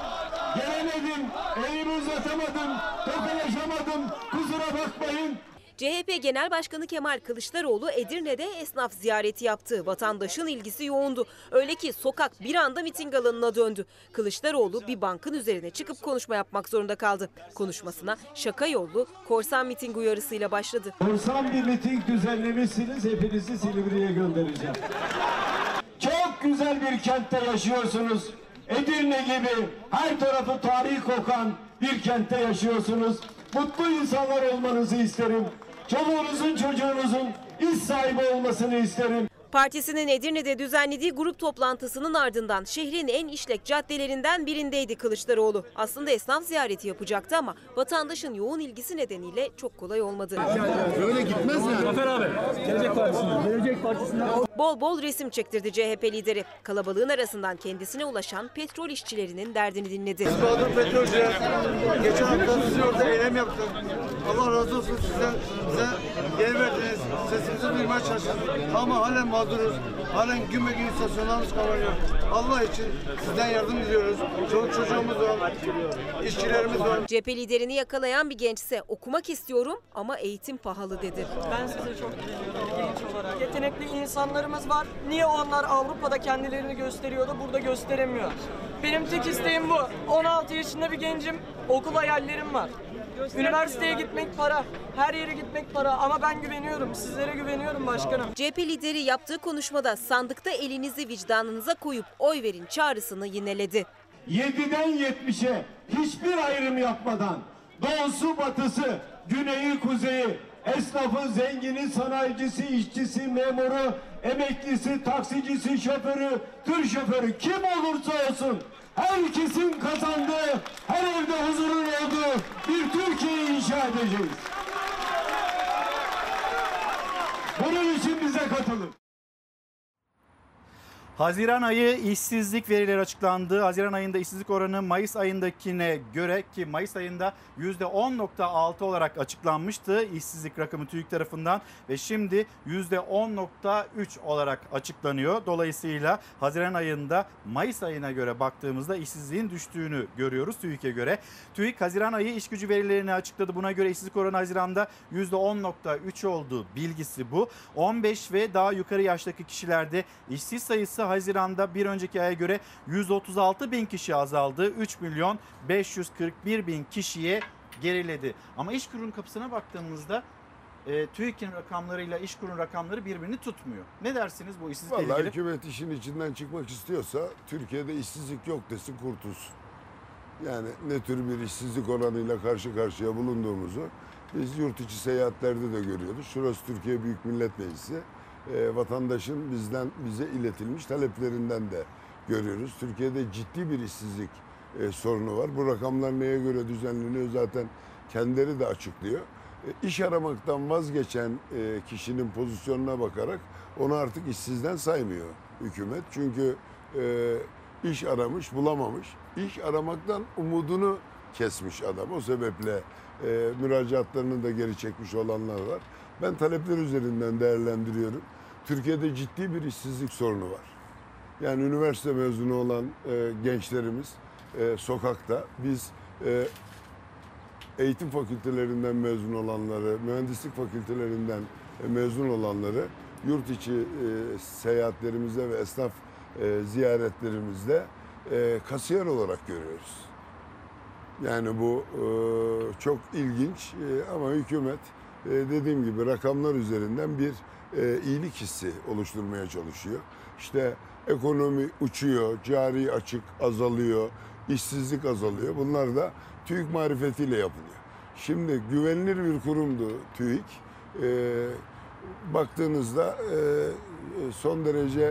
gelemedim, elimi uzatamadım, tokalaşamadım. Kusura bakmayın. CHP Genel Başkanı Kemal Kılıçdaroğlu Edirne'de esnaf ziyareti yaptı. Vatandaşın ilgisi yoğundu. Öyle ki sokak bir anda miting alanına döndü. Kılıçdaroğlu bir bankın üzerine çıkıp konuşma yapmak zorunda kaldı. Konuşmasına şaka yollu korsan miting uyarısıyla başladı. Korsan bir miting düzenlemişsiniz. Hepinizi Silivri'ye göndereceğim. Çok güzel bir kentte yaşıyorsunuz. Edirne gibi her tarafı tarih kokan bir kentte yaşıyorsunuz. Mutlu insanlar olmanızı isterim. Çoluğunuzun çocuğunuzun iş sahibi olmasını isterim. Partisinin Edirne'de düzenlediği grup toplantısının ardından şehrin en işlek caddelerinden birindeydi Kılıçdaroğlu. Aslında esnaf ziyareti yapacaktı ama vatandaşın yoğun ilgisi nedeniyle çok kolay olmadı. Böyle gitmez yani. Zafer abi. Gelecek Partisi'nden. Gelecek Partisi'nden. Bol bol resim çektirdi CHP lideri. Kalabalığın arasından kendisine ulaşan petrol işçilerinin derdini dinledi. Bahadır Petrolcüler. Geçen hafta sizi orada eylem yaptık. Allah razı olsun sizden. Bize yer verdiniz. Sesimizi duymaya çalıştınız. Ama halen mağduruz. Halen güme gün istasyonlarımız kapanıyor. Allah için sizden yardım diliyoruz. Çoluk çocuğumuz var. işçilerimiz var. CHP liderini yakalayan bir gençse okumak istiyorum ama eğitim pahalı dedi. Ben size çok güveniyorum genç olarak. Yetenekli insanlarımız var. Niye onlar Avrupa'da kendilerini gösteriyordu, burada gösteremiyor? Benim tek isteğim bu. 16 yaşında bir gencim, okul hayallerim var. Üniversiteye gitmek para, her yere gitmek para ama ben güveniyorum, sizlere güveniyorum başkanım. CHP lideri yaptığı konuşmada sandıkta elinizi vicdanınıza koyup oy verin çağrısını yineledi. 7'den 70'e hiçbir ayrım yapmadan doğusu batısı, güneyi kuzeyi, esnafı, zengini, sanayicisi, işçisi, memuru, emeklisi, taksicisi, şoförü, tır şoförü kim olursa olsun herkesin kazandığı, her evde huzurun olduğu bir Türkiye inşa edeceğiz. Bunun için bize katılın. Haziran ayı işsizlik verileri açıklandı. Haziran ayında işsizlik oranı Mayıs ayındakine göre ki Mayıs ayında %10.6 olarak açıklanmıştı işsizlik rakamı TÜİK tarafından ve şimdi %10.3 olarak açıklanıyor. Dolayısıyla Haziran ayında Mayıs ayına göre baktığımızda işsizliğin düştüğünü görüyoruz TÜİK'e göre. TÜİK Haziran ayı iş gücü verilerini açıkladı. Buna göre işsizlik oranı Haziran'da %10.3 oldu bilgisi bu. 15 ve daha yukarı yaştaki kişilerde işsiz sayısı Haziran'da bir önceki aya göre 136 bin kişi azaldı. 3 milyon 541 bin kişiye geriledi. Ama İşkur'un kapısına baktığımızda e, TÜİK'in rakamlarıyla İşkur'un rakamları birbirini tutmuyor. Ne dersiniz bu işsizlikle Vallahi ilgili? hükümet işin içinden çıkmak istiyorsa Türkiye'de işsizlik yok desin kurtulsun. Yani ne tür bir işsizlik oranıyla karşı karşıya bulunduğumuzu biz yurt içi seyahatlerde de görüyoruz. Şurası Türkiye Büyük Millet Meclisi. Ee, vatandaşın bizden bize iletilmiş taleplerinden de görüyoruz. Türkiye'de ciddi bir işsizlik e, sorunu var. Bu rakamlar neye göre düzenleniyor zaten kendileri de açıklıyor. E, iş aramaktan vazgeçen e, kişinin pozisyonuna bakarak onu artık işsizden saymıyor hükümet. Çünkü e, iş aramış, bulamamış. İş aramaktan umudunu kesmiş adam. O sebeple e, müracaatlarını da geri çekmiş olanlar var. Ben talepler üzerinden değerlendiriyorum. Türkiye'de ciddi bir işsizlik sorunu var. Yani üniversite mezunu olan e, gençlerimiz e, sokakta. Biz e, eğitim fakültelerinden mezun olanları, mühendislik fakültelerinden e, mezun olanları yurt içi e, seyahatlerimizde ve esnaf e, ziyaretlerimizde e, kasiyer olarak görüyoruz. Yani bu e, çok ilginç e, ama hükümet dediğim gibi rakamlar üzerinden bir e, iyilik hissi oluşturmaya çalışıyor. İşte ekonomi uçuyor, cari açık azalıyor, işsizlik azalıyor. Bunlar da TÜİK marifetiyle yapılıyor. Şimdi güvenilir bir kurumdu TÜİK. E, baktığınızda e, son derece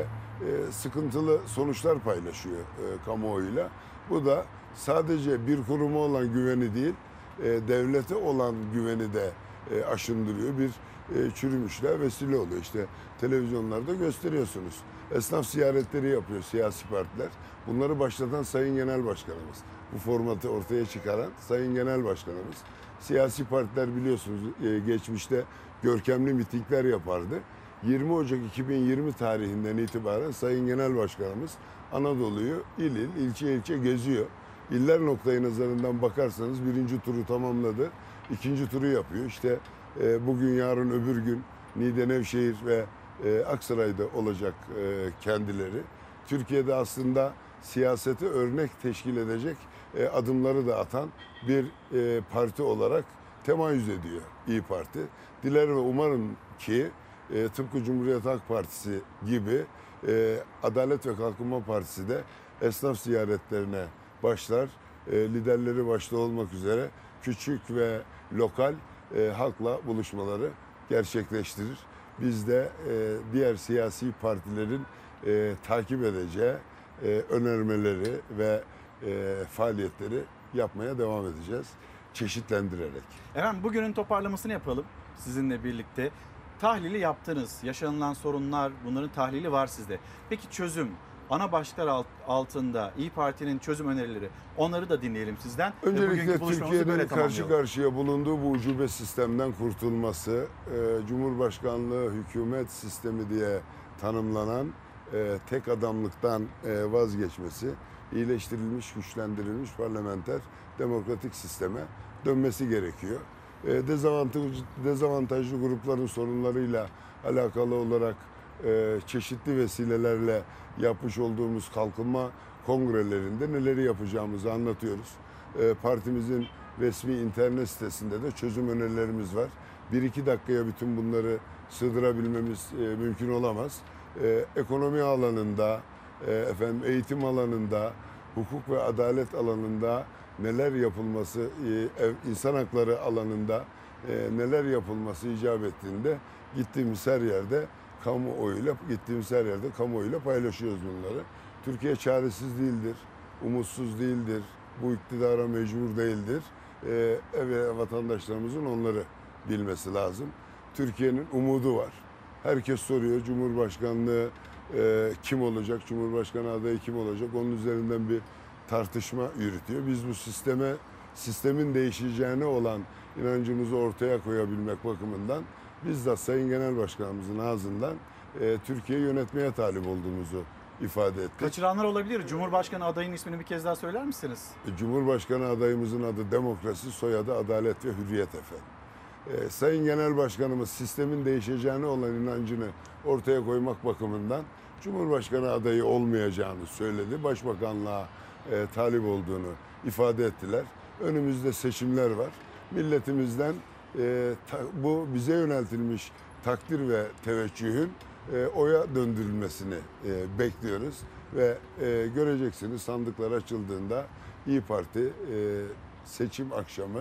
e, sıkıntılı sonuçlar paylaşıyor e, kamuoyuyla. Bu da sadece bir kuruma olan güveni değil, e, devlete olan güveni de e, aşındırıyor. Bir e, çürümüşler vesile oluyor. İşte televizyonlarda gösteriyorsunuz. Esnaf ziyaretleri yapıyor siyasi partiler. Bunları başlatan Sayın Genel Başkanımız. Bu formatı ortaya çıkaran Sayın Genel Başkanımız. Siyasi partiler biliyorsunuz e, geçmişte görkemli mitingler yapardı. 20 Ocak 2020 tarihinden itibaren Sayın Genel Başkanımız Anadolu'yu il il, ilçe ilçe geziyor. İller noktayı nazarından bakarsanız birinci turu tamamladı. İkinci turu yapıyor. İşte e, bugün, yarın, öbür gün Niğde, Nevşehir ve e, Aksaray'da olacak e, kendileri. Türkiye'de aslında siyasete örnek teşkil edecek e, adımları da atan bir e, parti olarak temayüz ediyor İyi Parti. Diler ve umarım ki e, tıpkı Cumhuriyet Halk Partisi gibi e, Adalet ve Kalkınma Partisi de esnaf ziyaretlerine başlar. E, liderleri başta olmak üzere küçük ve lokal e, halkla buluşmaları gerçekleştirir. Biz de e, diğer siyasi partilerin e, takip edeceği e, önermeleri ve e, faaliyetleri yapmaya devam edeceğiz. Çeşitlendirerek. Efendim bugünün toparlamasını yapalım sizinle birlikte. Tahlili yaptınız. Yaşanılan sorunlar bunların tahlili var sizde. Peki çözüm ana başlıklar alt- altında İyi Parti'nin çözüm önerileri onları da dinleyelim sizden. Öncelikle Türkiye'nin karşı karşıya bulunduğu bu ucube sistemden kurtulması, e, Cumhurbaşkanlığı hükümet sistemi diye tanımlanan e, tek adamlıktan e, vazgeçmesi, iyileştirilmiş, güçlendirilmiş parlamenter demokratik sisteme dönmesi gerekiyor. E, dezavantajlı, dezavantajlı grupların sorunlarıyla alakalı olarak e, çeşitli vesilelerle yapmış olduğumuz kalkınma kongrelerinde neleri yapacağımızı anlatıyoruz. E, partimizin resmi internet sitesinde de çözüm önerilerimiz var. Bir iki dakikaya bütün bunları sığdırabilmemiz e, mümkün olamaz. E, ekonomi alanında, e, efendim eğitim alanında, hukuk ve adalet alanında neler yapılması, e, insan hakları alanında e, neler yapılması icap ettiğinde gittiğimiz her yerde kamuoyuyla gittiğimiz her yerde kamuoyuyla paylaşıyoruz bunları. Türkiye çaresiz değildir, umutsuz değildir, bu iktidara mecbur değildir. Ee, ve vatandaşlarımızın onları bilmesi lazım. Türkiye'nin umudu var. Herkes soruyor Cumhurbaşkanlığı e, kim olacak, Cumhurbaşkanı adayı kim olacak? Onun üzerinden bir tartışma yürütüyor. Biz bu sisteme, sistemin değişeceğine olan inancımızı ortaya koyabilmek bakımından bizzat Sayın Genel Başkanımızın ağzından e, Türkiye'yi yönetmeye talip olduğumuzu ifade ettik. Kaçıranlar olabilir. Cumhurbaşkanı adayının ismini bir kez daha söyler misiniz? Cumhurbaşkanı adayımızın adı demokrasi, soyadı adalet ve hürriyet efendim. Ee, Sayın Genel Başkanımız sistemin değişeceğine olan inancını ortaya koymak bakımından Cumhurbaşkanı adayı olmayacağını söyledi. Başbakanlığa e, talip olduğunu ifade ettiler. Önümüzde seçimler var. Milletimizden e, ta- bu bize yöneltilmiş takdir ve teveccühün e, oya döndürülmesini e, bekliyoruz ve e, göreceksiniz sandıklar açıldığında İyi Parti e, seçim akşamı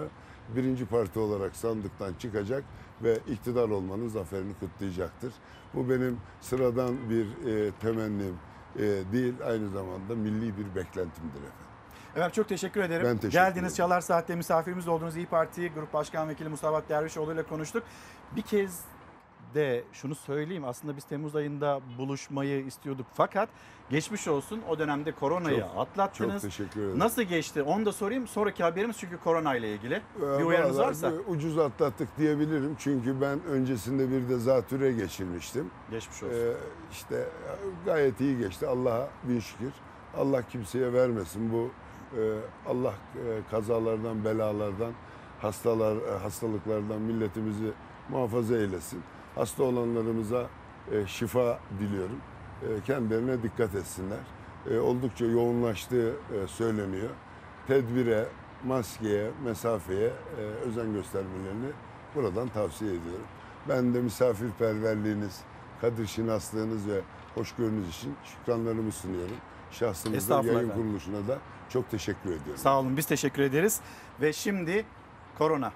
birinci parti olarak sandıktan çıkacak ve iktidar olmanın zaferini kutlayacaktır. Bu benim sıradan bir e, temennim e, değil, aynı zamanda milli bir beklentimdir efendim. Efendim çok teşekkür ederim. Ben teşekkür Geldiniz ederim. Çalar Saat'te misafirimiz olduğunuz İyi Parti Grup Başkan Vekili Mustafa Dervişoğlu ile konuştuk. Bir kez de şunu söyleyeyim aslında biz Temmuz ayında buluşmayı istiyorduk fakat geçmiş olsun o dönemde koronayı Çok- atlattınız. çok teşekkür ederim. Nasıl geçti onu da sorayım. Sonraki haberimiz çünkü korona ile ilgili. Ee, Bir uyarınız varsa. Ucuz atlattık diyebilirim çünkü ben öncesinde bir de zatüre geçirmiştim. Geçmiş olsun. Ee, işte gayet iyi geçti Allah'a bin şükür. Allah kimseye vermesin bu Allah e, kazalardan, belalardan, hastalar, e, hastalıklardan milletimizi muhafaza eylesin. Hasta olanlarımıza e, şifa diliyorum. Kendilerine dikkat etsinler. Oldukça yoğunlaştığı söyleniyor. Tedbire, maskeye, mesafeye özen göstermelerini buradan tavsiye ediyorum. Ben de misafirperverliğiniz, kadir şinaslığınız ve hoşgörünüz için şükranlarımı sunuyorum. Estağfurullah yayın efendim. kuruluşuna da çok teşekkür ediyorum. Sağ olun biz teşekkür ederiz. Ve şimdi korona.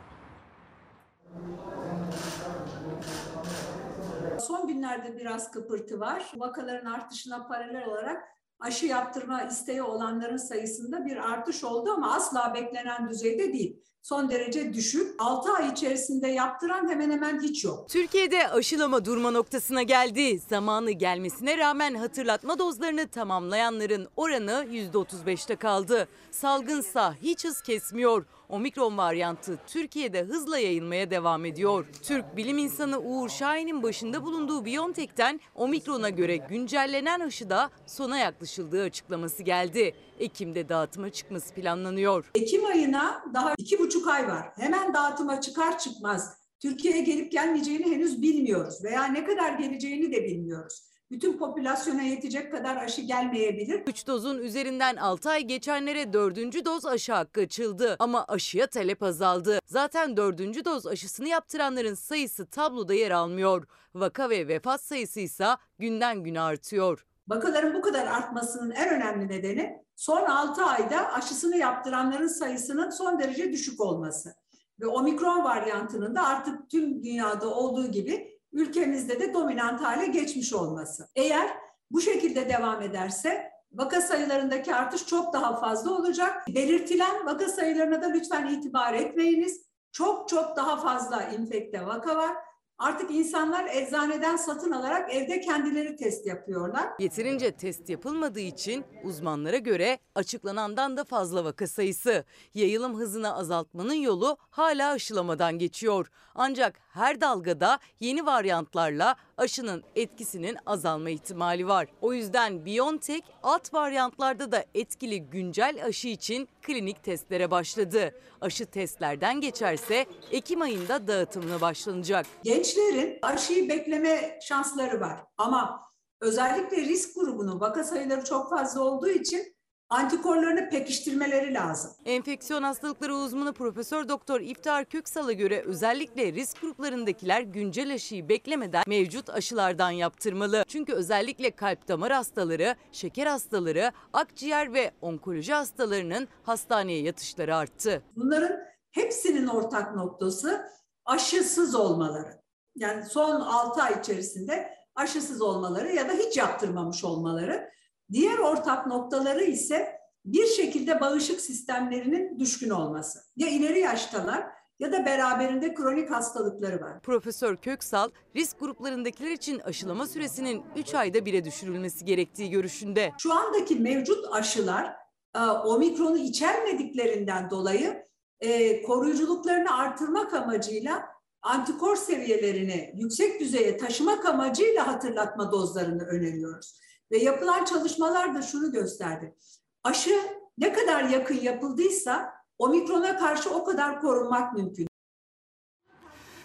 Son günlerde biraz kıpırtı var. Vakaların artışına paralel olarak aşı yaptırma isteği olanların sayısında bir artış oldu ama asla beklenen düzeyde değil. Son derece düşük. 6 ay içerisinde yaptıran hemen hemen hiç yok. Türkiye'de aşılama durma noktasına geldi. Zamanı gelmesine rağmen hatırlatma dozlarını tamamlayanların oranı %35'te kaldı. Salgınsa hiç hız kesmiyor. Omikron varyantı Türkiye'de hızla yayılmaya devam ediyor. Türk bilim insanı Uğur Şahin'in başında bulunduğu Biontech'ten Omikron'a göre güncellenen aşıda sona yaklaşıldığı açıklaması geldi. Ekim'de dağıtıma çıkması planlanıyor. Ekim ayına daha iki buçuk ay var. Hemen dağıtıma çıkar çıkmaz Türkiye'ye gelip gelmeyeceğini henüz bilmiyoruz veya ne kadar geleceğini de bilmiyoruz. Bütün popülasyona yetecek kadar aşı gelmeyebilir. 3 dozun üzerinden 6 ay geçenlere 4. doz aşı hakkı açıldı. Ama aşıya talep azaldı. Zaten 4. doz aşısını yaptıranların sayısı tabloda yer almıyor. Vaka ve vefat sayısı ise günden güne artıyor. Vakaların bu kadar artmasının en önemli nedeni son 6 ayda aşısını yaptıranların sayısının son derece düşük olması. Ve omikron varyantının da artık tüm dünyada olduğu gibi ülkemizde de dominant hale geçmiş olması. Eğer bu şekilde devam ederse vaka sayılarındaki artış çok daha fazla olacak. Belirtilen vaka sayılarına da lütfen itibar etmeyiniz. Çok çok daha fazla infekte vaka var. Artık insanlar eczaneden satın alarak evde kendileri test yapıyorlar. Yeterince test yapılmadığı için uzmanlara göre açıklanandan da fazla vaka sayısı. Yayılım hızını azaltmanın yolu hala aşılamadan geçiyor. Ancak her dalgada yeni varyantlarla aşının etkisinin azalma ihtimali var. O yüzden BioNTech alt varyantlarda da etkili güncel aşı için klinik testlere başladı. Aşı testlerden geçerse Ekim ayında dağıtımına başlanacak. Gençlerin aşıyı bekleme şansları var. Ama özellikle risk grubunun vaka sayıları çok fazla olduğu için antikorlarını pekiştirmeleri lazım. Enfeksiyon hastalıkları uzmanı Profesör Doktor İftihar Köksal'a göre özellikle risk gruplarındakiler güncel aşıyı beklemeden mevcut aşılardan yaptırmalı. Çünkü özellikle kalp damar hastaları, şeker hastaları, akciğer ve onkoloji hastalarının hastaneye yatışları arttı. Bunların hepsinin ortak noktası aşısız olmaları. Yani son 6 ay içerisinde aşısız olmaları ya da hiç yaptırmamış olmaları. Diğer ortak noktaları ise bir şekilde bağışık sistemlerinin düşkün olması. Ya ileri yaştalar ya da beraberinde kronik hastalıkları var. Profesör Köksal, risk gruplarındakiler için aşılama süresinin 3 ayda bire düşürülmesi gerektiği görüşünde. Şu andaki mevcut aşılar e, omikronu içermediklerinden dolayı e, koruyuculuklarını artırmak amacıyla antikor seviyelerini yüksek düzeye taşımak amacıyla hatırlatma dozlarını öneriyoruz. Ve yapılan çalışmalar da şunu gösterdi. Aşı ne kadar yakın yapıldıysa omikrona karşı o kadar korunmak mümkün.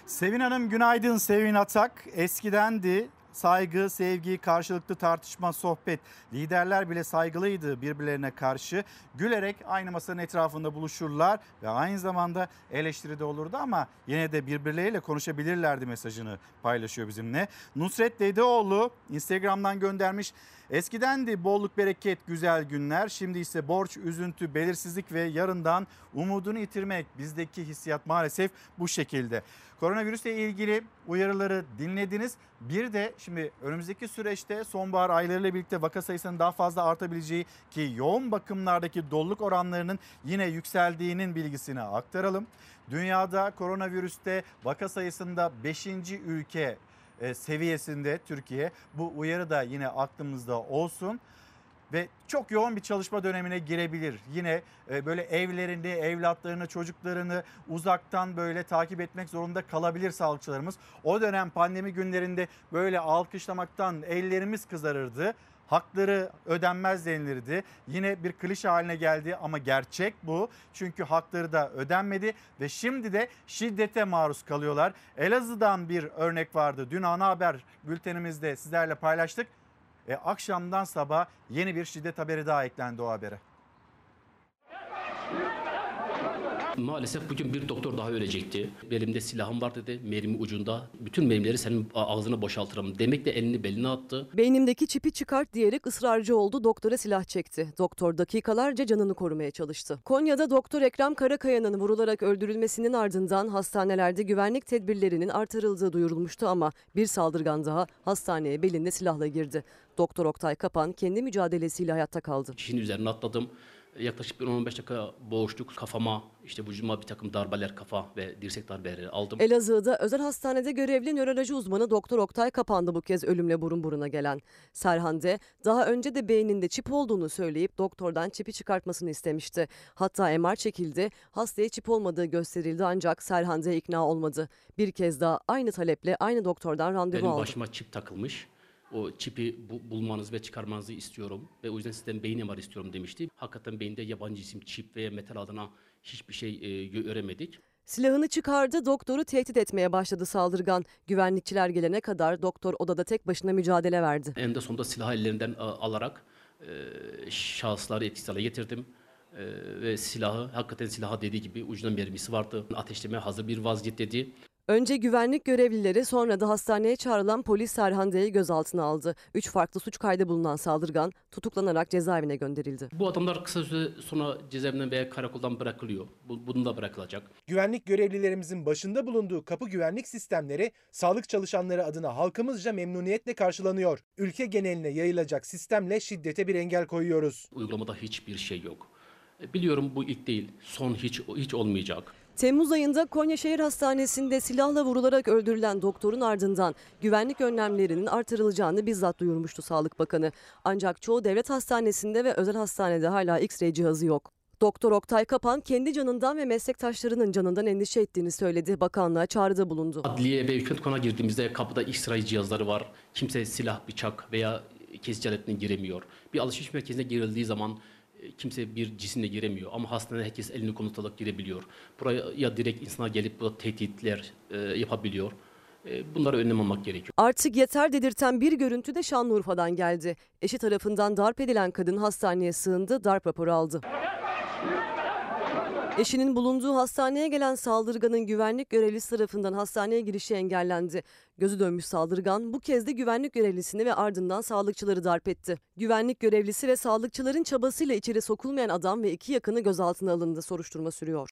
Sevin Hanım günaydın Sevin Atak. Eskidendi saygı, sevgi, karşılıklı tartışma, sohbet. Liderler bile saygılıydı birbirlerine karşı. Gülerek aynı masanın etrafında buluşurlar ve aynı zamanda eleştiride olurdu ama yine de birbirleriyle konuşabilirlerdi mesajını paylaşıyor bizimle. Nusret Dedeoğlu Instagram'dan göndermiş. Eskidendi bolluk bereket güzel günler. Şimdi ise borç, üzüntü, belirsizlik ve yarından umudunu yitirmek. Bizdeki hissiyat maalesef bu şekilde. Koronavirüsle ilgili uyarıları dinlediniz. Bir de şimdi önümüzdeki süreçte sonbahar aylarıyla birlikte vaka sayısının daha fazla artabileceği ki yoğun bakımlardaki doluluk oranlarının yine yükseldiğinin bilgisini aktaralım. Dünyada koronavirüste vaka sayısında 5. ülke seviyesinde Türkiye. Bu uyarı da yine aklımızda olsun ve çok yoğun bir çalışma dönemine girebilir. Yine e, böyle evlerini, evlatlarını, çocuklarını uzaktan böyle takip etmek zorunda kalabilir sağlıkçılarımız. O dönem pandemi günlerinde böyle alkışlamaktan ellerimiz kızarırdı. Hakları ödenmez denilirdi. Yine bir klişe haline geldi ama gerçek bu. Çünkü hakları da ödenmedi ve şimdi de şiddete maruz kalıyorlar. Elazığ'dan bir örnek vardı. Dün ana haber bültenimizde sizlerle paylaştık. E, akşamdan sabah yeni bir şiddet haberi daha eklendi o habere. Maalesef bugün bir doktor daha ölecekti. Elimde silahım var dedi. Mermi ucunda. Bütün mermileri senin ağzına boşaltırım. Demekle elini beline attı. Beynimdeki çipi çıkart diyerek ısrarcı oldu. Doktora silah çekti. Doktor dakikalarca canını korumaya çalıştı. Konya'da Doktor Ekrem Karakaya'nın vurularak öldürülmesinin ardından hastanelerde güvenlik tedbirlerinin artırıldığı duyurulmuştu ama bir saldırgan daha hastaneye belinde silahla girdi. Doktor Oktay Kapan kendi mücadelesiyle hayatta kaldı. Kişinin üzerine atladım. Yaklaşık bir 10-15 dakika boğuştuk. Kafama, işte vücuduma bir takım darbeler, kafa ve dirsek darbeleri aldım. Elazığ'da özel hastanede görevli nöroloji uzmanı Doktor Oktay Kapan'dı bu kez ölümle burun buruna gelen. Serhande daha önce de beyninde çip olduğunu söyleyip doktordan çipi çıkartmasını istemişti. Hatta MR çekildi, hastaya çip olmadığı gösterildi ancak Serhande ikna olmadı. Bir kez daha aynı taleple aynı doktordan randevu Benim aldı. başıma çip takılmış. O çipi bu- bulmanızı ve çıkarmanızı istiyorum ve o yüzden sizden beyin MR istiyorum demişti. Hakikaten beyinde yabancı isim çip veya metal adına hiçbir şey e, göremedik. Silahını çıkardı, doktoru tehdit etmeye başladı saldırgan. Güvenlikçiler gelene kadar doktor odada tek başına mücadele verdi. En de sonunda silahı ellerinden alarak e, şahısları etkisiz hale getirdim. E, ve silahı hakikaten silaha dediği gibi ucunda mermisi vardı. Ateşlemeye hazır bir vaziyetteydi. Önce güvenlik görevlileri sonra da hastaneye çağrılan polis Serhande'yi gözaltına aldı. Üç farklı suç kaydı bulunan saldırgan tutuklanarak cezaevine gönderildi. Bu adamlar kısa süre sonra cezaevinden veya karakoldan bırakılıyor. Bu, bunun da bırakılacak. Güvenlik görevlilerimizin başında bulunduğu kapı güvenlik sistemleri sağlık çalışanları adına halkımızca memnuniyetle karşılanıyor. Ülke geneline yayılacak sistemle şiddete bir engel koyuyoruz. Uygulamada hiçbir şey yok. E, Biliyorum bu ilk değil, son hiç hiç olmayacak. Temmuz ayında Konya Şehir Hastanesi'nde silahla vurularak öldürülen doktorun ardından güvenlik önlemlerinin artırılacağını bizzat duyurmuştu Sağlık Bakanı. Ancak çoğu devlet hastanesinde ve özel hastanede hala X-ray cihazı yok. Doktor Oktay Kapan kendi canından ve meslektaşlarının canından endişe ettiğini söyledi. Bakanlığa çağrıda bulundu. Adliye ve hükümet konağa girdiğimizde kapıda X-ray cihazları var. Kimse silah, bıçak veya kesici aletine giremiyor. Bir alışveriş merkezine girildiği zaman kimse bir cisimle giremiyor ama hastanede herkes elini konutarak girebiliyor. Buraya ya direkt insana gelip burada tehditler e, yapabiliyor. E, bunları önlem almak gerekiyor. Artık yeter dedirten bir görüntü de Şanlıurfa'dan geldi. Eşi tarafından darp edilen kadın hastaneye sığındı, darp raporu aldı. Eşinin bulunduğu hastaneye gelen saldırganın güvenlik görevlisi tarafından hastaneye girişi engellendi. Gözü dönmüş saldırgan bu kez de güvenlik görevlisini ve ardından sağlıkçıları darp etti. Güvenlik görevlisi ve sağlıkçıların çabasıyla içeri sokulmayan adam ve iki yakını gözaltına alındı. Soruşturma sürüyor.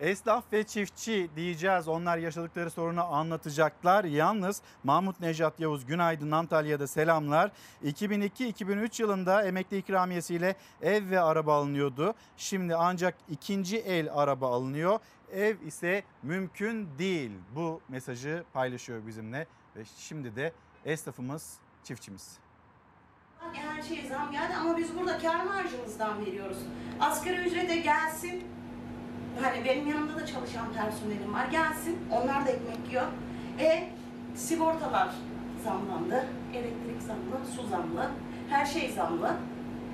Esnaf ve çiftçi diyeceğiz. Onlar yaşadıkları sorunu anlatacaklar. Yalnız Mahmut Nejat Yavuz Günaydın Antalya'da selamlar. 2002-2003 yılında emekli ikramiyesiyle ev ve araba alınıyordu. Şimdi ancak ikinci el araba alınıyor. Ev ise mümkün değil. Bu mesajı paylaşıyor bizimle ve şimdi de esnafımız, çiftçimiz. Her şeye zam geldi ama biz burada kar marjımızdan veriyoruz. Asgari ücrete gelsin. Hani benim yanımda da çalışan personelim var. Gelsin. Onlar da ekmek yiyor. E sigortalar zamlandı. Elektrik zamlı, su zamlı. Her şey zamlı.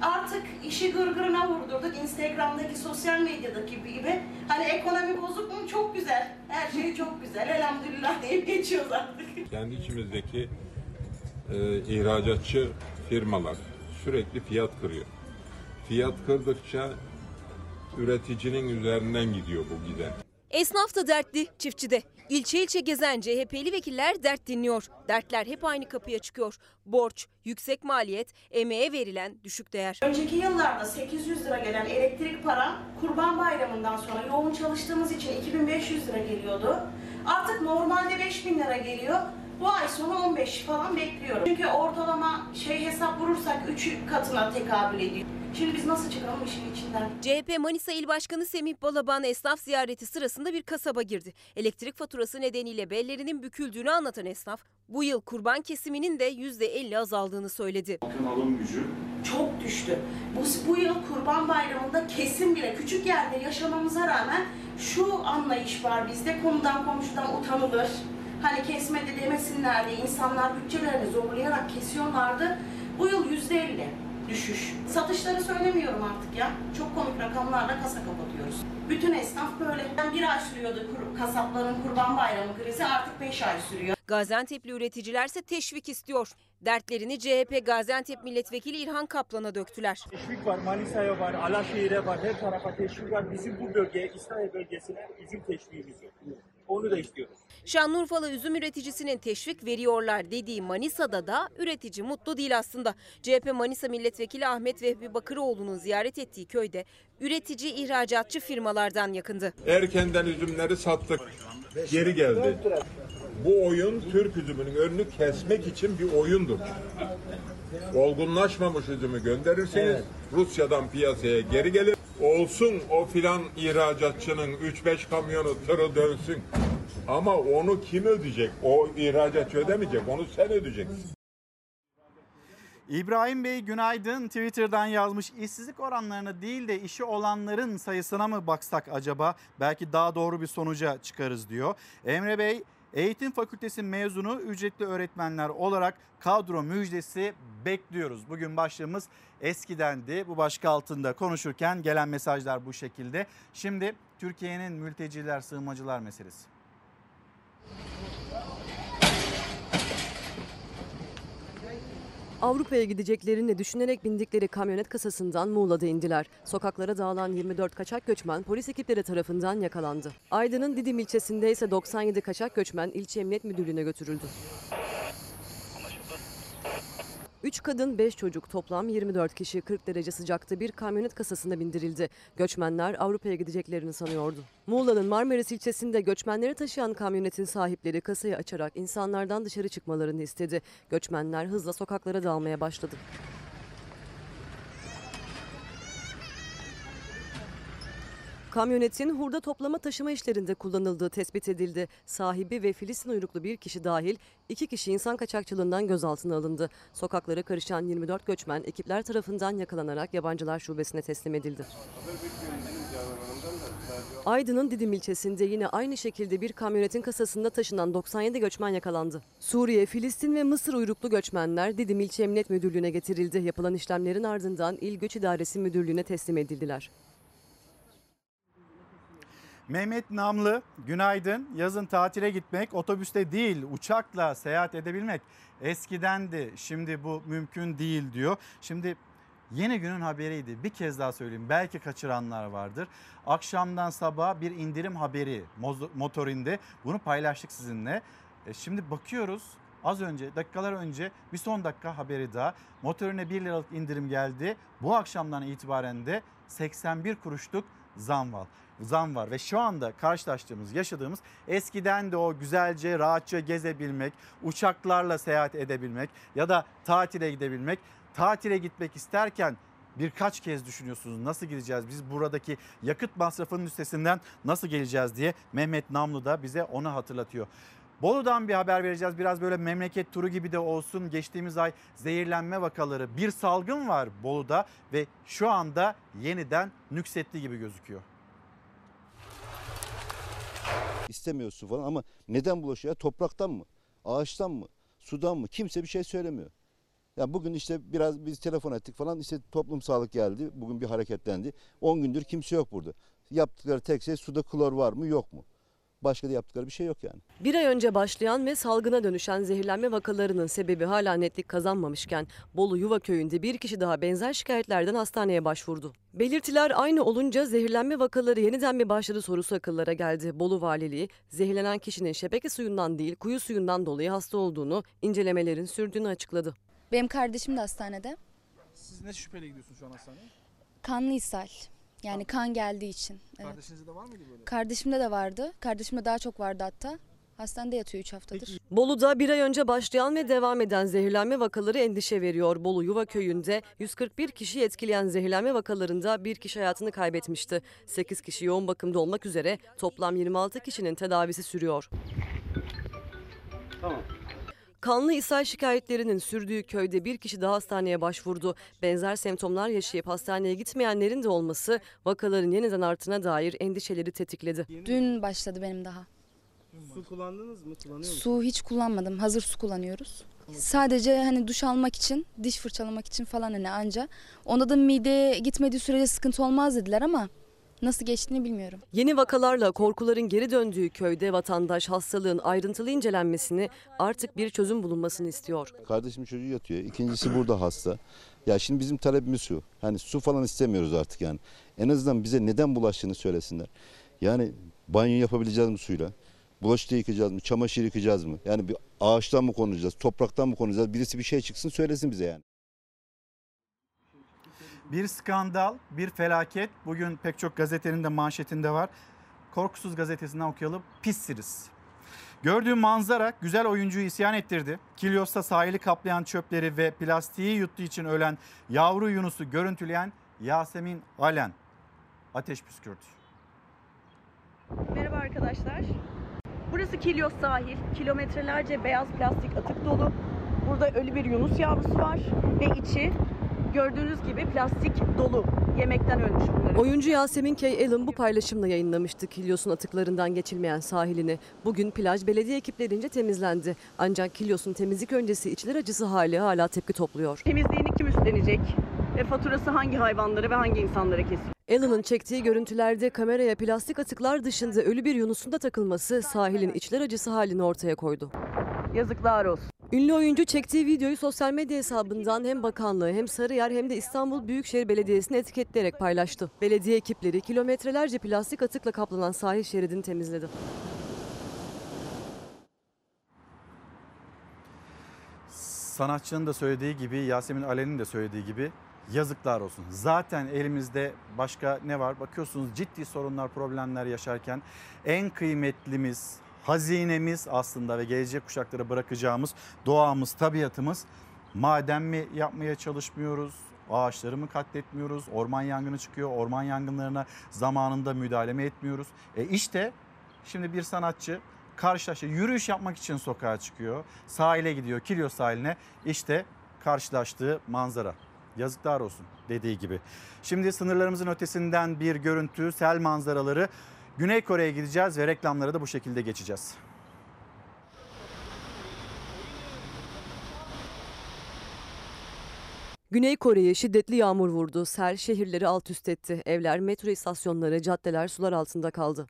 Artık işi gırgırına vurdurduk. Instagram'daki, sosyal medyadaki gibi. Hani ekonomi bozuk mu? Çok güzel. Her şey çok güzel. Elhamdülillah (laughs) deyip geçiyoruz artık. kendi içimizdeki e, ihracatçı firmalar sürekli fiyat kırıyor. Fiyat kırdıkça üreticinin üzerinden gidiyor bu giden. Esnaf da dertli, çiftçi de. İlçe ilçe gezen CHP'li vekiller dert dinliyor. Dertler hep aynı kapıya çıkıyor. Borç, yüksek maliyet, emeğe verilen düşük değer. Önceki yıllarda 800 lira gelen elektrik para Kurban Bayramı'ndan sonra yoğun çalıştığımız için 2500 lira geliyordu. Artık normalde 5000 lira geliyor. Bu ay sonu 15 falan bekliyorum. Çünkü ortalama şey hesap vurursak 3 katına tekabül ediyor. Şimdi biz nasıl çıkalım işin içinden? CHP Manisa İl Başkanı Semih Balaban esnaf ziyareti sırasında bir kasaba girdi. Elektrik faturası nedeniyle bellerinin büküldüğünü anlatan esnaf, bu yıl kurban kesiminin de %50 azaldığını söyledi. alım gücü çok düştü. Bu, bu yıl Kurban Bayramı'nda kesim bile küçük yerde yaşamamıza rağmen şu anlayış var bizde konudan komşudan utanılır. Hani kesmedi demesinler diye insanlar bütçelerini zorlayarak kesiyorlardı. Bu yıl yüzde elli düşüş. Satışları söylemiyorum artık ya. Çok komik rakamlarla kasa kapatıyoruz. Bütün esnaf böyle. Bir ay sürüyordu kur- kasapların kurban bayramı krizi artık beş ay sürüyor. Gaziantep'li üreticilerse teşvik istiyor. Dertlerini CHP Gaziantep Milletvekili İlhan Kaplan'a döktüler. Teşvik var, Manisa'ya var, Alaşehir'e var, her tarafa teşvik var. Bizim bu bölgeye, İsrail bölgesine üzüm teşviğimiz yok. Onu da istiyoruz. Şanlıurfalı üzüm üreticisinin teşvik veriyorlar dediği Manisa'da da üretici mutlu değil aslında. CHP Manisa Milletvekili Ahmet Vehbi Bakıroğlu'nun ziyaret ettiği köyde üretici ihracatçı firmalardan yakındı. Erkenden üzümleri sattık. Geri geldi. Bu oyun Türk üzümünün önünü kesmek için bir oyundur. Olgunlaşmamış üzümü gönderirsiniz. Rusya'dan piyasaya geri gelir. Olsun o filan ihracatçının 3-5 kamyonu tırı dönsün. Ama onu kim ödeyecek? O ihracatçı ödemeyecek. Onu sen ödeyeceksin. İbrahim Bey günaydın Twitter'dan yazmış işsizlik oranlarına değil de işi olanların sayısına mı baksak acaba belki daha doğru bir sonuca çıkarız diyor. Emre Bey eğitim fakültesi mezunu ücretli öğretmenler olarak kadro müjdesi bekliyoruz. Bugün başlığımız eskidendi bu başka altında konuşurken gelen mesajlar bu şekilde. Şimdi Türkiye'nin mülteciler sığınmacılar meselesi. Avrupa'ya gideceklerini düşünerek bindikleri kamyonet kasasından Muğla'da indiler. Sokaklara dağılan 24 kaçak göçmen polis ekipleri tarafından yakalandı. Aydın'ın Didim ilçesinde ise 97 kaçak göçmen ilçe emniyet müdürlüğüne götürüldü. 3 kadın 5 çocuk toplam 24 kişi 40 derece sıcakta bir kamyonet kasasına bindirildi. Göçmenler Avrupa'ya gideceklerini sanıyordu. Muğla'nın Marmaris ilçesinde göçmenleri taşıyan kamyonetin sahipleri kasayı açarak insanlardan dışarı çıkmalarını istedi. Göçmenler hızla sokaklara dağılmaya başladı. Kamyonetin hurda toplama taşıma işlerinde kullanıldığı tespit edildi. Sahibi ve Filistin uyruklu bir kişi dahil iki kişi insan kaçakçılığından gözaltına alındı. Sokaklara karışan 24 göçmen ekipler tarafından yakalanarak yabancılar şubesine teslim edildi. Aydın'ın Didim ilçesinde yine aynı şekilde bir kamyonetin kasasında taşınan 97 göçmen yakalandı. Suriye, Filistin ve Mısır uyruklu göçmenler Didim İlçe Emniyet Müdürlüğü'ne getirildi. Yapılan işlemlerin ardından İl Göç İdaresi Müdürlüğü'ne teslim edildiler. Mehmet Namlı, günaydın. Yazın tatile gitmek, otobüste değil uçakla seyahat edebilmek eskidendi. Şimdi bu mümkün değil diyor. Şimdi yeni günün haberiydi. Bir kez daha söyleyeyim. Belki kaçıranlar vardır. Akşamdan sabaha bir indirim haberi motorinde. Bunu paylaştık sizinle. E şimdi bakıyoruz. Az önce dakikalar önce bir son dakika haberi daha. Motorine 1 liralık indirim geldi. Bu akşamdan itibaren de 81 kuruşluk zam var. Zam var ve şu anda karşılaştığımız, yaşadığımız eskiden de o güzelce, rahatça gezebilmek, uçaklarla seyahat edebilmek ya da tatile gidebilmek. Tatile gitmek isterken birkaç kez düşünüyorsunuz nasıl gideceğiz biz buradaki yakıt masrafının üstesinden nasıl geleceğiz diye Mehmet Namlı da bize onu hatırlatıyor. Bolu'dan bir haber vereceğiz. Biraz böyle memleket turu gibi de olsun. Geçtiğimiz ay zehirlenme vakaları bir salgın var Bolu'da ve şu anda yeniden nüksetti gibi gözüküyor. İstemiyor su falan ama neden bulaşıyor? Topraktan mı? Ağaçtan mı? Sudan mı? Kimse bir şey söylemiyor. Ya bugün işte biraz biz telefon ettik falan işte toplum sağlık geldi. Bugün bir hareketlendi. 10 gündür kimse yok burada. Yaptıkları tek şey suda klor var mı yok mu? Başka da yaptıkları bir şey yok yani. Bir ay önce başlayan ve salgına dönüşen zehirlenme vakalarının sebebi hala netlik kazanmamışken Bolu Yuva Köyü'nde bir kişi daha benzer şikayetlerden hastaneye başvurdu. Belirtiler aynı olunca zehirlenme vakaları yeniden bir başladı sorusu akıllara geldi. Bolu Valiliği zehirlenen kişinin şebeke suyundan değil kuyu suyundan dolayı hasta olduğunu, incelemelerin sürdüğünü açıkladı. Benim kardeşim de hastanede. Siz ne şüpheyle gidiyorsunuz şu an hastaneye? Kanlı ishal. Yani kan geldiği için. Evet. Kardeşinizde de var mıydı böyle? Kardeşimde de vardı. Kardeşimde daha çok vardı hatta. Hastanede yatıyor 3 haftadır. Bolu'da bir ay önce başlayan ve devam eden zehirlenme vakaları endişe veriyor. Bolu Yuva Köyü'nde 141 kişi etkileyen zehirlenme vakalarında bir kişi hayatını kaybetmişti. 8 kişi yoğun bakımda olmak üzere toplam 26 kişinin tedavisi sürüyor. Tamam. Kanlı ishal şikayetlerinin sürdüğü köyde bir kişi daha hastaneye başvurdu. Benzer semptomlar yaşayıp hastaneye gitmeyenlerin de olması vakaların yeniden artına dair endişeleri tetikledi. Dün başladı benim daha. Su kullandınız mı? Kullanıyor musunuz? Su hiç kullanmadım. Hazır su kullanıyoruz. Sadece hani duş almak için, diş fırçalamak için falan hani anca. Onda da mideye gitmediği sürece sıkıntı olmaz dediler ama nasıl geçtiğini bilmiyorum. Yeni vakalarla korkuların geri döndüğü köyde vatandaş hastalığın ayrıntılı incelenmesini artık bir çözüm bulunmasını istiyor. Kardeşim çocuğu yatıyor. İkincisi burada hasta. Ya şimdi bizim talebimiz şu. Hani su falan istemiyoruz artık yani. En azından bize neden bulaştığını söylesinler. Yani banyo yapabileceğiz mi suyla? Bulaşık yıkayacağız mı? Çamaşır yıkayacağız mı? Yani bir ağaçtan mı konacağız? Topraktan mı konacağız? Birisi bir şey çıksın söylesin bize yani. Bir skandal, bir felaket. Bugün pek çok gazetenin de manşetinde var. Korkusuz gazetesinden okuyalım. Pissiriz. Gördüğü manzara güzel oyuncuyu isyan ettirdi. Kilyos'ta sahili kaplayan çöpleri ve plastiği yuttuğu için ölen yavru Yunus'u görüntüleyen Yasemin Alen ateş püskürdü. Merhaba arkadaşlar. Burası Kilyos sahil. Kilometrelerce beyaz plastik atık dolu. Burada ölü bir yunus yavrusu var ve içi gördüğünüz gibi plastik dolu. Yemekten ölmüş bunları. Oyuncu Yasemin K. Allen bu paylaşımla yayınlamıştı Kilyos'un atıklarından geçilmeyen sahilini. Bugün plaj belediye ekiplerince temizlendi. Ancak Kilyos'un temizlik öncesi içler acısı hali hala tepki topluyor. Temizliğini kim üstlenecek? Ve faturası hangi hayvanlara ve hangi insanlara kesilecek? Allen'ın çektiği görüntülerde kameraya plastik atıklar dışında ölü bir yunusun da takılması sahilin içler acısı halini ortaya koydu. Yazıklar olsun. Ünlü oyuncu çektiği videoyu sosyal medya hesabından hem bakanlığı hem Sarıyer hem de İstanbul Büyükşehir Belediyesi'ni etiketleyerek paylaştı. Belediye ekipleri kilometrelerce plastik atıkla kaplanan sahil şeridini temizledi. sanatçının da söylediği gibi Yasemin Alen'in de söylediği gibi yazıklar olsun. Zaten elimizde başka ne var? Bakıyorsunuz ciddi sorunlar, problemler yaşarken en kıymetlimiz, hazinemiz aslında ve gelecek kuşaklara bırakacağımız doğamız, tabiatımız maden mi yapmaya çalışmıyoruz? Ağaçları mı katletmiyoruz? Orman yangını çıkıyor. Orman yangınlarına zamanında müdahale mi etmiyoruz? E işte şimdi bir sanatçı karşılaştı. Yürüyüş yapmak için sokağa çıkıyor. Sahile gidiyor. Kilyos sahiline. İşte karşılaştığı manzara. Yazıklar olsun dediği gibi. Şimdi sınırlarımızın ötesinden bir görüntü, sel manzaraları. Güney Kore'ye gideceğiz ve reklamlara da bu şekilde geçeceğiz. Güney Kore'ye şiddetli yağmur vurdu. Sel şehirleri alt üst etti. Evler, metro istasyonları, caddeler sular altında kaldı.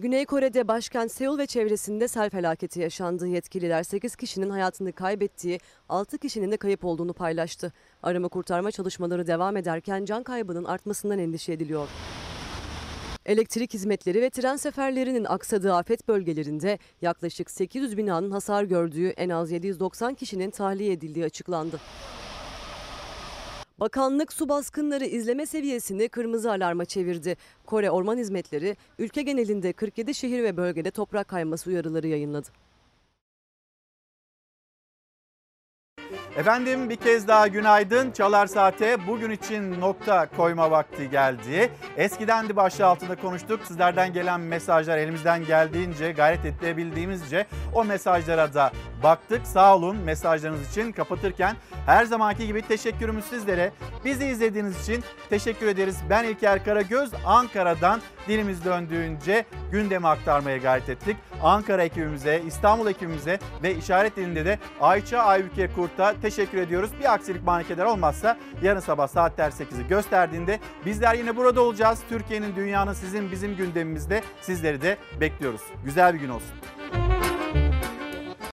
Güney Kore'de başkent Seul ve çevresinde sel felaketi yaşandı. Yetkililer 8 kişinin hayatını kaybettiği, 6 kişinin de kayıp olduğunu paylaştı. Arama kurtarma çalışmaları devam ederken can kaybının artmasından endişe ediliyor. Elektrik hizmetleri ve tren seferlerinin aksadığı afet bölgelerinde yaklaşık 800 binanın hasar gördüğü en az 790 kişinin tahliye edildiği açıklandı. Bakanlık su baskınları izleme seviyesini kırmızı alarma çevirdi. Kore Orman Hizmetleri ülke genelinde 47 şehir ve bölgede toprak kayması uyarıları yayınladı. Efendim bir kez daha günaydın. Çalar Saat'e bugün için nokta koyma vakti geldi. Eskiden de başlığı altında konuştuk. Sizlerden gelen mesajlar elimizden geldiğince gayret edebildiğimizce o mesajlara da baktık. Sağ olun mesajlarınız için. Kapatırken her zamanki gibi teşekkürümüz sizlere. Bizi izlediğiniz için teşekkür ederiz. Ben İlker Karagöz Ankara'dan dilimiz döndüğünce gündemi aktarmaya gayret ettik. Ankara ekibimize, İstanbul ekibimize ve işaret dilinde de Ayça Aybüke Kurt'a teşekkür ediyoruz. Bir aksilik manikeler olmazsa yarın sabah saatler 8'i gösterdiğinde bizler yine burada olacağız. Türkiye'nin, dünyanın, sizin, bizim gündemimizde sizleri de bekliyoruz. Güzel bir gün olsun.